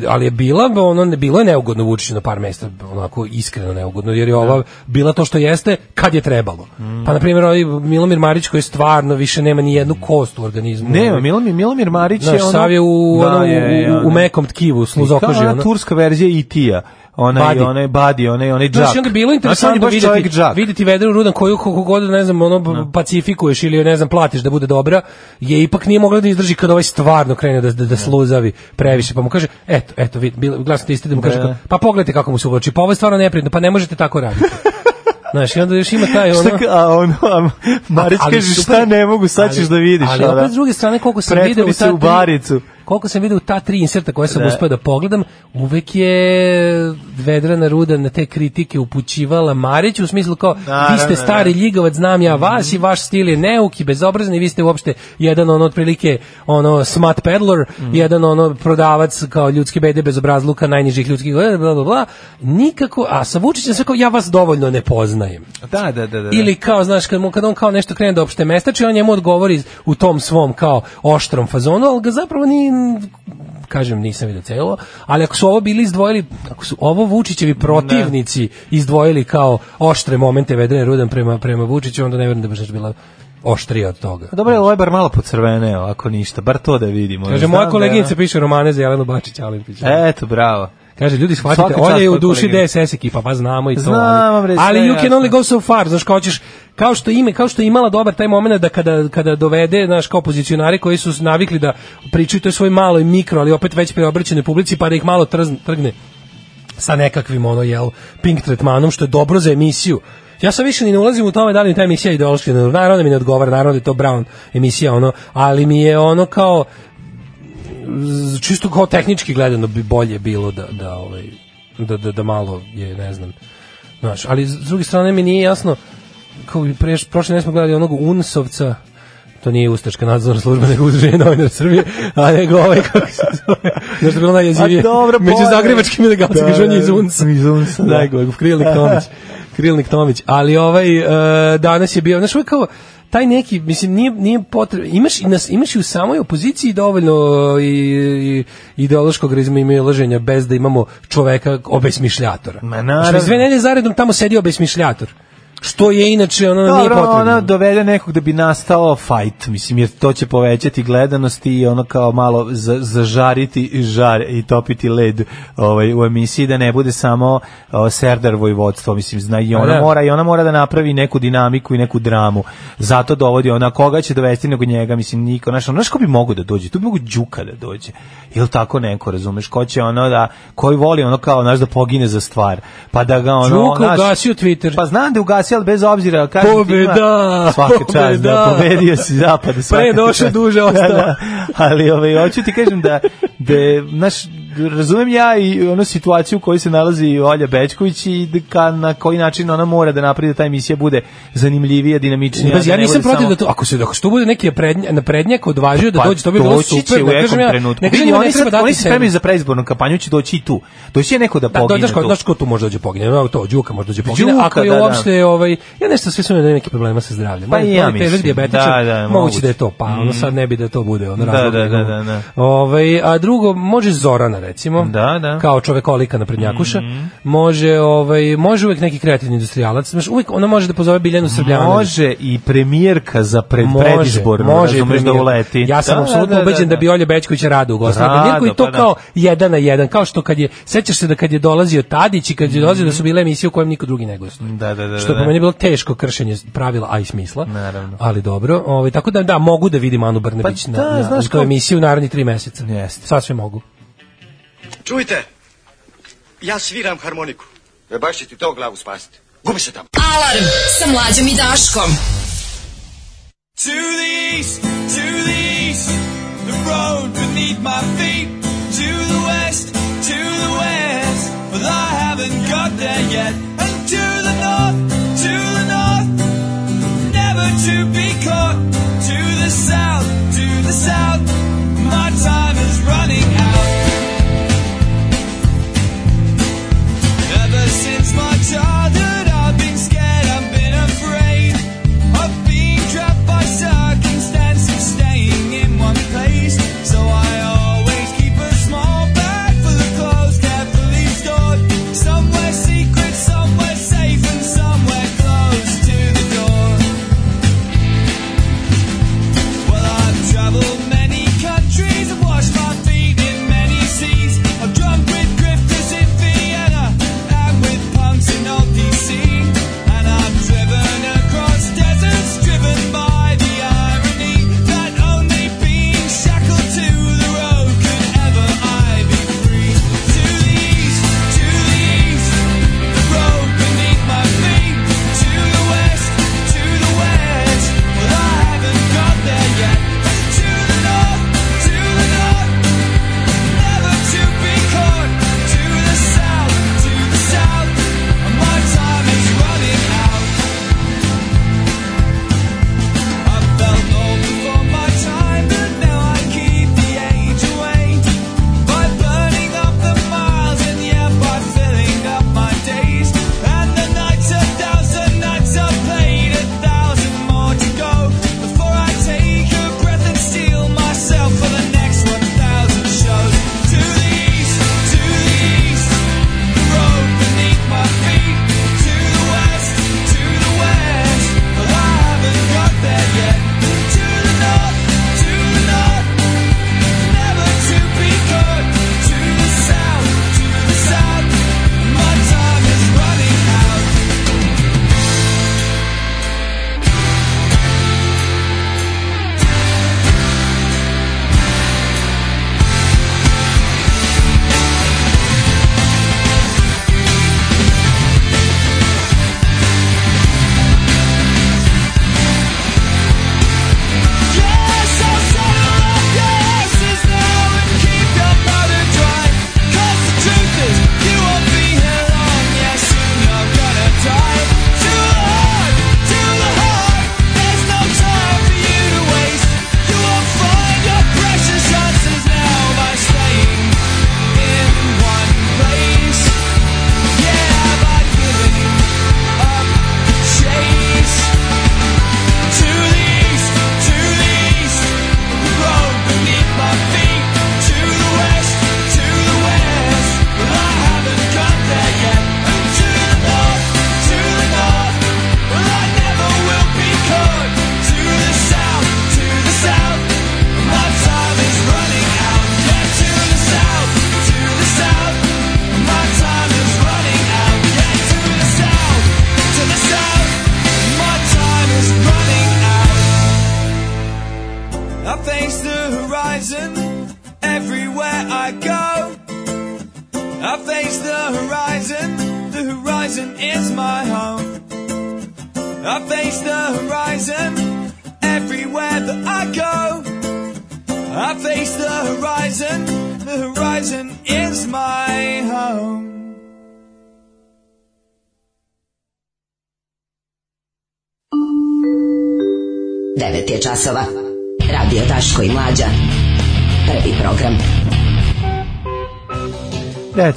B: ali je bila ono ne bilo je neugodno Vučiću na par mesta onako iskreno neugodno jer je ova bila to što jeste kad je trebalo
L: Mhm.
B: pa na primjer ovaj Milomir Marić koji stvarno više nema ni jednu kost u organizmu
L: Nema, Milomir, Milomir Marić
B: Znaš,
L: je ono...
B: sav je u,
L: Da,
B: ono,
L: je, je,
B: u, u
L: ono.
B: mekom tkivu, sluzokoži.
L: Ona turska verzija E.T.-a. Onaj,
B: Badi.
L: onaj Badi, onaj, onaj džak.
B: i onda je bilo interesantno
L: čovjek
B: vidjeti,
L: džak.
B: vidjeti vedru rudan koju kako god, ne znam, ono, pacifikuješ ili, ne znam, platiš da bude dobra, je ipak nije mogla da izdrži kad ovaj stvarno krene da, da, da sluzavi previše. Pa mu kaže, eto, eto, vid, bilo, glasno isti da mu kaže,
L: Da.
B: pa pogledajte kako mu se uvlači, pa ovo je stvarno neprijatno, pa ne možete tako raditi. Znaš, i onda još ima taj ono...
L: Šta ka- a ono, a Marić
B: Ali
L: kaže, šta ne mogu, sad ćeš
B: ali-
L: da vidiš.
B: Ali
L: ono.
B: opet s druge strane, koliko sam
L: Pretvori
B: video u
L: baricu.
B: Koliko sam video u ta tri inserta koje sam
L: Da.
B: uspeo da pogledam, uvek je Vedrana Ruda na te kritike upućivala Mariću u smislu kao
L: Naravno,
B: vi ste stari
L: da.
B: ljigavac, znam ja vas i vaš stil je neuk i bezobrazni, vi ste uopšte jedan ono otprilike ono smart peddler,
L: Mhm.
B: jedan ono prodavac kao ljudski bede bez obrazluka, najnižih ljudskih bla bla bla, bla. Nikako, a sa Vučićem sve kao ja vas dovoljno ne poznajem.
L: Da, da, da. da. da.
B: Ili kao, znaš, kad, mu, kad on kao nešto krene da opšte mestači, on njemu odgovori u tom svom kao oštrom fazonu, ali ga zapravo ni kažem, nisam vidio celo, ali ako su ovo bili izdvojili, ako su ovo Vučićevi protivnici izdvojili kao oštre momente vedene Rudan prema, prema Vučiću, onda ne vjerujem da bi baš bila oštrija od toga.
L: Dobro, je ovo je bar malo pocrveneo, ako ništa, bar to da vidimo.
B: Kaže, moja
L: da
B: koleginica
L: je
B: piše romane za Jelenu Bačić Alimpić.
L: Eto, bravo.
B: Kaže, ljudi, shvatite,
L: čast
B: je u duši. DSS ekipa, pa znamo i to.
L: Znam,
B: ali,
L: bre,
B: ali you can only go so far, znaš, kao hoćeš, kao što ime, kao što je imala dobar taj moment da kada, kada dovede, znaš, kao pozicionari koji su navikli da pričaju to svoj malo i mikro, ali opet već preobraćene publici, pa da ih malo trzn, trgne sa nekakvim, ono, jel, pink tretmanom, što je dobro za emisiju. Ja sam više ni ne ulazim u tome da li mi ta emisija ideološki, naravno da mi ne odgovara, naravno da je to Brown emisija, ono, ali mi je ono kao, čisto kao tehnički gledano bi bolje bilo da da ovaj da, da, da malo je ne znam znaš, ali s druge strane mi nije jasno kao bi preš, prošle ne smo gledali onog Unsovca to nije ustaška nadzorna služba nego udruženje novinara Srbije, a nego ovaj kako se zove, znaš da je bilo najjezivije među zagrebačkim ilegalcima,
L: Da,
B: kaže on je
L: da,
B: iz Unsa.
L: iz Unsa, da.
B: Najgore, Krilnik Tomić. Krilnik Tomić. Ali ovaj, e, danas je bio, znaš, ovo je kao, taj neki, mislim, nije, nije potrebno, imaš, i nas, imaš i u samoj opoziciji dovoljno i, i ideološkog razmimilaženja bez da imamo čoveka obesmišljatora.
L: Ma naravno.
B: nedelje zaredom tamo sedi obesmišljator. Što je inače ono nije
L: Dobro,
B: potrebno.
L: ona dovede nekog da bi nastao fight, mislim, jer to će povećati gledanost i ono kao malo za, zažariti žar i topiti led ovaj, u emisiji, da ne bude samo o, Serdar Vojvodstvo, mislim, zna, i
B: Pa
L: ona,
B: da.
L: mora, i ona mora da napravi neku dinamiku i neku dramu. Zato dovodi ona, koga će dovesti nego njega, mislim, niko, znaš, ono, ko bi mogu da dođe? Tu bi mogu Đuka da dođe. Ili tako neko, razumeš, ko će ono da, koji voli ono kao, znaš, da pogine za stvar, pa da ga ono,
B: Đuka ugasio Twitter.
L: Pa znam da je ugasio, ali bez obzira, kažem ti, ima-
B: Pobeda!
L: Svaka čast, da, pobedio si zapad.
B: Pre
L: ti
B: došao, duže ostao.
L: Da, da. ali ovaj, hoću ti kažem da, da je, znaš, razumem ja i onu situaciju u kojoj se nalazi Olja Bećković i da ka, na koji način ona mora da napravi da ta emisija bude zanimljivija, dinamičnija. Da
B: ja nisam protiv
L: samo-
B: da to, ako se, ako se to bude neki prednja, naprednjak odvažio da
L: Pa
B: dođe, to bi bilo
L: doći će
B: super.
L: u
B: kažem ja,
L: trenutku.
B: ne kažem
L: oni,
B: treba
L: oni se spremaju za predizbornu kampanju, će doći i tu. Doći će neko da
B: Da,
L: pogine
B: znaš ko,
L: tu.
B: znaš ko tu može dođe pogine, to, Đuka može dođe pogine,
L: Đuka,
B: ako je
L: da, da.
B: Ovaj, ja nešto sve sumnjam da neki problema sa zdravljem.
L: Pa i ja mislim. Da, da,
B: moguće da je to, pa ono
L: Mm.
B: sad ne bi da to bude, ono
L: Da,
B: razlog
L: da, da, da, da.
B: Ovaj, a drugo, može Zorana, recimo,
L: Da, da.
B: kao čovekolika naprednjakuša,
L: Mhm.
B: može, ovaj, može uvek neki kreativni industrijalac, znaš, uvek ona može da pozove Biljanu Srbljanović.
L: Može i premijerka za pred,
B: Može,
L: predizbornu,
B: može
L: razumeš da uleti.
B: Ja sam
L: Da,
B: apsolutno
L: da, da,
B: ubeđen da,
L: da.
B: bi Olja Bećković rado ugostila premijerku i to
L: pa
B: kao jedan na jedan, kao što kad je, sećaš se da kad je dolazio Tadić i kad je dolazio da su bile emisije u kojem niko drugi ne gostuje.
L: Da, da, da.
B: Što je meni bilo teško kršenje pravila, a i smisla.
L: Naravno.
B: Ali dobro, ovaj, tako da da, mogu da vidim Anu Brnabić
L: Pa
B: na,
L: da,
B: na,
L: znaš
B: toj
L: kao-
B: emisiji u narednih tri meseca.
L: Jeste.
B: Sasvim mogu.
N: Čujte, ja sviram harmoniku. E baš će ti to glavu spasiti. Gubi se tamo.
K: Alarm sa mlađom i Daškom.
O: To the east, to the east, the road beneath my feet. To the west, to the west, but I haven't got there yet. The south,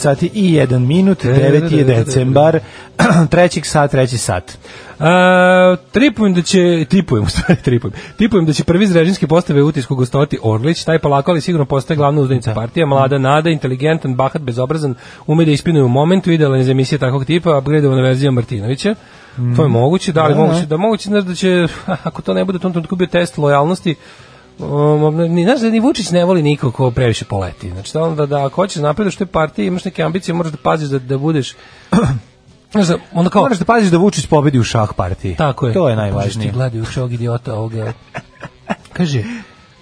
L: sati i 1 minut, 9 je decembar, trećeg sat, treći sat.
B: A, tripujem da će, tipujem, u stvari tripujem, tipujem da će prvi iz režimske postave utisku gostovati Orlić, taj polako ali sigurno postaje glavna uzdanica partija, mlada nada, inteligentan, bahat, bezobrazan, ume da ispinuje u momentu, idealan za emisije takvog tipa, upgradeovana verzija Martinovića. To je moguće, da li
L: Da,
B: moguće,
L: da.
B: da moguće znaš da će, ako to ne bude u tom trenutku bio test lojalnosti, Um, ni, znaš da ni Vučić ne voli nikog ko previše poleti. Znači, da, onda da ako hoćeš da napreduješ u toj partiji, imaš neke ambicije, moraš da paziš da, da budeš Znaš da, onda kao,
L: Moraš da paziš da Vučić pobedi u šah partiji.
B: tako je.
L: To je najvažnije.
B: Ti gledajući ovog idiota ovoga. Kaže,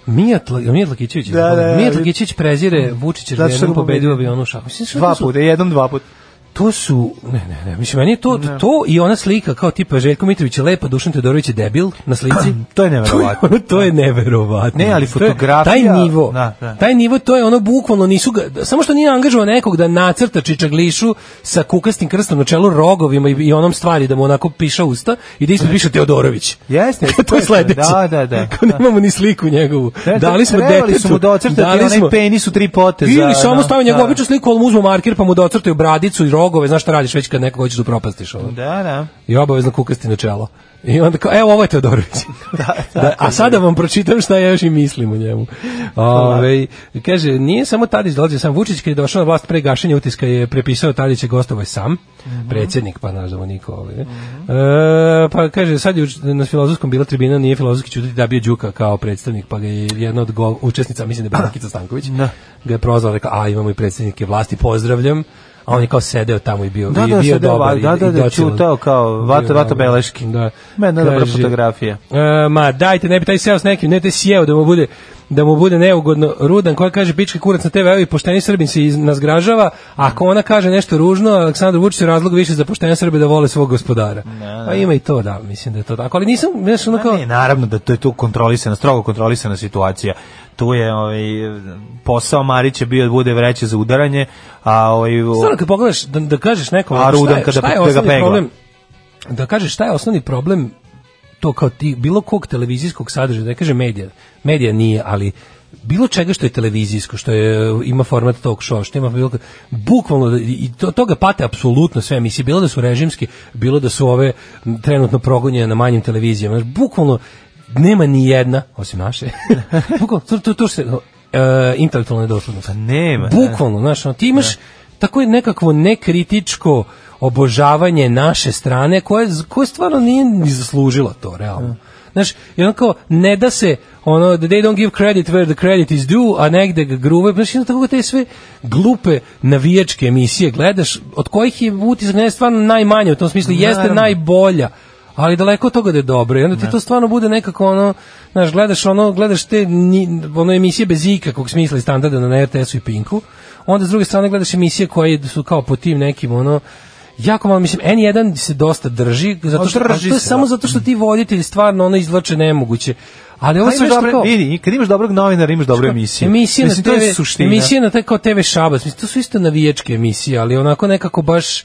B: Mijat, La- Mijat Lakićević,
L: Da, da, da.
B: Mijat Lakićević prezire Vučić jer
L: Zato
B: je
L: što
B: jednom pobedio avionu u šahu.
L: Dva puta, jednom, dva puta.
B: To su, ne, ne, ne, mislim, meni je to, to i ona slika kao tipa Željko Mitrović je lepa, Dušan Todorović je debil na slici.
L: To je neverovatno.
B: To je, to je neverovatno.
L: Ne, ali
B: je-
L: fotografija-
B: taj nivo,
L: Da, da.
B: taj nivo, to je ono bukvalno nisu ga, samo što nije angažovao nekog da nacrta čičaglišu sa kukastim krstom na čelu rogovima i, i onom stvari da mu onako piša usta i da ispod piše Teodorović.
L: Jeste,
B: to je sledeće.
L: Da, da, da.
B: Kao nemamo ni sliku njegovu. Dali smo detetu.
L: su mu da
B: dali
L: onaj
B: smo-
L: penis u tri poteza.
B: Ili samo
L: da,
B: stavi njegovu
L: da.
B: običnu sliku, ali mu uzmu marker pa mu da ocrtaju bradicu i rogove, znaš šta radiš već kad nekog hoćeš da upropastiš. Ono.
L: Da, da.
B: I obavezno kukasti na čelo. I onda kao, evo ovo je Teodorović. da, a sada vam pročitam šta ja još i mislim o njemu. Ove, kaže, nije samo Tadić dolazio sam Vučić kad je došao na vlast pre gašenja utiska je prepisao Tadića gostovoj sam, predsjednik, pa naš niko. Ovaj, ne. E, pa kaže, sad je na filozofskom bila tribina, nije filozofski čutiti da bio Đuka kao predstavnik, pa ga je jedna od go- učesnica, mislim da je Brankica Stanković, ga je prozvala, rekao, a imamo i predsjednike vlasti, pozdravljam. A on je kao sedeo tamo i bio,
L: Da,
B: i
L: da,
B: bio dobar. i-
L: da, da,
B: i
L: da,
B: docijelan.
L: čutao kao vato- vato beleški.
B: Da.
L: Ma, jedna dobra fotografija.
B: E, ma dajte, ne bi taj seo s nekim, ne taj sjeo da mu bude da mu bude neugodno rudan koja kaže pička kurac na TV i pošteni Srbin se iz, nas gražava, a ako ona kaže nešto ružno, Aleksandar Vučić je razlog više za poštene Srbe da vole svog gospodara. Pa ima i to, da, mislim da je to tako, ali nisam, znaš, ono kao,
L: Ne, naravno da to je tu kontrolisana, strogo kontrolisana situacija. Tu je ovaj posao Marića bio da bude vreće za udaranje, a ovaj
B: Stvarno kad pogledaš da, da kažeš nekom
L: A
B: šta je,
L: kada-
B: šta je
L: da ga
B: problem da kažeš šta je osnovni problem to kao ti bilo kog televizijskog sadržaja, da kaže medija. Medija nije, ali bilo čega što je televizijsko, što je ima format talk show, što ima bilo bukvalno da- i to toga pate apsolutno sve emisije, bilo da su režimski, bilo da su ove trenutno progonjene na manjim televizijama. Znaš, bukvalno nema ni jedna osim naše. bukvalno to to to se uh, intelektualna nedoslednost.
L: Pa nema.
B: Bukvalno, znaš, ono, ti imaš tako je nekakvo nekritičko obožavanje naše strane koje, koje stvarno nije ni zaslužilo to, realno. Znaš, i ono kao, ne da se, ono, they don't give credit where the credit is due, a negde ga gruve, znaš, onda tako te sve glupe navijačke emisije gledaš, od kojih je utisak ne stvarno najmanje, u tom smislu, jeste
L: Naravno.
B: najbolja, ali daleko od toga da je dobro. I onda ti to stvarno bude nekako ono, znaš, gledaš ono, gledaš te ni, ono emisije bez ikakvog smisla i standarda na RTS-u i Pinku. Onda s druge strane gledaš emisije koje su kao po tim nekim ono jako malo, mislim, N1 se dosta drži, zato što,
L: drži
B: to je
L: se,
B: samo
L: da.
B: zato što ti voditelji stvarno ono izvlače nemoguće. Ali ovo
L: Pa
B: sve
L: dobre,
B: kao...
L: vidi, kad imaš dobrog novinara, imaš dobru
B: Što-
L: emisiju.
B: Emisije
L: Mislim,
B: na
L: to
B: TV,
L: je suština.
B: emisije na taj kao TV Šabac, mislim, to su isto navijačke emisije, ali onako nekako baš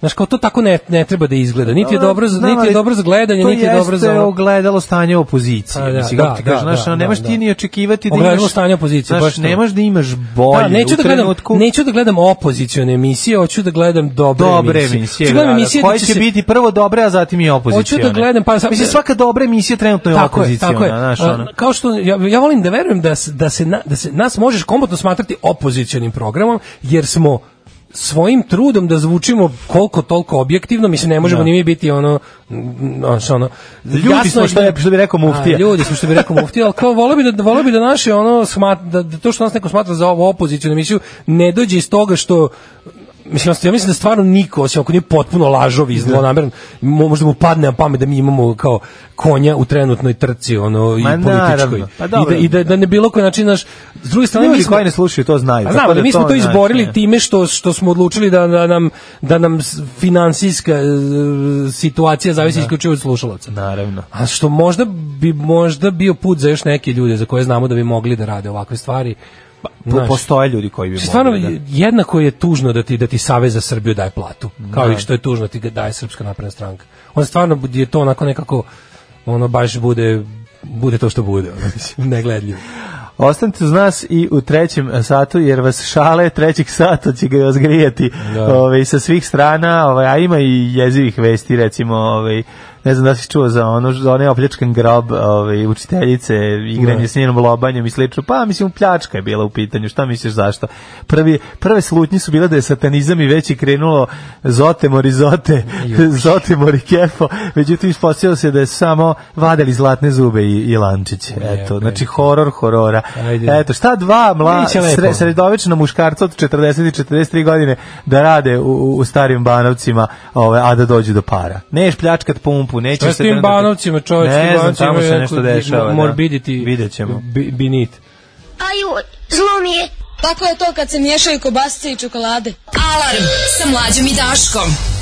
B: Znaš, kao to tako ne, ne treba da izgleda. Niti je dobro
L: Znam,
B: niti je dobro za gledanje,
L: to
B: niti je dobro za...
L: jeste
B: ono-
L: ogledalo stanje opozicije.
B: Pa da,
L: Mislim,
B: da,
L: ti
B: da,
L: kažeš, znaš,
B: da,
L: nemaš
B: da,
L: ti
B: da.
L: ni očekivati da
B: Ogledalo
L: imaš...
B: stanje opozicije,
L: znaš,
B: baš to.
L: nemaš da imaš bolje
B: Da, neću da gledam,
L: trenutku.
B: neću da gledam opozicione emisije, hoću da gledam dobre,
L: dobre
B: emisije.
L: emisije,
B: Hoću da
L: da, da,
B: emisije
L: koje će
B: se-
L: biti prvo dobre, a zatim i opozicione.
B: Hoću da gledam, pa sad-
L: Mislim, svaka dobra emisija trenutno je
B: Tako je,
L: opoziciona,
B: tako je. A,
L: ono.
B: Kao što ja, volim da verujem da se, da se na- da se nas možeš komotno smatrati opozicionim programom jer smo svojim trudom da zvučimo koliko toliko objektivno, mislim ne možemo
L: Da.
B: ni mi biti ono znaš, ono
L: Ljudi
B: jasno
L: smo,
B: je
L: što
B: da-
L: je- što bi rekao muftija.
B: A, ljudi smo što bi rekao muftija, ali kao voleo bi da voleo bi da naše ono smat, da, da to što nas neko smatra za ovu opozicionu emisiju ne dođe iz toga što Mislim, ja mislim da stvarno niko, osim ako nije potpuno lažov i zlonameran, mo- možda mu padne na pamet da mi imamo kao konja u trenutnoj trci, ono, i
L: Ma,
B: političkoj.
L: naravno. Pa
B: I, da, I da, da ne bilo koji način, naš, s druge strane, mi smo,
L: koji ne slušaju to znaju.
B: znamo da mi smo to
L: znaš,
B: izborili
L: ne.
B: time što što smo odlučili da, da nam da nam finansijska e, situacija zavisi isključivo od slušalaca.
L: Naravno.
B: A što možda bi možda bio put za još neke ljude za koje znamo da bi mogli da rade ovakve stvari.
L: Po-
B: Znaš.
L: postoje ljudi koji bi
B: Stvarno,
L: mogli da...
B: jednako je tužno da ti da ti Savez za Srbiju daje platu, kao
L: Da.
B: i što je tužno da ti ga daje Srpska napredna stranka. On stvarno je to onako nekako ono baš bude bude to što bude, negledljivo.
L: Ostanite uz nas i u trećem satu, jer vas šale trećeg sata će ga vas grijati
B: Da.
L: ovaj, sa svih strana, ovaj, a ima i jezivih vesti, recimo, ovaj, ne znam da si čuo za ono, za onaj opljačkan grob ovaj, učiteljice, igranje
B: Ne.
L: s njenom lobanjem i slično, pa mislim pljačka je bila u pitanju, šta misliš zašto? Prvi, prve slutnje su bile da je satanizam i već je krenulo zote, zotemor i kefo, međutim ispostavilo se da je samo vadili zlatne zube i, i lančiće, eto, znači horor horora.
B: Ajde.
L: Eto, šta dva mla, sre, sredovečna muškarca od 40 i 43 godine da rade u, u, u starim banovcima, ove, a da dođu do para. Neš pljačkat pumpu, nećeš
B: Šta s
L: se
B: tim banovcima, čovječ,
L: Ne znam,
B: banovcima
L: tamo se nešto dešava.
B: morbidity,
L: Da. Vidjet ćemo.
B: bi- binit.
A: Aju, zlo mi je. Tako je to kad se miješaju kobasice i čokolade.
K: Alarm sa mlađom i Daškom.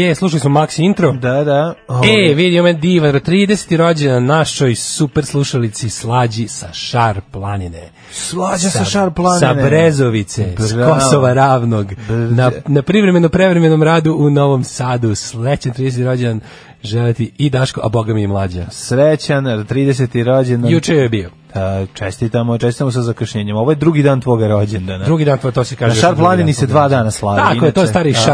B: Je, slušali smo Max intro.
L: Da, da.
B: E, vidio me divan, 30. rođendan našoj super slušalici Slađi sa Šar planine.
L: Slađa sa Šar planine.
B: Sa Brezovice, s
L: Bravo.
B: Kosova ravnog, na, na privremeno prevremenom radu u Novom Sadu. Sledećen 30. rođendan želeti i Daško, a boga mi i mlađa.
L: Srećan, 30. rođendan.
B: Juče je bio.
L: Da, čestitamo, čestitamo sa zakašnjenjem. Ovo je drugi dan tvoga rođendana.
B: Drugi dan, to se kaže.
L: Na
B: da
L: Šar
B: drugi dan
L: planini se dva dana slavi.
B: Tako je, to je stari
L: Tako,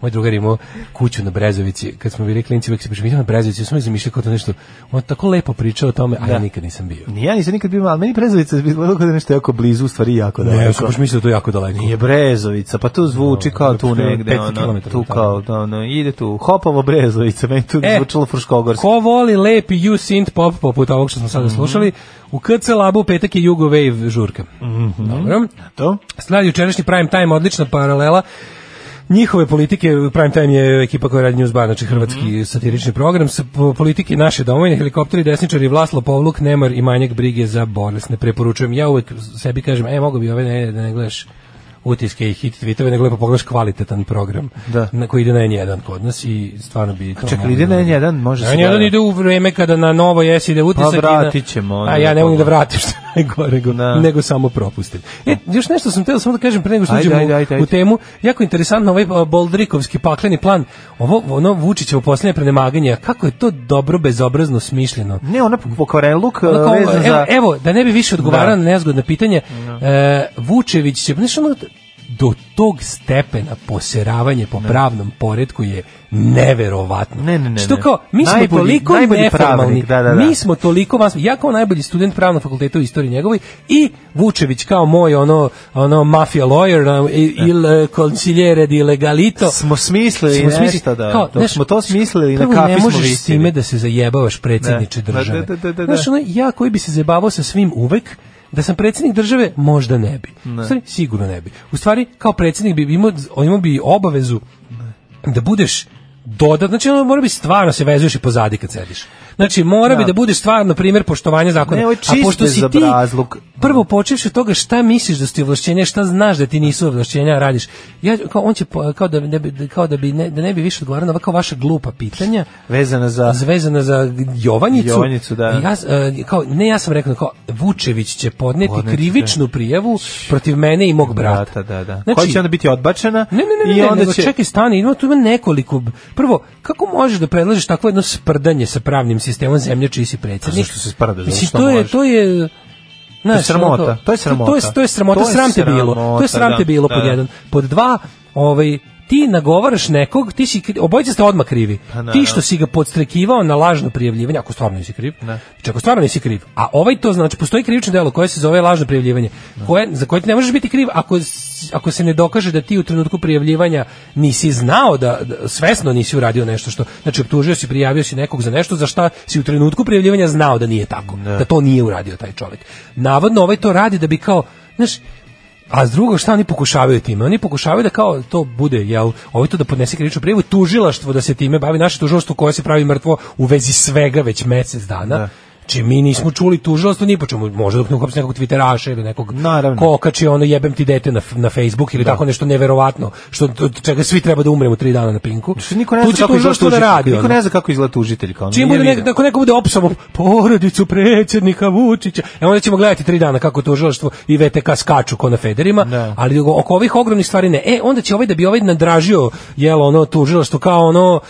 B: Moj drugar imao kuću na Brezovici, kad smo bili klinci, uvek se idemo na Brezovici, smo zamišljali kao to nešto, on tako lepo pričao o tome, a ja
L: Da.
B: nikad nisam bio.
L: Ni ja nisam nikad bio, ali meni Brezovica izgledalo kao da je nešto jako blizu, u stvari jako
B: Ne,
L: daleko.
B: ja sam baš mislio da je to jako daleko.
L: Nije Brezovica, pa tu zvuči kao tu
B: to je
L: negde,
B: 500
L: ono, tu kao, da, ono, ide tu, Hopovo Brezovica, meni tu
B: E,
L: zvučalo fruškogorski.
B: Ko voli lepi you synth pop poput ovog što smo sada slušali, u KC Labu petak je Jugo Wave žurka. Dobro.
L: To?
B: Sladi jučerašnji prime time, odlična paralela njihove politike, prime time je ekipa koja radi Newsbar, znači hrvatski satirični program, sa po- politike naše domovine, helikopteri, desničari, Vlaslo, Povluk, Nemar i manjak brige za bolesne. Preporučujem, ja uvek sebi kažem, e, mogu bi ove ne, da ne gledaš utiske i hit tweetove, nego lepo pogledaš kvalitetan program
L: Da.
B: na koji ide na N1 kod nas i stvarno bi to
L: Čekaj, ide na
B: da-
L: N1, može se
B: N1
L: gleda.
B: ide u vreme kada na novo jesi ide utisak
L: Pa
B: i na-
L: vratit ćemo onda
B: A ja ne
L: da
B: mogu da vratim što najgore, nego,
L: Da.
B: nego samo propustim. E, još nešto sam teo samo da kažem pre nego što uđemo u- temu. Jako interesantno ovaj a, Boldrikovski pakleni plan. Ovo ono Vučićevo poslednje prenemaganje, kako je to dobro bezobrazno smišljeno.
L: Ne, ona pokvareluk vezan
B: evo,
L: za...
B: evo, da ne bi više odgovarao
L: Da.
B: na nezgodna pitanja, e, Vučević će, znaš, ono, do tog stepena poseravanje po pravnom poredku je neverovatno.
L: Ne, ne, ne,
B: Što
L: ne.
B: kao, mi smo
L: Najbolji-
B: toliko
L: najbolji
B: neformalni,
L: da, da, da.
B: mi smo toliko vas, ja kao najbolji student pravnog fakulteta u istoriji njegovoj i Vučević kao moj ono ono mafia lawyer um, i- il eh, consigliere di legalito
L: Smo smislili
B: Smo smislili-
L: nešto, da.
B: kao, znaš,
L: smo to smislili, na kafi
B: ne
L: smo
B: možeš s time da se zajebavaš predsjedniče
L: Da,
B: države.
L: da, da, da, da.
B: Znaš, ono, ja koji bi se zajebavao sa svim uvek, da sam predsjednik države, možda ne bi.
L: Ne.
B: U stvari, sigurno ne bi. U stvari, kao predsjednik bi imao, imao bi obavezu da budeš dodat, znači ono mora bi stvarno se vezuješ i pozadi kad sediš. Znači mora
L: Da.
B: bi da budeš stvarno primjer poštovanja zakona.
L: Ne, ovo je
B: A pošto si ti prvo počevši od toga šta misliš da su ti ovlašćenja, šta znaš da ti nisu ovlašćenja, radiš. Ja kao on će kao da ne bi kao da bi ne, da ne bi više odgovarao na ovako vaša glupa pitanja
L: Vezana za...
B: vezana za Jovanjicu.
L: Jovanjicu, da.
B: Ja, e, kao, ne, ja sam rekao, kao, Vučević će podneti
L: Podneti,
B: krivičnu prijavu protiv mene i mog brata.
L: Da, da, da.
B: Znači-
L: Koja će onda biti odbačena
B: Ne, ne, ne, ne,
L: i
B: ne,
L: onda
B: nego
L: će...
B: čekaj, stani, ima tu ima nekoliko. Prvo, kako možeš da predlažeš takvo jedno sprdanje sa pravnim sistemom zemlje čiji si predsjednik?
L: zašto se sprda? Zato
B: Mislim, to je, to je, Znaš,
L: sramota,
B: ono kao-
L: to je sramota.
B: To je, to je sramota,
L: To je
B: sram te bilo. To
L: sramota,
B: je sram te
L: da,
B: bilo pod
L: da.
B: jedan. Pod dva, ovaj, ti nagovaraš nekog, ti si, obojica ste odmah krivi.
L: Pa, naravno.
B: ti što si ga podstrekivao na lažno prijavljivanje, ako stvarno nisi kriv,
L: Ne.
B: znači ako stvarno nisi kriv, a ovaj to znači, postoji krivično delo koje se zove lažno prijavljivanje, koje, za koje ti ne možeš biti kriv ako, ako se ne dokaže da ti u trenutku prijavljivanja nisi znao da, da svesno nisi uradio nešto što, znači optužio si, prijavio si nekog za nešto za šta si u trenutku prijavljivanja znao da nije tako, da to nije uradio taj čovjek. Navodno ovaj to radi da bi kao, znaš, a s drugo šta oni pokušavaju time? Oni pokušavaju da kao to bude, jel, ovo to da podnese krivičnu prijavu, tužilaštvo da se time bavi, naše tužilaštvo koje se pravi mrtvo u vezi svega već mesec dana.
L: Da.
B: Či mi nismo čuli tužilaštvo ni po čemu, možda dok ne uhapsi nekog twitteraša ili nekog
L: Naravno.
B: ko okači ono jebem ti dete na, na Facebook ili tako nešto neverovatno, što od čega svi treba da umremo tri dana na pinku.
L: Što niko ne zna
B: će
L: kako izgleda
B: tužilaštvo da
L: tužitelj.
B: radi.
L: Niko
B: ono.
L: ne zna kako izgleda tužitelj. Kao,
B: Čim bude
L: video.
B: nek, ako neko bude opisao porodicu predsjednika Vučića, e onda ćemo gledati tri dana kako tužilaštvo i VTK skaču ko na federima,
L: Da.
B: ali oko ovih ogromnih stvari ne. E, onda će ovaj da bi ovaj nadražio jelo ono tužilaštvo kao ono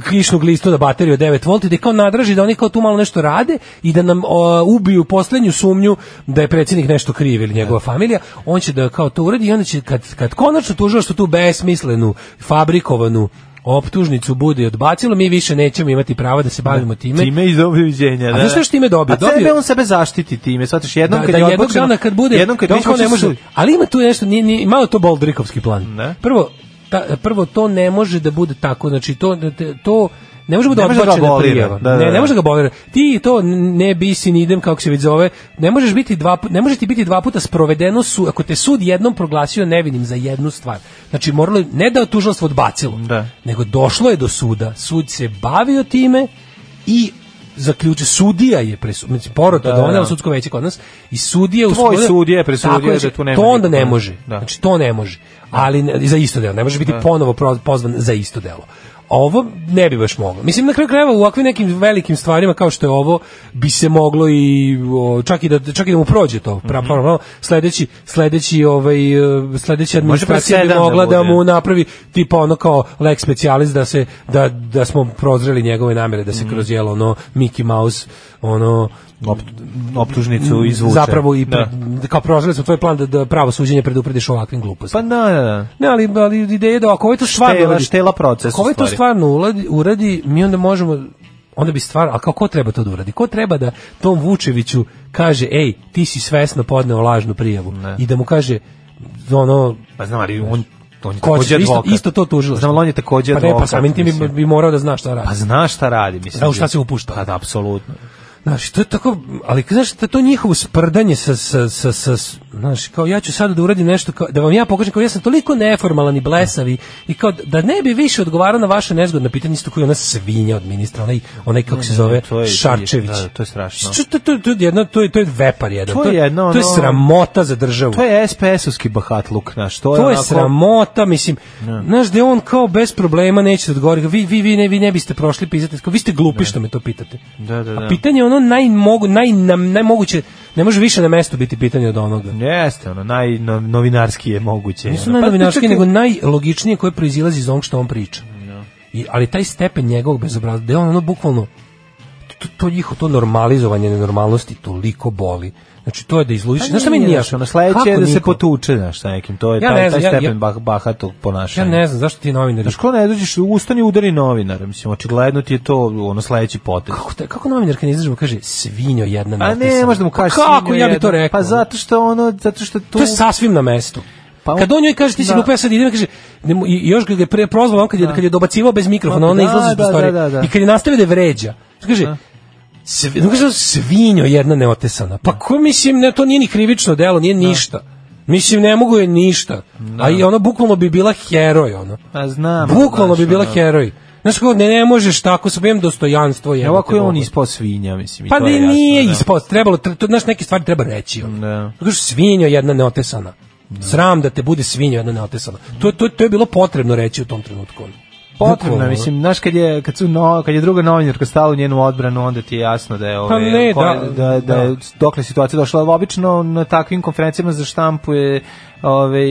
B: kišnu glistu na bateriju od 9 volti, da ih kao nadraži da oni kao tu malo nešto rade i da nam o, ubiju poslednju sumnju da je predsjednik nešto kriv ili njegova familija, on će da kao to uradi i onda će kad, kad konačno tužilaštvo tu besmislenu, fabrikovanu optužnicu bude odbacilo, mi više nećemo imati prava da se bavimo time.
L: Time iz doviđenja.
B: A
L: da.
B: znaš šta još time dobio?
L: A sebe
B: Dobio-
L: on sebe zaštiti time. Shvataš, jednom
B: da,
L: kad
B: da
L: je
B: jednog dana kad bude
L: jednom kad
B: da on ne može ali ima tu nešto nije, nije malo to Boldrikovski plan
L: Ne.
B: prvo ta, prvo to ne može da bude tako znači to to ne može da
L: da
B: odbačena prijava.
L: Da, da,
B: ne,
L: da.
B: ne može da ga abolira. Ti to ne bisi ni idem kako se već zove. Ne možeš biti dva ne može ti biti dva puta sprovedeno su ako te sud jednom proglasio nevinim za jednu stvar. Znači moralo ne da tužilaštvo odbacilo,
L: Da.
B: nego došlo je do suda. Sud se bavio time i zaključio sudija je presudio znači porota
L: Da,
B: donela
L: da.
B: sudsko veće kod nas i sudija
L: Tvoj
B: usvojio-
L: sudija je presudio da
B: znači,
L: tu nema
B: to onda ne može
L: Da.
B: znači to ne može ali ne, za isto delo ne može biti
L: Da.
B: ponovo pozvan za isto delo ovo ne bi baš moglo. Mislim, na kraju krajeva u ovakvim nekim velikim stvarima kao što je ovo, bi se moglo i o, čak i da, čak i da mu prođe to. Pra,
L: Mhm.
B: pra, sledeći, sledeći, ovaj, e, sledeća administracija bi
L: da
B: mogla da,
L: bude.
B: mu napravi tipa ono kao lex specialis da se da, da smo prozreli njegove namere da se kroz jelo ono Mickey Mouse ono
L: optužnicu izvuče.
B: zapravo i
L: Da.
B: pre, kao prozreli smo tvoj plan da, da pravo suđenje preduprediš ovakvim glupostima.
L: Pa da, da, da.
B: Ne, ali, ali ideja je da ako ovaj to stvarno
L: Štela,
B: uradi,
L: štela proces.
B: ako ovaj
L: u
B: to stvarno uradi, uradi, mi onda možemo onda bi stvar, a kao ko treba to da uradi? Ko treba da tom Vučeviću kaže, ej, ti si svesno podneo lažnu prijavu
L: Ne.
B: i da mu kaže ono
L: Pa znam, ali on, on je takođe
B: isto, isto to tužilo.
L: Znam, on je takođe
B: pa ne, pa samim tim bi, bi morao da zna šta radi.
L: Pa zna šta radi, mislim.
B: Da, u šta se upušta.
L: Pa da, apsolutno.
B: Znaš, to je tako, ali znaš, to, to njihovo sprdanje sa, sa, sa, sa, znaš, kao ja ću sada da uradim nešto, kao, da vam ja pokažem kao ja sam toliko neformalan i blesav i, i kao da ne bi više odgovarao na vaše nezgodne pitanje, isto koji ona svinja od ministra, onaj, onaj kako se zove,
L: to je-
B: Šarčević.
L: da, to je strašno.
B: Što- To, to, to, je jedno, to, je, to je vepar jedan,
L: To je jedno,
B: to je
L: ono-
B: sramota za državu.
L: To je SPS-ovski bahatluk, znaš, to je,
B: To je
L: onako-
B: sramota, mislim, znaš da on kao bez problema neće da odgovori, vi, vi, vi, ne, vi ne biste prošli pisati, vi ste glupi što me to pitate.
L: Da, da, da.
B: A pitanje je ono najmogu, naj, nam- najmoguće, ne može više na mestu biti pitanje od onoga.
L: Jeste, ono, najnovinarski je moguće.
B: Nisu
L: ono. Pa,
B: najnovinarski,
L: čekaj,
B: nego najlogičnije koje proizilazi iz onog što on priča. I, ali taj stepen njegovog bezobrazluka, da je on ono bukvalno, to, to njihovo, to normalizovanje nenormalnosti toliko boli. Znači, to je da izludiš.
L: Pa
B: Znaš šta mi
L: nije, ono, sledeće
B: Kako
L: je da se potuče, znaš, sa nekim, to je
B: Ja
L: taj,
B: ne znam,
L: taj
B: ja-
L: stepen
B: ja-
L: bah, bahatog
B: Ja
L: ponašanja.
B: ne znam, zašto ti novinari...
L: Znaš, ko ne dođeš, ustani udari novinar, mislim, očigledno ti je to ono sledeći potez.
B: Kako, te- kako novinarka ne izdržava kaže svinjo jedna
L: A ne, možda mu
B: Pa kako
L: svinjo
B: ja bi to rekao?
L: Pa zato što ono, zato što tu...
B: To je sasvim na mestu.
L: Pa
B: kad on njoj kaže ti si
L: da.
B: glupa, ja sad idem, kaže, i još ga je pre prozvao, on kad je, kad je dobacivao bez mikrofona, ona
L: da,
B: izlazi iz
L: da,
B: prostorije.
L: da, da, da.
B: I kad je nastavio da vređa, kaže, Svi, no svinjo jedna neotesana. Pa ko mislim, ne, to nije ni krivično delo, nije ništa. Mislim, ne mogu je ništa. A i ono bukvalno bi bila heroj, ono.
L: A znam.
B: Bukvalno bi bila heroj. Znaš kako, ne, ne možeš tako, sa imam dostojanstvo.
L: E,
B: jebote
L: Ovako je on ispao svinja, mislim. i
B: Pa
L: to
B: ne,
L: je jasno,
B: nije
L: da.
B: ispod, trebalo, tre- to, znaš, neke stvari treba reći. Ono.
L: Da.
B: Svinjo jedna neotesana. Sram da te bude svinjo jedna neotesana. To, to, to je bilo potrebno reći u tom trenutku. ono.
L: Potrebno,
B: Bukvalno,
L: mislim, znaš kad je kad su no, kad je druga novinarka stala u njenu odbranu, onda ti je jasno da je ove,
B: Pa ne,
L: koje-
B: da,
L: da, da,
B: da.
L: dokle situacija došla. Obično na takvim konferencijama za štampu je ove,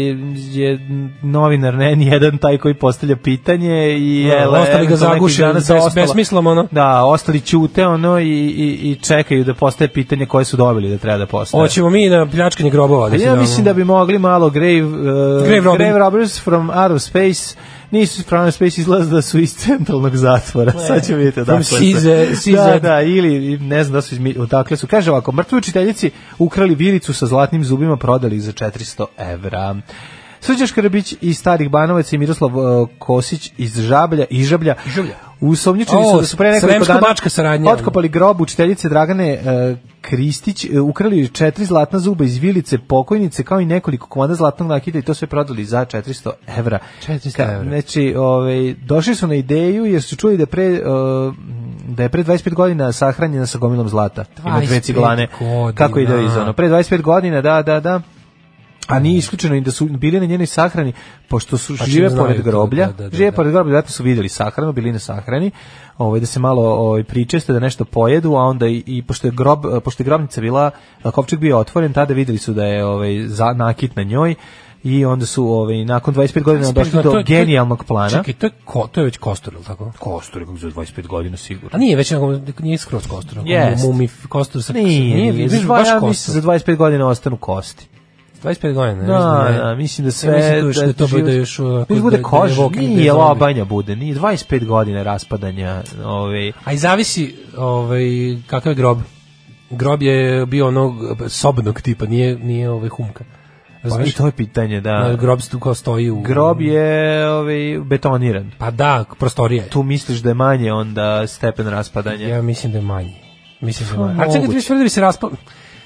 L: je novinar ne ni jedan taj koji postavlja pitanje i
B: Da,
L: je
B: ostali ga zaguše bez- besmislom, ono.
L: Da, ostali ćute ono i, i, i čekaju da postaje pitanje koje su dobili da treba da postave.
B: Hoćemo mi na pljačkanje grobova. Da
L: ja mislim da bi mogli malo Grave, uh,
B: Grave Robin.
L: Robbers from Outer Space nisu from Outer Space izlazi da su iz centralnog zatvora. Sad ćemo vidjeti odakle su.
B: Size- Size-
L: Da, da, ili ne znam da su odakle su. Kaže ovako, mrtvi učiteljici ukrali vilicu sa zlatnim zubima, prodali ih za 400 evra. Srđan Škarabić iz Starih Banovaca i Miroslav uh, Kosić iz Žablja i Žablja.
B: Žablja.
L: Usomnjičeni su da su pre nekoliko dana
B: saradnja.
L: otkopali grob učiteljice Dragane uh, Kristić, uh, ukrali četiri zlatna zuba iz vilice pokojnice kao i nekoliko komada zlatnog nakita i to sve prodali za 400 evra.
B: 400
L: Ka-
B: evra.
L: Znači, ovaj, došli su na ideju jer su čuli da, pre, uh, da je pre 25 godina sahranjena sa gomilom zlata. Ima dve
B: 25
L: ciglane.
B: godina.
L: Kako ide iz ono? Pre 25 godina, da, da, da. A nije isključeno i da su bili na njenoj sahrani, pošto su
B: Pa
L: žive pored
B: to,
L: groblja,
B: da, da, da,
L: žive
B: da.
L: pored groblja, vjerojatno su vidjeli sahranu, bili na sahrani, ovaj, da se malo ovaj, pričeste, da nešto pojedu, a onda i, i pošto, je grob, pošto je grobnica bila, kovčeg bio otvoren, tada vidjeli su da je ovaj, za, nakit na njoj, i onda su ovaj, nakon 25 godina
B: 25
L: došli do
B: to je-
L: genijalnog plana.
B: Čekaj, to je, ko, to je već kostur, ili tako?
L: Kostur je kako za 25 godina sigurno.
B: A nije već, nego, nije skroz kostur. onako,
L: Jest.
B: Mumi, kostur sa...
L: Nije, nije, dva-
B: baš
L: ja
B: kostur.
L: mislim za 25 godina ostanu kosti.
B: 25 godina. ne,
L: Da,
B: ne.
L: da, mislim da sve...
B: Ja mislim da da to bude još...
L: Da bude
B: da- da
L: kož, nije lobanja bude, nije 25 godina raspadanja, ovaj,
B: A i zavisi ovaj, kakav je grob. Grob je bio onog sobnog tipa, nije, nije ovaj humka.
L: pa i to je pitanje, da.
B: Da, grob tu kao stoji u...
L: Grob je ovaj, betoniran.
B: Pa da, prostorija je.
L: Tu misliš da je manje onda stepen raspadanja?
B: Ja mislim da je manji. Mislim da je manji. A čekaj, ti tvrdi da bi se raspao...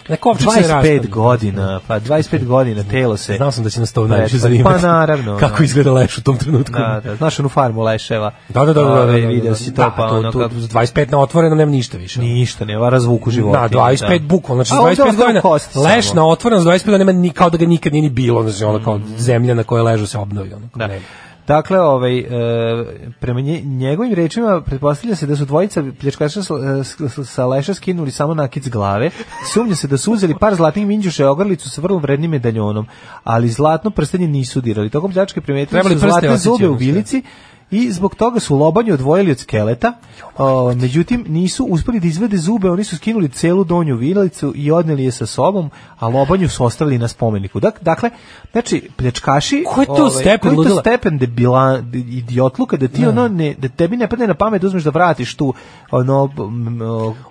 B: Na kopčić se
L: 25
B: raspada.
L: godina, pa 25 godina telo se...
B: Znao sam da će nas to najviše
L: pa-
B: zanimati.
L: Pa naravno.
B: Kako
L: da.
B: izgleda leš u tom trenutku.
L: Da, da, znaš onu farmu leševa.
B: Da, da, da, da, da,
L: Ovaj,
B: da, da,
L: video
B: da,
L: si to,
B: da,
L: pa
B: to,
L: ono
B: to,
L: kako-
B: 25 na otvoreno nema ništa više.
L: Ništa, nema razvuku života.
B: Da, 25 bukvalno, znači
L: A ovdje
B: 25
L: ostanu
B: godina, leš
L: samo.
B: na otvoreno, 25 godina nema ni, kao da ga nikad nije ni bilo, znači ono kao zemlja na kojoj ležu se obnovi. Ono,
L: Da. Dakle, ovaj, e, prema nje, njegovim rečima pretpostavlja se da su dvojica pljačkaša sa, s- sa leša skinuli samo nakit s glave. Sumnja se da su uzeli par zlatnih minđuša i ogrlicu sa vrlo vrednim medaljonom, ali zlatno prstenje nisu dirali. Tokom pljačke primetili su zlatne zube u vilici i zbog toga su lobanju odvojili od skeleta. O, međutim, nisu uspeli da izvede zube, oni su skinuli celu donju vilicu i odneli je sa sobom, a lobanju su ostavili na spomeniku. Dak, dakle, znači, pljačkaši...
B: Ko je to stepen
L: koji je to stepen debila, idiotluka, da ti
B: Da.
L: ono, ne, da tebi ne padne na pamet da uzmeš da vratiš tu ono,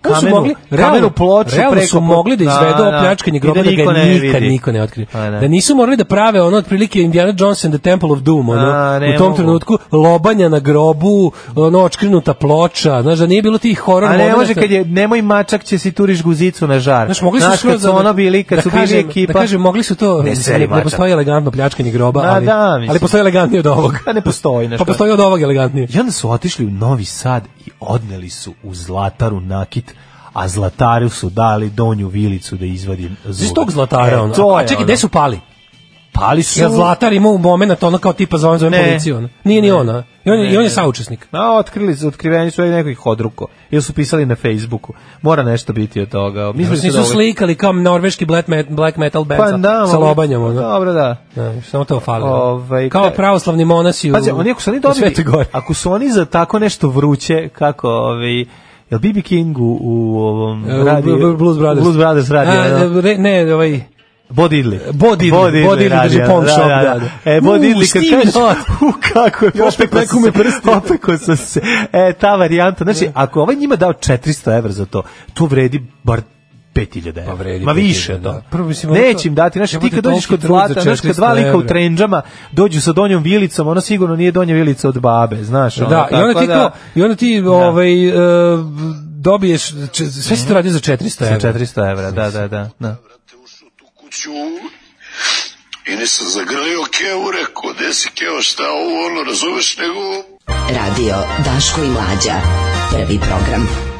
L: kamenu,
B: mogli,
L: kamenu
B: realno,
L: ploču
B: realno
L: preko...
B: su mogli da izvedu opljačkanje groba da, ga
L: ne
B: nikad
L: vidi.
B: niko ne otkrije.
L: A, ne.
B: Da nisu morali da prave ono otprilike Indiana Jones and the Temple of Doom, ono,
L: A, ne
B: u tom
L: mogu.
B: trenutku lobanja na grobu, ono očkrinuta ploča, znaš da nije bilo tih horor
L: A ne može kad je nemoj mačak će si turiš guzicu na žar.
B: Znaš, mogli su
L: Znaš, kad su
B: da-
L: ono bili, kad
B: da
L: su bili ekipa.
B: Da kažem, mogli su to,
L: Ne
B: ne, ne, postoji elegantno pljačkanje groba,
L: Ma
B: ali,
L: da, mislim.
B: ali postoji elegantnije od ovog.
L: Pa ne postoji nešto.
B: Pa postoji od ovog elegantnije.
L: I onda su otišli u Novi Sad i odneli su u Zlataru nakit a Zlataru su dali donju vilicu da izvadi zub.
B: Iz tog zlatara,
L: E,
B: ono.
L: to
B: A
L: je
B: čekaj,
L: ono.
B: gde su pali?
L: Pali su...
B: Ja Zlatar imao moment ono kao tipa zovem zovem policiju, ono. Nije ni ona. I on,
L: Ne,
B: i on je saučesnik.
L: A, otkrili su, otkriveni su neko ih odruko. Ili su pisali na Facebooku. Mora nešto biti od toga.
B: Mislim
L: Mislim
B: da
L: da
B: su slikali kao norveški black, met, black metal band
L: Pa
B: sa,
L: da,
B: sa lobanjom. Ono.
L: Dobro, da.
B: Da, samo to fali.
L: Ovaj,
B: kao
L: ka-
B: pravoslavni monasi u,
L: Pazi, oni ako su oni
B: u
L: dobili, ako su oni za tako nešto vruće, kako, ovaj, jel BB King u, u ovom
B: E, u
L: radi,
B: Bl- Blues Brothers.
L: Blues Brothers radi,
B: A, ne, ovaj...
L: Bo Diddley.
B: Bo Diddley, Bo Diddley
L: radi,
B: drži
L: ono,
B: pawn shop, da, da.
L: E, Bo
B: U,
L: Diddley kad kaže, u, kako je,
B: Još
L: opekao
B: peku me
L: se, opekao sam se. E, ta varijanta, znači, ako ovaj njima dao 400 evra za to, to vredi bar 5000 evra.
B: Pa vredi
L: Ma
B: 5000,
L: više
B: da.
L: to.
B: Prvo, mislim, ono
L: Neće
B: to-
L: im dati, znači ti kad dođeš kod
B: za
L: zlata, znaš kad
B: 400
L: dva lika u trendžama dođu sa donjom vilicom, ono sigurno nije donja vilica od babe, znaš. ono,
B: Da, i onda ti
L: da-
B: kao, i onda ti ovaj, e, dobiješ, sve se to radi za 400
L: Sa
B: evra.
L: 400 evra, da, da, da. da.
J: Kuću i nisam zagrlio Keo, rekao, gde si Keo, šta ovo, ono, razumeš, nego...
D: Radio Daško i Mlađa. Prvi program.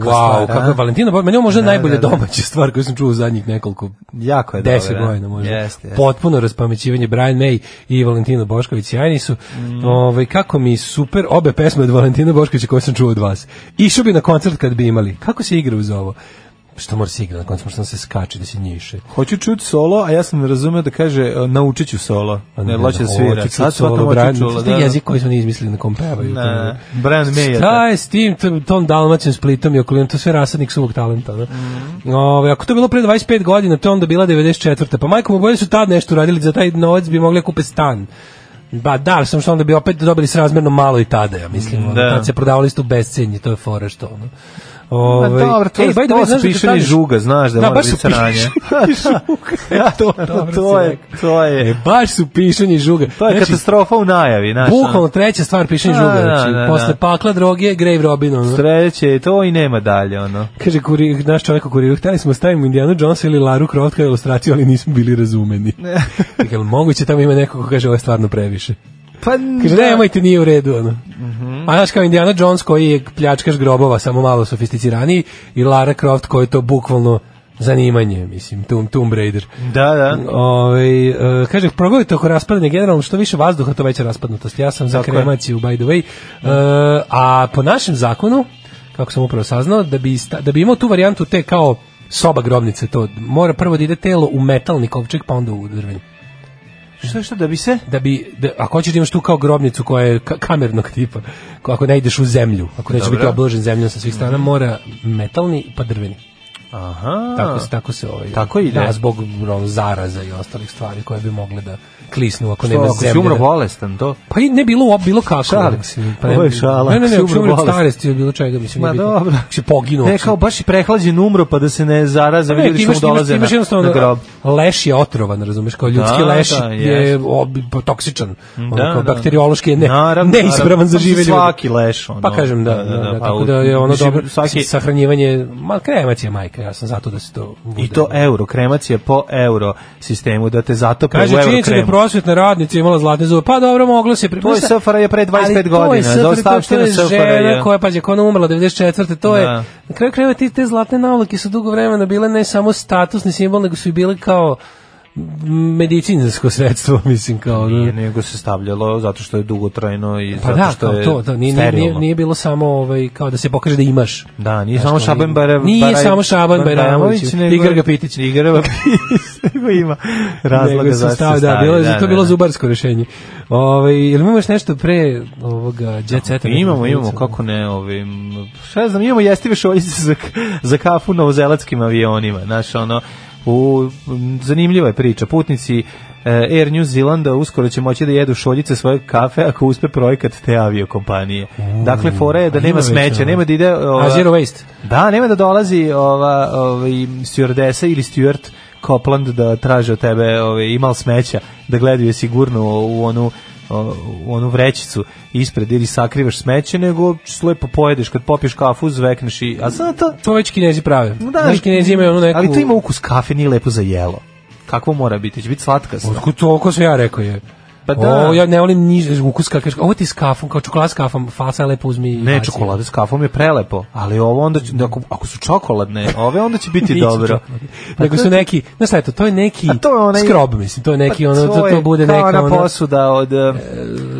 L: Kakva
B: Wow,
L: stvar, a?
B: kako Valentina Bošković, meni je ovo možda
L: Da,
B: najbolja
L: da, da.
B: domaća stvar koju sam čuo u zadnjih nekoliko
L: Jako je
B: deset
L: dobra.
B: godina možda.
L: Jeste, jeste.
B: Potpuno raspamećivanje Brian May i Valentina Bošković sjajni su.
L: Mm.
B: Ovaj kako mi super obe pesme od Valentina Boškovića koje sam čuo od vas. Išao bi na koncert kad bi imali. Kako se igra uz ovo? Što mora se igra na koncertu, što se skače, da se njiše.
L: Hoću čuti solo, a ja sam razumeo da kaže e, naučit ću solo. Ne, hoće da svira. Sad
B: solo, Brian,
L: čula,
B: to je jezik koji smo ni izmislili na kom pevaju.
L: Ne, Brian May je
B: Šta je s tim, tom, Dalmacijom, Splitom i okolinom, to sve rasadnik suvog talenta. Ne?
L: Mhm.
B: Ove, ako to bilo pre 25 godina, to onda bila 94. Pa majko mu bolje su tad nešto radili, za taj novac bi mogli da kupe stan. Ba da, samo što onda bi opet dobili srazmerno malo i tada, ja mislim. ono,
L: Da.
B: Tad se prodavali isto u bescenje, to je fora što ono. Ove,
L: dobro, to, je, to su
B: znaš da kad
L: pišanje
B: staneš-
L: žuga, znaš da,
B: Da,
L: mora biti sranje.
B: žuga.
L: ja, to, to, je, to je,
B: E, baš su pišanje žuga.
L: to je
B: Znači,
L: katastrofa u najavi, znaš. ono.
B: Bukvalno treća stvar
L: Da,
B: žuga,
L: da,
B: znači,
L: da,
B: posle
L: da.
B: pakla droge, Grave Robin, ono.
L: Sreće to i nema dalje, ono.
B: Kaže kurir, naš čovjek u kuriru, hteli smo stavimo Indiana Jonesa ili Laru Croft kao ilustraciju, ali nismo bili razumeni. Jel moguće tamo ima neko ko kaže ovo je stvarno previše.
L: Pa,
B: Kaže,
L: da.
B: nemojte, nije u redu, ono.
L: Mhm.
B: A znaš kao Indiana Jones koji je pljačkaš grobova, samo malo sofisticiraniji, i Lara Croft koji je to bukvalno zanimanje, mislim, Tomb, Tomb Raider.
L: Da, da.
B: Ovaj e, kaže, progovite oko raspadanja generalno, što više vazduha, to veća raspadnutost. Ja sam za kremaciju, by the way. E, a po našem zakonu, kako sam upravo saznao, da bi, sta- da bi imao tu varijantu te kao soba grobnice, to mora prvo da ide telo u metalni kovčeg, pa onda u drveni.
L: Što, što, da bi se?
B: Da bi, da, ako hoćeš da imaš tu kao grobnicu koja je ka- kamernog tipa, ko- ako ne ideš u zemlju, ako neće
L: Dobro.
B: biti obložen zemljom sa svih strana, mora metalni pa drveni.
L: Aha.
B: Tako se tako se ovaj.
L: Tako ide?
B: Da, zbog ono, zaraza i ostalih stvari koje bi mogle da klisnu ako nema
L: ako si
B: zemlje.
L: umro
B: da-
L: bolestan, to?
B: Pa i ne bilo bilo kako.
L: Se.
B: Pa ne,
L: Ovo je šala.
B: Ne, ne, ne,
L: si umro
B: od starosti ili bilo čega, mislim.
L: Ma dobro.
B: Si poginuo.
L: Ne, kao baš i prehlađen umro pa da se ne zaraze,
B: Ne,
L: ljudi
B: ti
L: što mu
B: imaš, imaš,
L: dolaze
B: imaš
L: na, na grob.
B: leš je otrovan, razumeš, kao ljudski
L: Da,
B: leš
L: da,
B: je ob- toksičan,
L: Da,
B: kao
L: da.
B: bakteriološki je ne,
L: Naravno,
B: neispravan za žive ljude.
L: Svaki leš, ono.
B: Pa kažem da,
L: Da,
B: da,
L: da,
B: da,
L: da, pa
B: tako da je ono dobro,
L: svaki-
B: sahranjivanje, ma kremacija majka, ja sam zato da se to.
L: I to euro, kremacija po euro sistemu, da te zatope u euro
B: da
L: kremu.
B: Prosvetna radnica imala zlatne zube. Pa dobro, moglo se... pri-
L: To je SFRJ pre 25
B: Ali to je
L: godina,
B: SFRJ, To je žena koja, koja je umrla 94. To je,
L: Da.
B: na kraju krajeva ti te zlatne navlake su dugo vremena bile ne samo statusni simbol, nego su i bile kao medicinsko sredstvo, mislim, kao...
L: Nije, nego se stavljalo zato što je dugotrajno i
B: Pa
L: zato
B: da,
L: što
B: kao
L: je
B: to, to nije, nije, nije, nije bilo samo ovaj, kao da se pokaže da imaš.
L: Da, nije samo Šaban Bare-
B: Nije samo Šaban Bajramović,
L: nego-
B: Igar Gapitić.
L: Igar Gapitić, nego ima razloga zašto se
B: stavi, da, bilo, je-
L: da,
B: to
L: da,
B: bilo
L: da.
B: zubarsko rešenje. Ovaj jel imaš nešto pre ovoga jet seta?
L: Imamo, imamo, kako ne, ovim, šta ja znam, imamo jestive šoljice za, za kafu na uzelatskim avionima, znaš, ono, u, zanimljiva je priča, putnici e, Air New Zealanda uskoro će moći da jedu šoljice svoje kafe ako uspe projekat te aviokompanije. Dakle, fora je da
B: a
L: nema smeća, nema da ide... ova-
B: A zero waste.
L: Da, nema da dolazi ova, ovaj, stewardesa ili steward Copland da traže od tebe ovaj, imal smeća, da gledaju sigurno u onu onu vrećicu ispred ili sakrivaš smeće, nego lepo pojedeš kad popiješ kafu, zvekneš i... A sad to...
B: To već kinezi prave.
L: Da,
B: Znaš, kinezi imaju onu neku...
L: Ali to ima ukus kafe, nije lepo za jelo. Kakvo mora biti? Će biti slatka.
B: Otkud to, ko sam ja rekao je?
L: Pa da.
B: O, ja ne volim niž, ukus kakav, ovo ti s kafom, kao čokolada s kafom, fasa lepo uzmi.
L: Ne,
B: baci.
L: čokolada s kafom je prelepo, ali ovo onda, će, ako, ako su čokoladne, ove onda će biti dobro.
B: čokolade. Nego su neki, znaš šta je to, to je neki
L: A to je onaj-
B: skrob, mislim, to je neki,
L: Pa
B: ono, to,
L: je
B: to bude neka,
L: ona
B: ono,
L: posuda od e,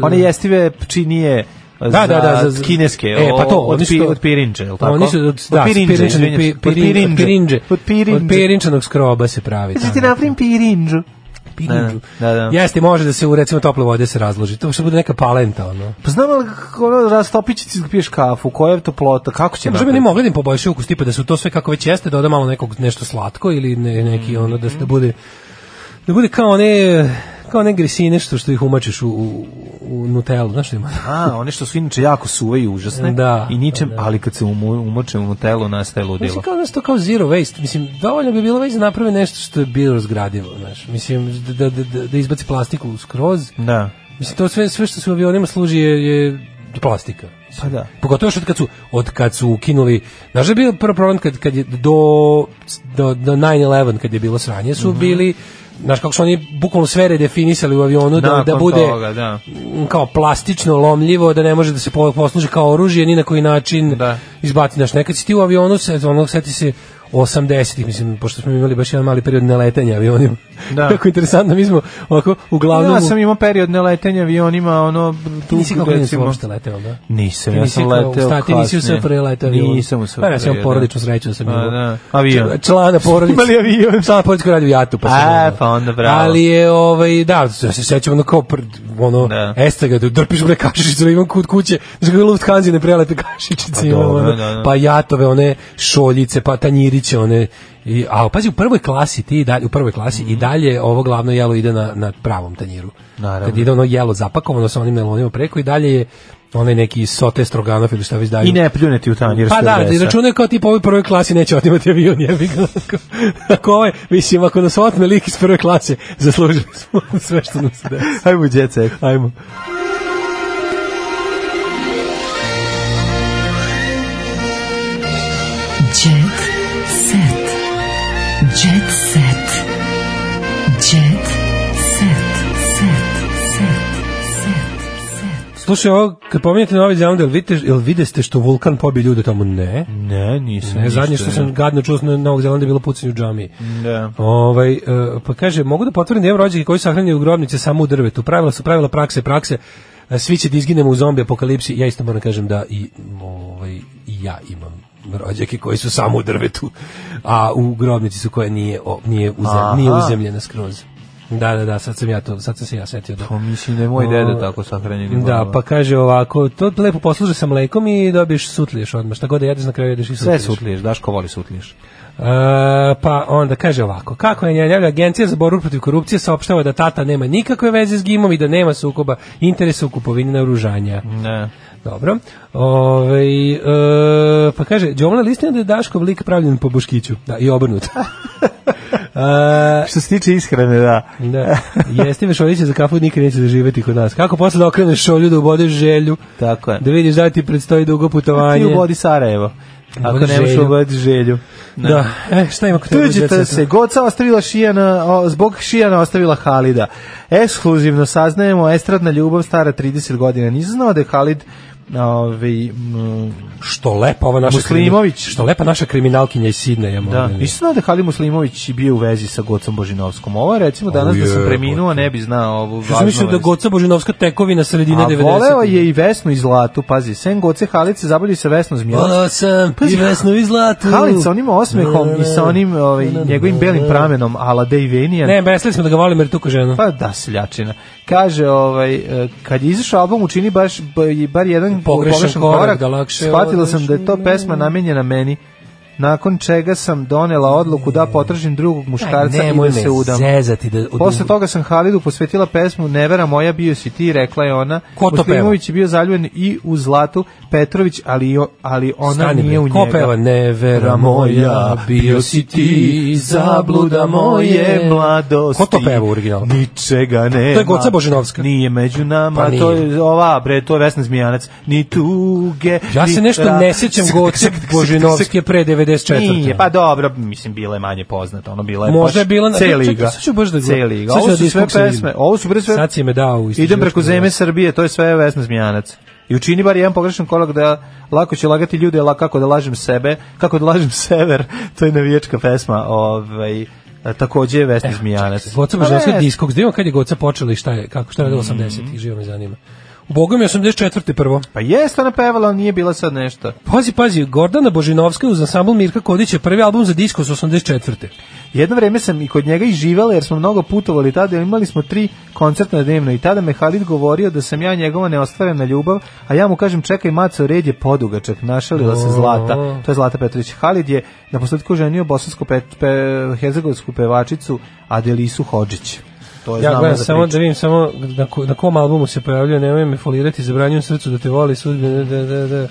L: one jestive činije
B: Da, da, da, za-
L: kineske,
B: e, pa to,
L: od, pi,
B: to-
L: od pirinče, je li tako?
B: Oni su od, da,
L: pirinče, od
B: pirin- od pirinđe.
L: Od.
B: Od pirinčanog skroba se pravi. Tamo.
L: ti napravim pirinđu.
B: Pirinđu.
L: Da, da.
B: Jeste, može da se u recimo tople vode se razloži. To što bude neka palenta, ono.
L: Pa znam li kako ono rastopići piješ kafu, koja je toplota, kako će
B: Možda bi ne mogli da im poboljšaju ukus, tipa da su to sve kako već jeste, doda malo nekog nešto slatko ili ne, neki ono da se da bude da bude kao one kao one grisine što što ih umačiš u, u, u Nutellu, znaš što ima?
L: A, one što su inače jako suve i užasne
B: Da,
L: i ničem, ali kad se umoče u Nutellu nastaje ludilo.
B: Mislim kao nešto kao zero waste, mislim dovoljno bi bilo već da naprave nešto što je bilo razgradivo, znaš. Mislim da da da, da izbaci plastiku skroz.
L: Da.
B: Mislim to sve sve što se u avionima služi je, je plastika.
L: Pa da.
B: Pogotovo što od kad su od kad su ukinuli, znaš da je bio prvi problem kad kad je do do, do 9/11 kad je bilo sranje su bili znaš kako su oni bukvalno sve redefinisali u avionu da, da bude
L: toga, da.
B: kao plastično lomljivo, da ne može da se po- posluži kao oružje, ni na koji način
L: Da.
B: izbati. Znaš, nekad si ti u avionu, se, onog seti se 80-ih, mislim, pošto smo imali baš jedan mali period neletanja avionima.
L: Da.
B: Kako interesantno, mi smo ovako, uglavnom...
L: Ja sam imao period neletenja avionima, ono,
B: Ti nisi klinac
L: recimo-
B: uopšte leteo, da?
L: Nisam, ja
B: nisi
L: sam leteo
B: ti nisi u
L: kasnije.
B: SFRJ leteo avionom?
L: Nisam u
B: Pa ja sam
L: SFRJ,
B: imao porodičnu sreću da sam
L: A,
B: imao.
L: da. Avion.
B: Člana porodice.
L: Imali avion.
B: Člana porodice radi u Jatu. Pa sam
L: A,
B: imao.
L: pa onda bravo.
B: Ali je, ovaj, da, ja se sećam ono kao, pr, ono,
L: Da.
B: estaga, da drpiš bre kašičicu, da imam kod kuće, znaš kako Lufthansa ne prelete kašičice,
L: Pa dobro, da, da.
B: pa jatove, one šoljice, pa tanjiriće, one, i, a pazi, u prvoj klasi, ti i dalje, u prvoj klasi i dalje ovo glavno jelo ide na, na pravom tanjiru.
L: Mhm. Naravno.
B: Kad ide ono jelo zapakovano sa onim melonima preko i dalje je onaj neki sote stroganov ili šta već dalje.
L: I ne pljuneti u tanjir
B: Pa da, i računaju kao tipa ovoj prvoj klasi neće otimati avion, jebi ga. Ako ovaj, mislim, ako nas otme lik iz prve klase, zaslužili smo sve što nam se desi.
L: Ajmo u jet set.
B: Ajmo.
K: Jet set. Jet set. Jet set. Set. Set.
B: Slušaj, ovo, kad pominjate Novi Zeland, jel vidite, jel videste što vulkan pobije ljude tamo? Ne.
L: Ne, nisam.
B: Ne, zadnje
L: ništa,
B: što sam
L: ne.
B: gadno čuo na Novog Zelanda je bilo pucanje u džamiji.
L: Da.
B: Ovaj, e, pa kaže, mogu da potvrdim da imam rođake koji sahranjaju u grobnice samo u drvetu. Pravila su pravila prakse, prakse. E, Svi će da izginemo u zombi apokalipsi. Ja isto moram kažem da i, ovaj, i ja imam rođake koji su samo u drvetu, a u grobnici su koje nije, o, nije, uzem, nije uzemljena skroz. Da, da, da, sad sam ja to, sad sam se ja setio da.
L: Pa mislim da je moj deda tako sahranjen.
B: Da, pa kaže ovako, to lepo posluže sa mlekom i dobiješ sutliješ odmah. Šta god da jedeš na kraju jedeš i
L: Sve
B: sutliješ.
L: sutliješ, Daško voli sutliješ.
B: E, pa onda kaže ovako, kako je njegova agencija za borbu protiv korupcije saopštava da tata nema nikakve veze s gimom i da nema sukoba interesa u kupovini naoružanja.
L: Ne.
B: Dobro. Ove, e, pa kaže, Đomla listina da je Daškov lik pravljen po Boškiću. Da, i obrnuto. E,
L: Što se tiče ishrane, da.
B: da. Jesti mešoljiće za kafu nikad neće doživjeti kod nas. Kako posle da okreneš šolju da ubodeš želju,
L: Tako je.
B: da vidiš da ti predstoji dugo putovanje.
L: Ti u bodi Sarajevo. Ako
B: Ubodi
L: nemaš
B: želju.
L: ubodi želju.
B: Da, e, šta ima kod tebe?
L: Tuđite se, Goca ostavila Šijana, o, zbog Šijana ostavila Halida. Ekskluzivno saznajemo, estradna ljubav stara 30 godina. Nisam znao da je Halid ovaj,
B: Što lepa ova naša
L: Muslimović.
B: krimi- Što lepa naša kriminalkinja iz Sidneja.
L: Da, nisam znao da je Halid Muslimović bio u vezi sa Gocom Božinovskom. Ovo je recimo danas da sam
B: jebote.
L: preminuo, ne bi znao ovu važnu
B: mislio da. Goca Božinovska tekovina sredine
L: A
B: 90.
L: voleo je i Vesnu i Zlatu, pazi, sem Goce Halid se zabavlja i sa Vesnom Zmijelac.
B: Volao sam
L: Pazi,
B: i Vesnu i Zlatu.
L: Halid sa onim osmehom i sa onim ovaj, njegovim belim pramenom ala Vanian.
B: Ne, besli smo da ga volim jer tuko ženu.
L: Pa da, seljačina. Kaže, ovaj, e, kad je izašao album, učini baš, bar jedan
B: Pogrešan korak, da lakše
L: shvatila sam da je to pesma namenjena meni, nakon čega sam donela odluku da potražim drugog muškarca i
B: nemoj
L: da
B: me
L: se udam.
B: zezati da-
L: Posle toga sam Halidu posvetila pesmu Nevera moja bio si ti, rekla je ona.
B: Ko to
L: Muslimović je bio zaljubljen i u Zlatu Petrović, ali, ali ona
B: Stani,
L: nije
B: bre,
L: u
B: ko
L: njega.
B: peva Nevera moja, bio si ti, zabluda moje
L: mladosti.
B: Ko to peva u originalu?
L: Ničega nema.
B: To je Goca Božinovska.
L: Nije među nama,
B: Pa nije.
L: to je ova, bre, to je Vesna Zmijanac. Ni tuge,
B: Ja
L: ni
B: se nešto ne sjećam Goce Božinovske pre 94.
L: Nije, pa dobro, mislim, bila je manje poznata, ono bila je
B: Možda je bila na-
L: C liga.
B: sad ću baš da
L: C
B: gledam.
L: liga. Ovo
B: da
L: su sve pesme, ovo su bre sve...
B: Sad si me dao
L: Idem preko zeme
B: djelatnost.
L: Srbije, to je sve Vesna Zmijanac. I učini bar jedan pogrešan korak da lako će lagati ljude, la kako da lažem sebe, kako da lažem sever, to je navijačka pesma, ovaj, a, takođe je Vesna Zmijanac.
B: Goca
L: Pa
B: Božinovska
L: ne,
B: Discogs, da imam kad je Goca počela i šta je, kako šta je radila 80-ih, živo me zanima. U Bogu mi je 84. prvo.
L: Pa jeste ona pevala, ali nije bila sad nešto.
B: Pazi, pazi, Gordana Božinovska uz ansambl Mirka Kodića, prvi album za disco s 84.
L: Jedno vreme sam i kod njega i živela jer smo mnogo putovali tada, imali smo tri koncerta dnevno i tada me Halid govorio da sam ja njegova neostvarena ljubav, a ja mu kažem čekaj maco, red je podugačak, našalila se Zlata, to je Zlata Petrović. Halid je na posledku ženio bosansko pe, pe, herzegovsku pevačicu Adelisu Hodžić. To je
B: Ja
L: znamo
B: gledam
L: za
B: samo da vidim samo na, ko, na kom albumu se pojavljuje, nemoj me folirati, zabranjujem srcu da te voli sudbine, da, da, da.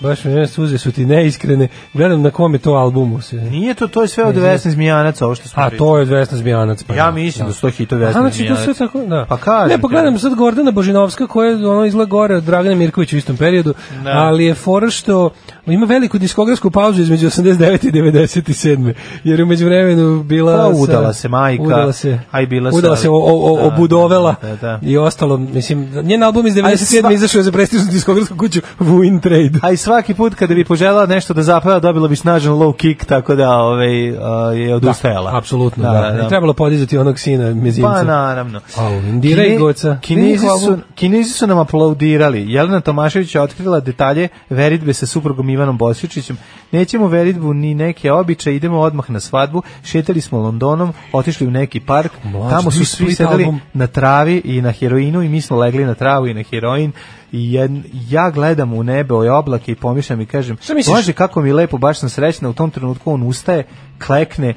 B: Baš mi ne, suze su ti neiskrene. Gledam na kom je to albumu. Se.
L: Nije to, to je sve od
B: Ne znam.
L: Vesne Zmijanac, ovo što smo
B: A, to je od Vesna Zmijanac. Pa
L: Ja
B: da,
L: mislim da su to hitovi
B: A,
L: Vesne
B: znači, to
L: Zmijanac.
B: sve tako, da.
L: Pa kažem
B: Ne, pogledam sad Gordana Božinovska koja je ono izgleda gore od Dragana Mirkovića u istom periodu,
L: Da.
B: ali je fora što ima veliku diskografsku pauzu između 89. i 97. Jer je umeđu vremenu bila...
L: Pa, udala se majka,
B: udala se,
L: a i bila
B: udala se, o, o, o,
L: Da,
B: obudovela
L: da, da.
B: i ostalo, mislim, njen album iz
L: A i
B: 97.
L: sva-
B: izašao je za prestižnu diskografsku kuću Win Trade.
L: A i svaki put kada bi poželjela nešto da zapeva, dobila bi snažan low kick, tako da ovaj, a, je odustajala.
B: Apsolutno, da. Ne trebalo podizati onog sina mezimca.
L: Pa naravno.
B: A, Indira i
L: Kine-
B: Goca.
L: Kinezi su. Kinezi su nam aplaudirali. Jelena Tomašević je otkrila detalje veritbe sa suprugom Ivanom Bosvičićem. Nećemo veritbu ni neke običaje, idemo odmah na svadbu. Šetali smo Londonom, otišli u neki park.
B: Mlađe,
L: Tamo su svi sedeli
B: album.
L: na travi i na heroinu i mi smo legli na travu i na heroin. I jed- ja gledam u nebe, ove oblake i pomišljam i kažem? Bože, kako mi lepo, baš sam srećna. U tom trenutku on ustaje, klekne,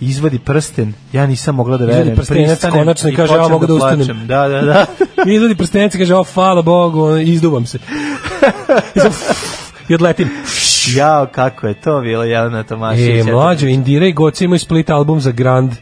L: izvadi prsten, ja nisam mogla da
B: Izvadi
L: verujem.
B: prstenac
L: pristanem
B: konačno i kaže, ja mogu da ustanem.
L: plačem. Da, da, da.
B: Izvadi prstenac i kaže, o, hvala Bogu, ono, izduvam se. I odletim.
L: Jao, kako je to bilo Jelena Tomašević.
B: E, mlađo, Indira i Goca imaju split album za Grand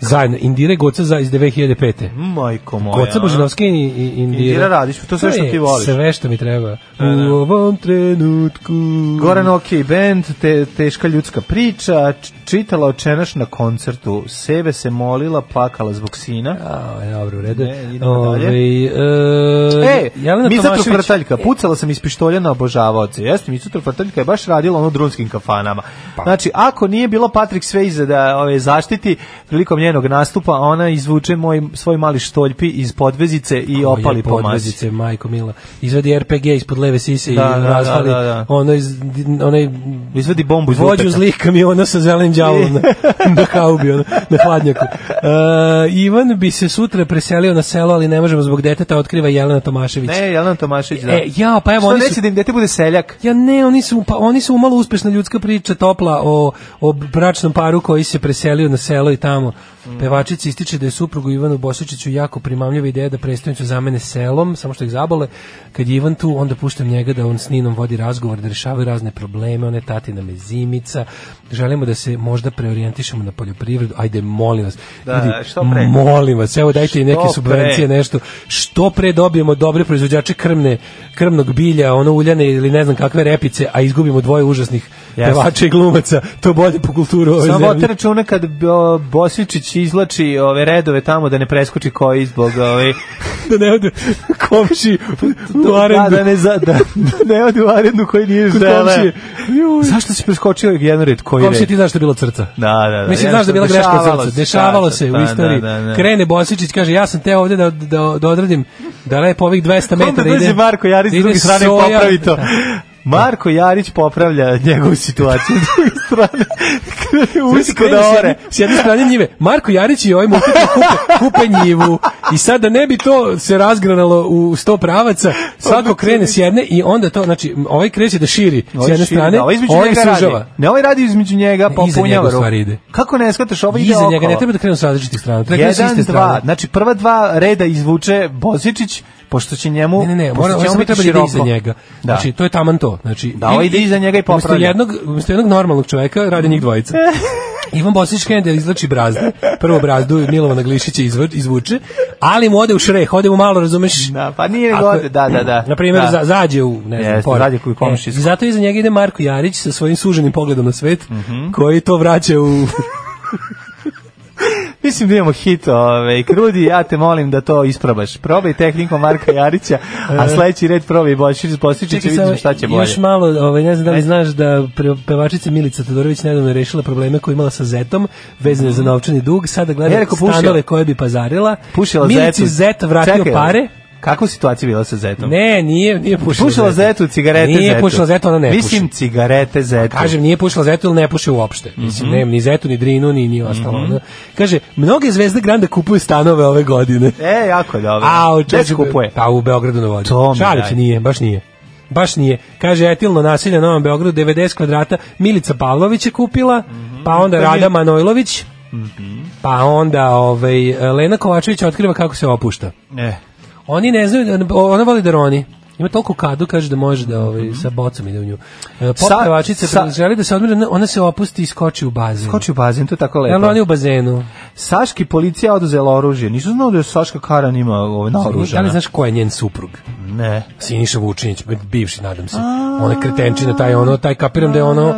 B: zajedno. Indira i Goca za, iz 2005.
L: Majko moja.
B: Goca Božinovski i, i Indira.
L: Indira Radić, to sve što ti voliš.
B: Sve što mi treba.
L: Da, da.
B: U ovom trenutku.
L: Goran OK band, te, teška ljudska priča, čitala očenaš na koncertu, sebe se molila, plakala zbog sina.
B: A, dobro, u redu.
L: Ne, idemo dalje.
B: Ovaj, e,
L: E,
B: Jelena
L: Mica
B: Tomašević-
L: Trofrtaljka, pucala sam iz pištolja na obožavaoce. Jeste, Mica Trofrtaljka je baš radila ono drunskim kafanama.
B: Pa.
L: Znači, ako nije bilo Patrick Swayze da ove, zaštiti prilikom njenog nastupa, ona izvuče moj, svoj mali štoljpi iz podvezice i
B: Ko
L: opali po masi.
B: podvezice, majko mila. Izvadi RPG ispod leve sise
L: Da,
B: i
L: da,
B: razvali
L: da, da, da.
B: ono iz, onaj
L: Izvadi bombu iz
B: vođu zlih kamiona sa zelenim đavolom na, na haubi, ono, na hladnjaku. Uh, Ivan bi se sutra preselio na selo, ali ne možemo zbog deteta, otkriva Jelena Tomašević.
L: Ne, Jelena Tomašević, da.
B: E, ja, pa evo,
L: Što
B: oni
L: neće
B: su-
L: da im dete bude seljak?
B: Ja ne, oni su pa oni su umalo uspešna ljudska priča topla o o bračnom paru koji se preselio na selo i tamo. Pevačica ističe da je suprugu Ivanu Bosičiću jako primamljiva ideja da prestonicu zamene selom, samo što ih zabole. Kad je Ivan tu, onda puštam njega da on s Ninom vodi razgovor, da rešavaju razne probleme, one tatina mezimica. Želimo da se možda preorijentišemo na poljoprivredu. Ajde, molim vas.
L: Da,
B: Ljudi,
L: što pre.
B: Molim vas, evo dajte i neke subvencije,
L: pre.
B: nešto. Što pre dobijemo dobre proizvođače krmne, krmnog bilja, ono uljane ili ne znam kakve repice, a izgubimo dvoje užasnih
L: Jeste.
B: pevača i glumaca, to bolje po kulturu ove
L: Samo
B: zemlje.
L: računa kad o, Bosvičić izlači ove redove tamo da ne preskoči koji zbog ove
B: da ne ode komši u
L: da,
B: arendu.
L: da ne za, da, da ne ode u arendu koji nije žele. Zašto si preskočio jedan red koji
B: Komšije,
L: red?
B: ti znaš što je bilo crca.
L: Da, da, da.
B: Mislim, znaš da je bila greška
L: Dešavalo
B: crca.
L: se,
B: Dešavalo
L: da,
B: se u
L: da,
B: istoriji.
L: da, da.
B: Krene Bosičić, kaže, ja sam te ovde da, da, da odradim, da lepo ovih 200
L: Onda
B: metara
L: dođe
B: ide.
L: Marko Jarić s druge strane popravi to. Marko Jarić popravlja njegovu situaciju s druge strane. Usko da ore.
B: S jedne strane njive. Marko Jarić i ovaj Mukita kupe, kupe njivu. I sad da ne bi to se razgranalo u sto pravaca, svako krene s jedne i onda to, znači, ovaj kreće da širi s
L: Ovaj
B: jedne strane,
L: da, ovaj
B: ovaj sužava.
L: Ne, ovaj radi između njega, pa
B: ide.
L: Kako ne shvataš, ovo ide okolo.
B: njega ne treba da krenu s različitih strana. Da
L: Jedan, dva, znači prva dva reda izvuče Bozičić, pošto će njemu...
B: Ne, ne, ne, mora,
L: biti
B: treba da iza njega.
L: Da.
B: Znači, to je taman to. Znači,
L: Da, ovaj ide iza njega i
B: Umesto
L: popravlja.
B: jednog, umesto jednog normalnog čoveka rade njih dvojica. Ivan Bosić krene da izlači brazde. Prvo brazdu Milovana Glišića izvu- izvuče, ali mu ode u šreh, ode mu malo, razumeš?
L: Da, pa nije nego ode, da, da, da.
B: Na primjer,
L: Da.
B: za, zađe u, ne znam,
L: Jeste,
B: pored.
L: zađe koji komšijsko.
B: E, I zato iza njega ide Marko Jarić sa svojim suženim pogledom na svet,
L: Mhm.
B: koji to vraća u...
L: Mislim da imamo hit, ove, Krudi, ja te molim da to isprobaš. Probaj tehnikom Marka Jarića, a sledeći red probaj Bošić će
B: Čekaj,
L: vidimo šta će bolje.
B: Još malo, ovaj, ne znam da li znaš da pevačica Milica Todorović nedavno rešila probleme koje je imala sa Zetom, vezane za novčani dug, sada gleda
L: Ja pušila.
B: stanove koje bi pazarila.
L: Pušila
B: Milici. Zet vratio
L: Čekaj,
B: pare.
L: Kakva situacija bila sa Zetom?
B: Ne, nije, nije pušila,
L: Pušila Zetu, cigarete
B: Nije
L: Zetu.
B: pušila Zetu, ona ne
L: Mislim,
B: puši.
L: cigarete Zetu.
B: Kažem, nije pušila Zetu ili ne puši uopšte. Mislim,
L: Mhm.
B: nema ni Zetu, ni Drinu, ni, ni ostalo. ono. Kaže, mnoge zvezde Granda kupuju stanove ove godine.
L: E, jako dobro.
B: A,
L: Gde se kupuje?
B: Pa u Beogradu na vodi. Se, nije, baš nije. Baš nije. Kaže, etilno nasilje na Novom Beogradu, 90 kvadrata. Milica Pavlović je kupila, pa onda
L: To mi je-
B: Rada Manojlović, pa onda ovaj, Lena Kovačević otkriva kako se opušta.
L: E.
B: Oni ne znaju, ona voli da roni. Ima toliko kadu, kaže da može da ovaj, sa bocom ide u nju. E,
L: Sa- sa-
B: želi da se odmira, ona se opusti i skoči u bazen.
L: Skoči u bazen, to je tako lepo.
B: Jel oni u bazenu?
L: Saški policija oduzela oružje. Nisam znao da je Saška Karan ima ovaj
B: Da
L: naoružana.
B: li znaš ko je njen suprug?
L: Ne.
B: Siniša Vučinić, bivši, nadam se. On je kretenčina, taj ono, taj kapiram da je ono,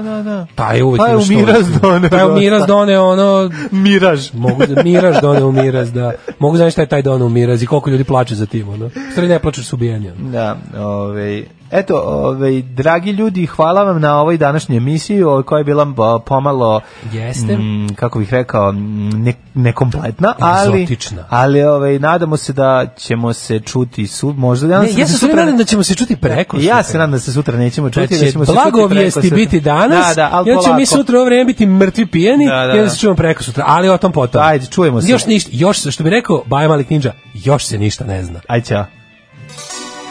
B: taj je uvijek
L: Taj je
B: ima
L: u miraz doneo
B: Taj je u miraz doneo ono,
L: Miraž.
B: mogu da, miraž doneo u miraz, da. Mogu znaći šta je taj doneo u miraz i koliko ljudi plače za tim, ono. Stvari ne plaču su ubijeni.
L: Da, ovaj Eto, ovaj, dragi ljudi, hvala vam na ovoj današnjoj emisiji, koja je bila pomalo,
B: Jeste.
L: mm, kako bih rekao, mm, ne, nekompletna, ali, ali ovaj, nadamo se da ćemo se čuti su, možda
B: Ne,
L: danas
B: ja se sutra nadam da ćemo se čuti preko.
L: Ja se nadam da se sutra nećemo čuti,
B: da
L: da,
B: će
L: ćemo čuti
B: blagovijesti
L: preko sutra.
B: biti danas,
L: da, da,
B: onda ćemo mi sutra ovo vreme biti mrtvi pijeni
L: Da, da,
B: onda
L: da.
B: se čujemo preko sutra, ali o tom potom.
L: Ajde, čujemo se.
B: Još ništa, još, što bi rekao Baja Malik Ninja, još se ništa ne zna.
L: Aj, ćao.